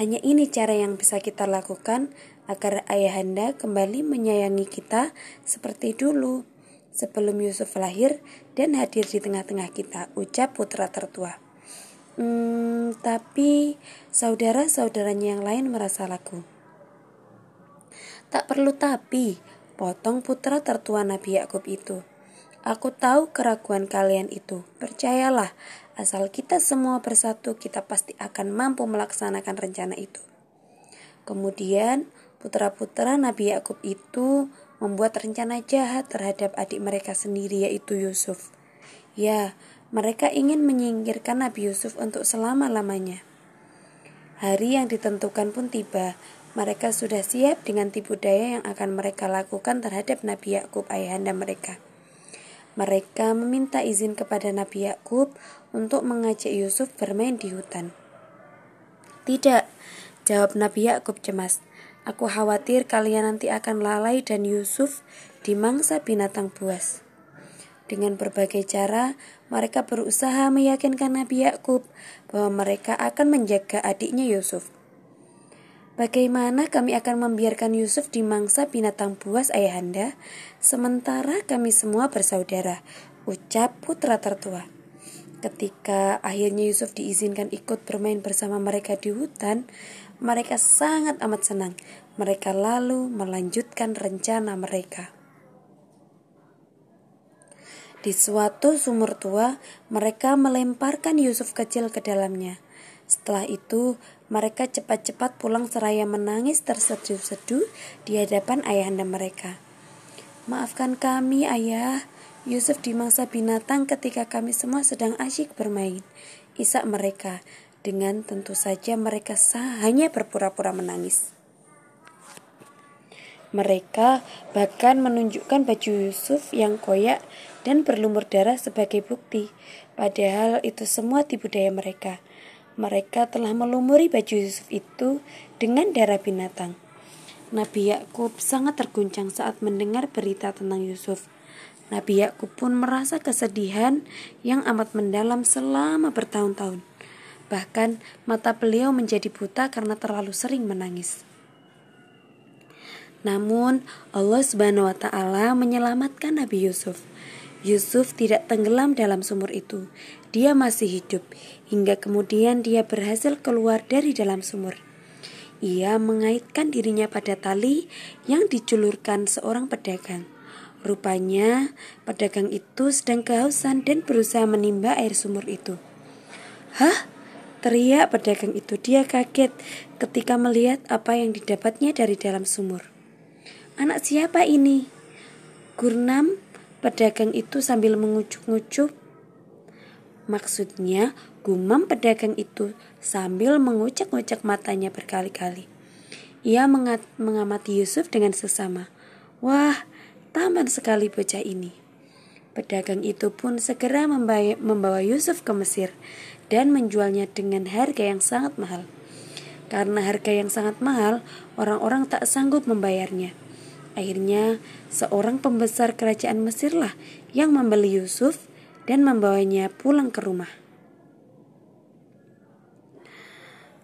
[SPEAKER 2] Hanya ini cara yang bisa kita lakukan agar ayahanda kembali menyayangi kita seperti dulu sebelum Yusuf lahir dan hadir di tengah-tengah kita, ucap putra tertua. Hmm, tapi saudara-saudaranya yang lain merasa lagu. Tak perlu tapi, Potong putra tertua Nabi Yakub itu. Aku tahu keraguan kalian itu. Percayalah, asal kita semua bersatu, kita pasti akan mampu melaksanakan rencana itu. Kemudian, putra-putra Nabi Yakub itu membuat rencana jahat terhadap adik mereka sendiri, yaitu Yusuf. Ya, mereka ingin menyingkirkan Nabi Yusuf untuk selama-lamanya. Hari yang ditentukan pun tiba. Mereka sudah siap dengan tipu daya yang akan mereka lakukan terhadap Nabi Yakub ayahanda mereka. Mereka meminta izin kepada Nabi Yakub untuk mengajak Yusuf bermain di hutan. Tidak, jawab Nabi Yakub cemas. Aku khawatir kalian nanti akan lalai dan Yusuf dimangsa binatang buas. Dengan berbagai cara, mereka berusaha meyakinkan Nabi Yakub bahwa mereka akan menjaga adiknya Yusuf. Bagaimana kami akan membiarkan Yusuf dimangsa binatang buas ayahanda, sementara kami semua bersaudara, ucap putra tertua. Ketika akhirnya Yusuf diizinkan ikut bermain bersama mereka di hutan, mereka sangat amat senang. Mereka lalu melanjutkan rencana mereka. Di suatu sumur tua, mereka melemparkan Yusuf kecil ke dalamnya. Setelah itu, mereka cepat-cepat pulang seraya menangis terseduh-seduh di hadapan ayahanda mereka. Maafkan kami, ayah. Yusuf dimangsa binatang ketika kami semua sedang asyik bermain. Isak mereka, dengan tentu saja mereka hanya berpura-pura menangis. Mereka bahkan menunjukkan baju Yusuf yang koyak dan berlumur darah sebagai bukti, padahal itu semua tipu daya mereka mereka telah melumuri baju Yusuf itu dengan darah binatang. Nabi Yakub sangat terguncang saat mendengar berita tentang Yusuf. Nabi Yakub pun merasa kesedihan yang amat mendalam selama bertahun-tahun. Bahkan mata beliau menjadi buta karena terlalu sering menangis. Namun Allah Subhanahu wa taala menyelamatkan Nabi Yusuf. Yusuf tidak tenggelam dalam sumur itu. Dia masih hidup hingga kemudian dia berhasil keluar dari dalam sumur. Ia mengaitkan dirinya pada tali yang diculurkan seorang pedagang. Rupanya, pedagang itu sedang kehausan dan berusaha menimba air sumur itu. Hah? Teriak pedagang itu. Dia kaget ketika melihat apa yang didapatnya dari dalam sumur. Anak siapa ini? Gurnam Pedagang itu sambil mengucuk-ngucuk. Maksudnya, gumam pedagang itu sambil mengucak-ngucak matanya berkali-kali. Ia mengamati Yusuf dengan sesama. Wah, taman sekali bocah ini. Pedagang itu pun segera membawa Yusuf ke Mesir dan menjualnya dengan harga yang sangat mahal. Karena harga yang sangat mahal, orang-orang tak sanggup membayarnya. Akhirnya, seorang pembesar kerajaan Mesirlah yang membeli Yusuf dan membawanya pulang ke rumah.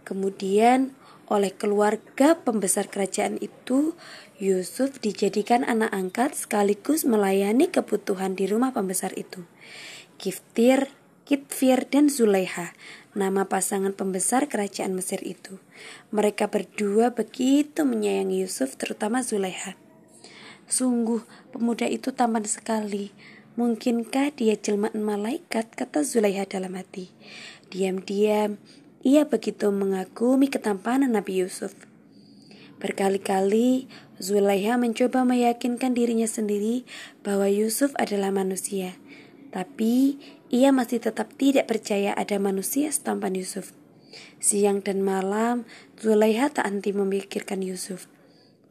[SPEAKER 2] Kemudian, oleh keluarga pembesar kerajaan itu, Yusuf dijadikan anak angkat sekaligus melayani kebutuhan di rumah pembesar itu. Kiftir, Kitfir, dan Zulaiha, nama pasangan pembesar kerajaan Mesir itu. Mereka berdua begitu menyayangi Yusuf, terutama Zulaiha. Sungguh, pemuda itu tampan sekali. Mungkinkah dia jelmaan malaikat, kata Zulaiha dalam hati. Diam-diam, ia begitu mengagumi ketampanan Nabi Yusuf. Berkali-kali Zulaiha mencoba meyakinkan dirinya sendiri bahwa Yusuf adalah manusia. Tapi ia masih tetap tidak percaya ada manusia setampan Yusuf. Siang dan malam, Zulaiha tak henti memikirkan Yusuf.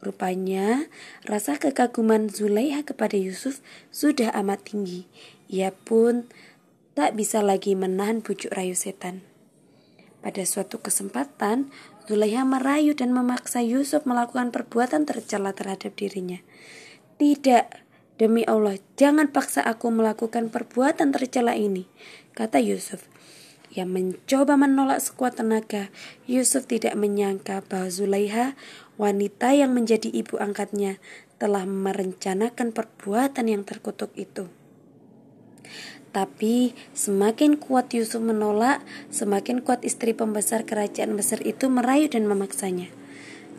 [SPEAKER 2] Rupanya, rasa kekaguman Zulaiha kepada Yusuf sudah amat tinggi. Ia pun tak bisa lagi menahan bujuk rayu setan. Pada suatu kesempatan, Zulaiha merayu dan memaksa Yusuf melakukan perbuatan tercela terhadap dirinya. Tidak, demi Allah, jangan paksa aku melakukan perbuatan tercela ini, kata Yusuf. Ia mencoba menolak sekuat tenaga. Yusuf tidak menyangka bahwa Zulaiha, wanita yang menjadi ibu angkatnya, telah merencanakan perbuatan yang terkutuk itu. Tapi semakin kuat Yusuf menolak, semakin kuat istri pembesar kerajaan Mesir itu merayu dan memaksanya.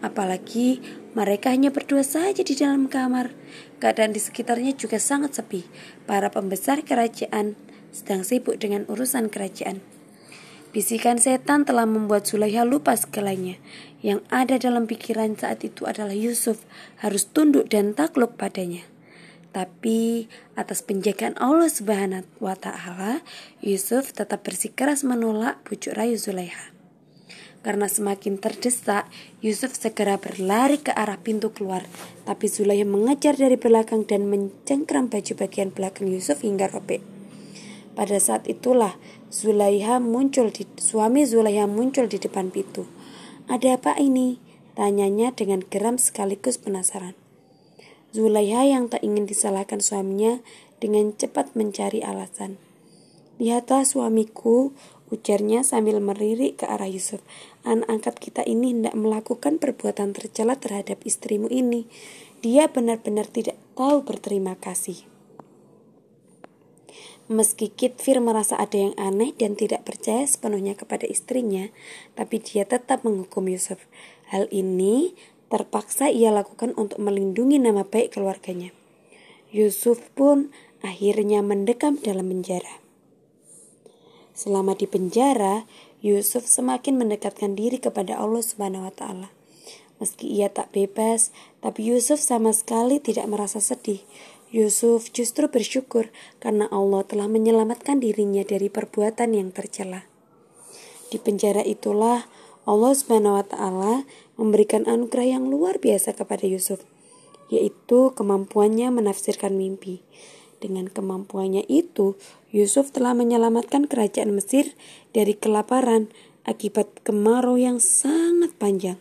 [SPEAKER 2] Apalagi mereka hanya berdua saja di dalam kamar. Keadaan di sekitarnya juga sangat sepi. Para pembesar kerajaan sedang sibuk dengan urusan kerajaan. Bisikan setan telah membuat Zulaiha lupa segalanya. Yang ada dalam pikiran saat itu adalah Yusuf harus tunduk dan takluk padanya. Tapi atas penjagaan Allah Subhanahu wa taala, Yusuf tetap bersikeras menolak bujuk rayu Zulaiha. Karena semakin terdesak, Yusuf segera berlari ke arah pintu keluar. Tapi Zulaiha mengejar dari belakang dan mencengkram baju bagian belakang Yusuf hingga robek. Pada saat itulah Zulaiha muncul di suami Zulaiha muncul di depan pintu. Ada apa ini? Tanyanya dengan geram sekaligus penasaran. Zulaiha yang tak ingin disalahkan suaminya dengan cepat mencari alasan. Lihatlah suamiku, ujarnya sambil meririk ke arah Yusuf. Anak angkat kita ini hendak melakukan perbuatan tercela terhadap istrimu ini. Dia benar-benar tidak tahu berterima kasih. Meski Kitfir merasa ada yang aneh dan tidak percaya sepenuhnya kepada istrinya, tapi dia tetap menghukum Yusuf. Hal ini terpaksa ia lakukan untuk melindungi nama baik keluarganya. Yusuf pun akhirnya mendekam dalam penjara. Selama di penjara, Yusuf semakin mendekatkan diri kepada Allah Subhanahu wa taala. Meski ia tak bebas, tapi Yusuf sama sekali tidak merasa sedih. Yusuf justru bersyukur karena Allah telah menyelamatkan dirinya dari perbuatan yang tercela. Di penjara itulah Allah Subhanahu wa taala memberikan anugerah yang luar biasa kepada Yusuf, yaitu kemampuannya menafsirkan mimpi. Dengan kemampuannya itu, Yusuf telah menyelamatkan kerajaan Mesir dari kelaparan akibat kemarau yang sangat panjang.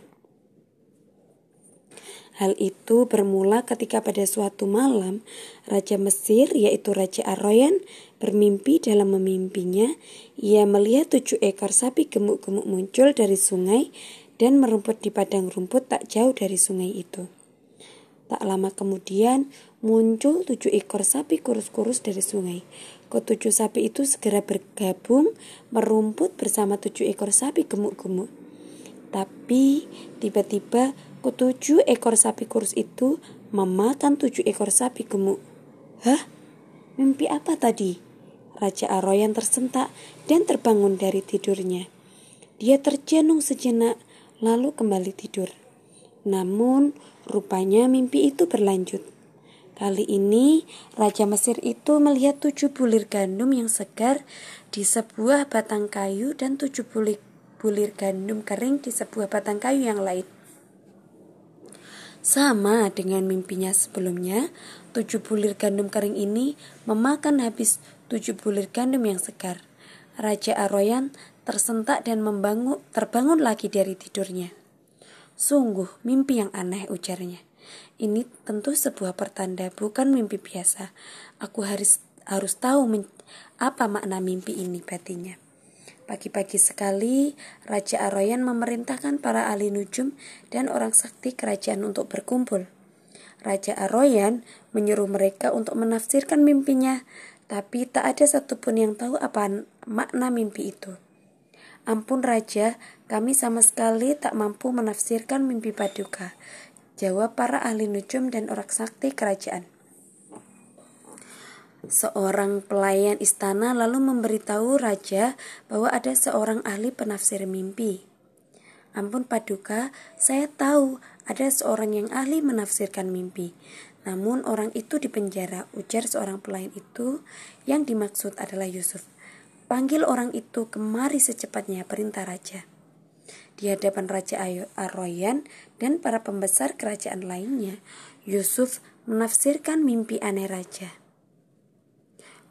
[SPEAKER 2] Hal itu bermula ketika pada suatu malam Raja Mesir yaitu Raja Aroyan bermimpi dalam memimpinya ia melihat tujuh ekor sapi gemuk-gemuk muncul dari sungai dan merumput di padang rumput tak jauh dari sungai itu. Tak lama kemudian muncul tujuh ekor sapi kurus-kurus dari sungai. Ketujuh sapi itu segera bergabung merumput bersama tujuh ekor sapi gemuk-gemuk. Tapi tiba-tiba Ketujuh ekor sapi kurus itu memakan tujuh ekor sapi gemuk. Hah? Mimpi apa tadi? Raja Aroyan tersentak dan terbangun dari tidurnya. Dia terjenung sejenak, lalu kembali tidur. Namun, rupanya mimpi itu berlanjut. Kali ini, Raja Mesir itu melihat tujuh bulir gandum yang segar di sebuah batang kayu dan tujuh bulir, bulir gandum kering di sebuah batang kayu yang lain. Sama dengan mimpinya sebelumnya, tujuh bulir gandum kering ini memakan habis tujuh bulir gandum yang segar. Raja Aroyan tersentak dan membangun, terbangun lagi dari tidurnya. Sungguh mimpi yang aneh ujarnya. Ini tentu sebuah pertanda, bukan mimpi biasa. Aku harus harus tahu apa makna mimpi ini batinnya. Pagi-pagi sekali, Raja Aroyan memerintahkan para ahli nujum dan orang sakti kerajaan untuk berkumpul. Raja Aroyan menyuruh mereka untuk menafsirkan mimpinya, tapi tak ada satupun yang tahu apa makna mimpi itu. Ampun Raja, kami sama sekali tak mampu menafsirkan mimpi Paduka, jawab para ahli nujum dan orang sakti kerajaan. Seorang pelayan istana lalu memberitahu raja bahwa ada seorang ahli penafsir mimpi. Ampun paduka, saya tahu ada seorang yang ahli menafsirkan mimpi. Namun orang itu dipenjara, ujar seorang pelayan itu yang dimaksud adalah Yusuf. Panggil orang itu kemari secepatnya, perintah raja. Di hadapan Raja Aroyan dan para pembesar kerajaan lainnya, Yusuf menafsirkan mimpi aneh raja.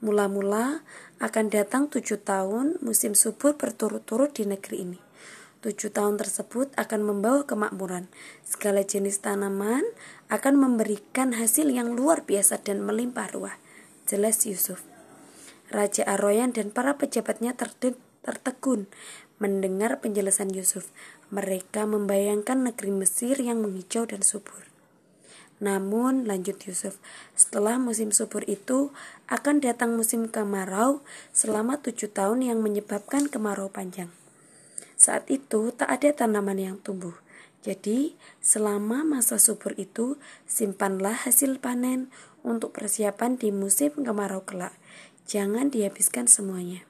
[SPEAKER 2] Mula-mula akan datang tujuh tahun musim subur berturut-turut di negeri ini. Tujuh tahun tersebut akan membawa kemakmuran. Segala jenis tanaman akan memberikan hasil yang luar biasa dan melimpah ruah. Jelas Yusuf. Raja Aroyan dan para pejabatnya tertegun mendengar penjelasan Yusuf. Mereka membayangkan negeri Mesir yang menghijau dan subur. Namun, lanjut Yusuf, setelah musim subur itu akan datang musim kemarau selama tujuh tahun yang menyebabkan kemarau panjang. Saat itu tak ada tanaman yang tumbuh. Jadi, selama masa subur itu, simpanlah hasil panen untuk persiapan di musim kemarau kelak. Jangan dihabiskan semuanya.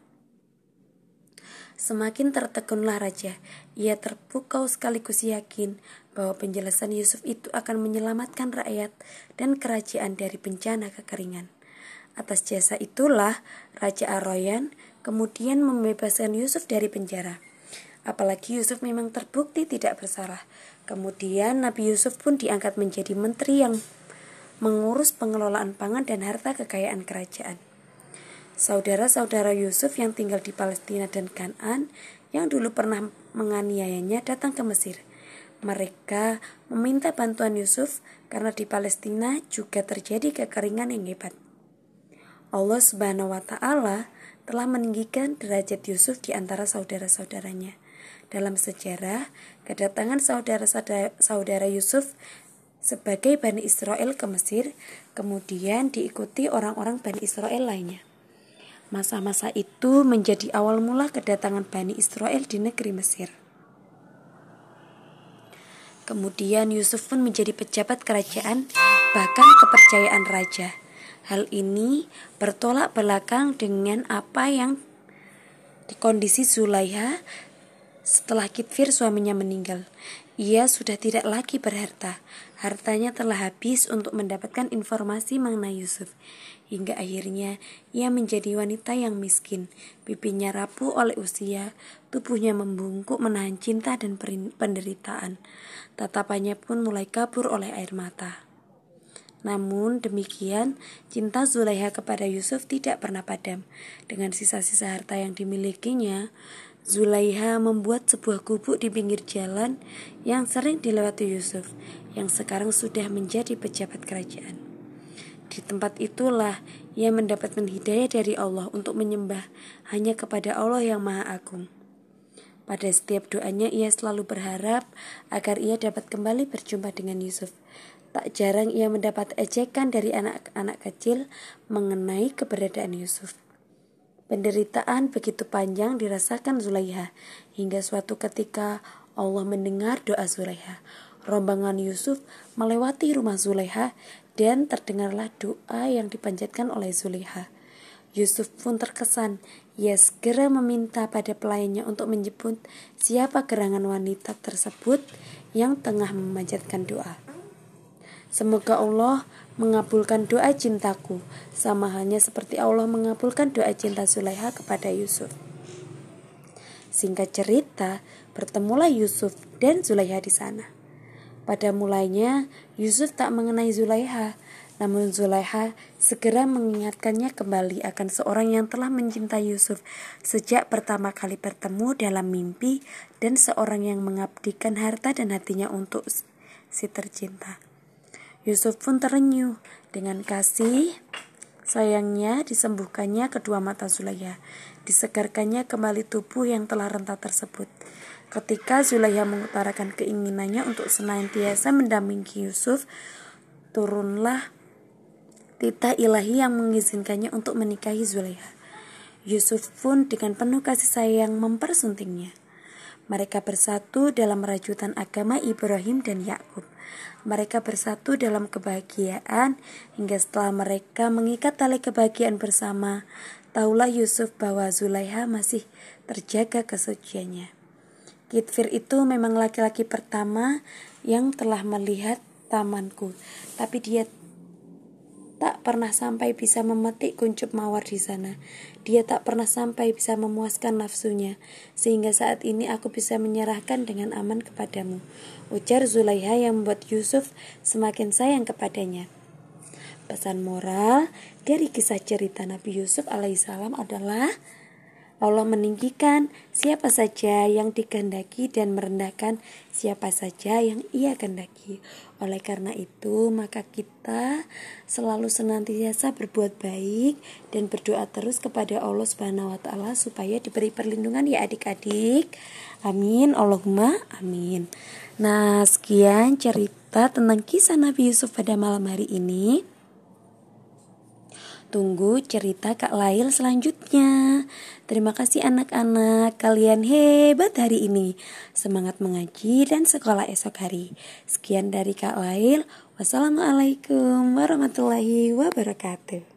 [SPEAKER 2] Semakin tertekunlah raja. Ia terpukau sekaligus yakin bahwa penjelasan Yusuf itu akan menyelamatkan rakyat dan kerajaan dari bencana kekeringan. Atas jasa itulah Raja Aroyan kemudian membebaskan Yusuf dari penjara. Apalagi Yusuf memang terbukti tidak bersalah. Kemudian Nabi Yusuf pun diangkat menjadi menteri yang mengurus pengelolaan pangan dan harta kekayaan kerajaan. Saudara-saudara Yusuf yang tinggal di Palestina dan Kanan yang dulu pernah menganiayanya datang ke Mesir. Mereka meminta bantuan Yusuf karena di Palestina juga terjadi kekeringan yang hebat. Allah Subhanahu wa taala telah meninggikan derajat Yusuf di antara saudara-saudaranya. Dalam sejarah, kedatangan saudara-saudara Yusuf sebagai Bani Israel ke Mesir kemudian diikuti orang-orang Bani Israel lainnya. Masa-masa itu menjadi awal mula kedatangan Bani Israel di negeri Mesir. Kemudian Yusuf pun menjadi pejabat kerajaan, bahkan kepercayaan raja. Hal ini bertolak belakang dengan apa yang di kondisi Zulaiha setelah Kitfir suaminya meninggal. Ia sudah tidak lagi berharta. Hartanya telah habis untuk mendapatkan informasi mengenai Yusuf hingga akhirnya ia menjadi wanita yang miskin. Pipinya rapuh oleh usia, tubuhnya membungkuk menahan cinta dan penderitaan. Tatapannya pun mulai kabur oleh air mata. Namun demikian, cinta Zulaiha kepada Yusuf tidak pernah padam. Dengan sisa-sisa harta yang dimilikinya, Zulaiha membuat sebuah gubuk di pinggir jalan yang sering dilewati Yusuf, yang sekarang sudah menjadi pejabat kerajaan. Di tempat itulah ia mendapatkan hidayah dari Allah untuk menyembah hanya kepada Allah yang Maha Agung. Pada setiap doanya ia selalu berharap agar ia dapat kembali berjumpa dengan Yusuf. Tak jarang ia mendapat ejekan dari anak-anak kecil mengenai keberadaan Yusuf. Penderitaan begitu panjang dirasakan Zulaiha hingga suatu ketika Allah mendengar doa Zulaiha. Rombongan Yusuf melewati rumah Zulaiha dan terdengarlah doa yang dipanjatkan oleh Zulaiha. Yusuf pun terkesan. Ia segera meminta pada pelayannya untuk menyebut siapa gerangan wanita tersebut yang tengah memanjatkan doa. Semoga Allah mengabulkan doa cintaku, sama halnya seperti Allah mengabulkan doa cinta Zulaiha kepada Yusuf. Singkat cerita, bertemulah Yusuf dan Zulaiha di sana. Pada mulanya, Yusuf tak mengenai Zulaiha, Namun Zulaiha segera mengingatkannya kembali akan seorang yang telah mencintai Yusuf sejak pertama kali bertemu dalam mimpi dan seorang yang mengabdikan harta dan hatinya untuk si tercinta. Yusuf pun terenyuh dengan kasih sayangnya disembuhkannya kedua mata Zulaiha, disegarkannya kembali tubuh yang telah rentah tersebut. Ketika Zulaiha mengutarakan keinginannya untuk senantiasa mendampingi Yusuf, turunlah titah ilahi yang mengizinkannya untuk menikahi Zulaiha. Yusuf pun dengan penuh kasih sayang mempersuntingnya. Mereka bersatu dalam rajutan agama Ibrahim dan Yakub. Mereka bersatu dalam kebahagiaan hingga setelah mereka mengikat tali kebahagiaan bersama, taulah Yusuf bahwa Zulaiha masih terjaga kesuciannya. Kitfir itu memang laki-laki pertama yang telah melihat tamanku, tapi dia tak pernah sampai bisa memetik kuncup mawar di sana. Dia tak pernah sampai bisa memuaskan nafsunya, sehingga saat ini aku bisa menyerahkan dengan aman kepadamu. Ujar Zulaiha yang membuat Yusuf semakin sayang kepadanya. Pesan moral dari kisah cerita Nabi Yusuf alaihissalam adalah Allah meninggikan siapa saja yang dikehendaki dan merendahkan siapa saja yang ia kehendaki. Oleh karena itu, maka kita selalu senantiasa berbuat baik dan berdoa terus kepada Allah Subhanahu wa taala supaya diberi perlindungan ya adik-adik. Amin. Allahumma amin. Nah, sekian cerita tentang kisah Nabi Yusuf pada malam hari ini. Tunggu cerita Kak Lail selanjutnya. Terima kasih anak-anak, kalian hebat hari ini. Semangat mengaji dan sekolah esok hari. Sekian dari Kak Lail. Wassalamualaikum warahmatullahi wabarakatuh.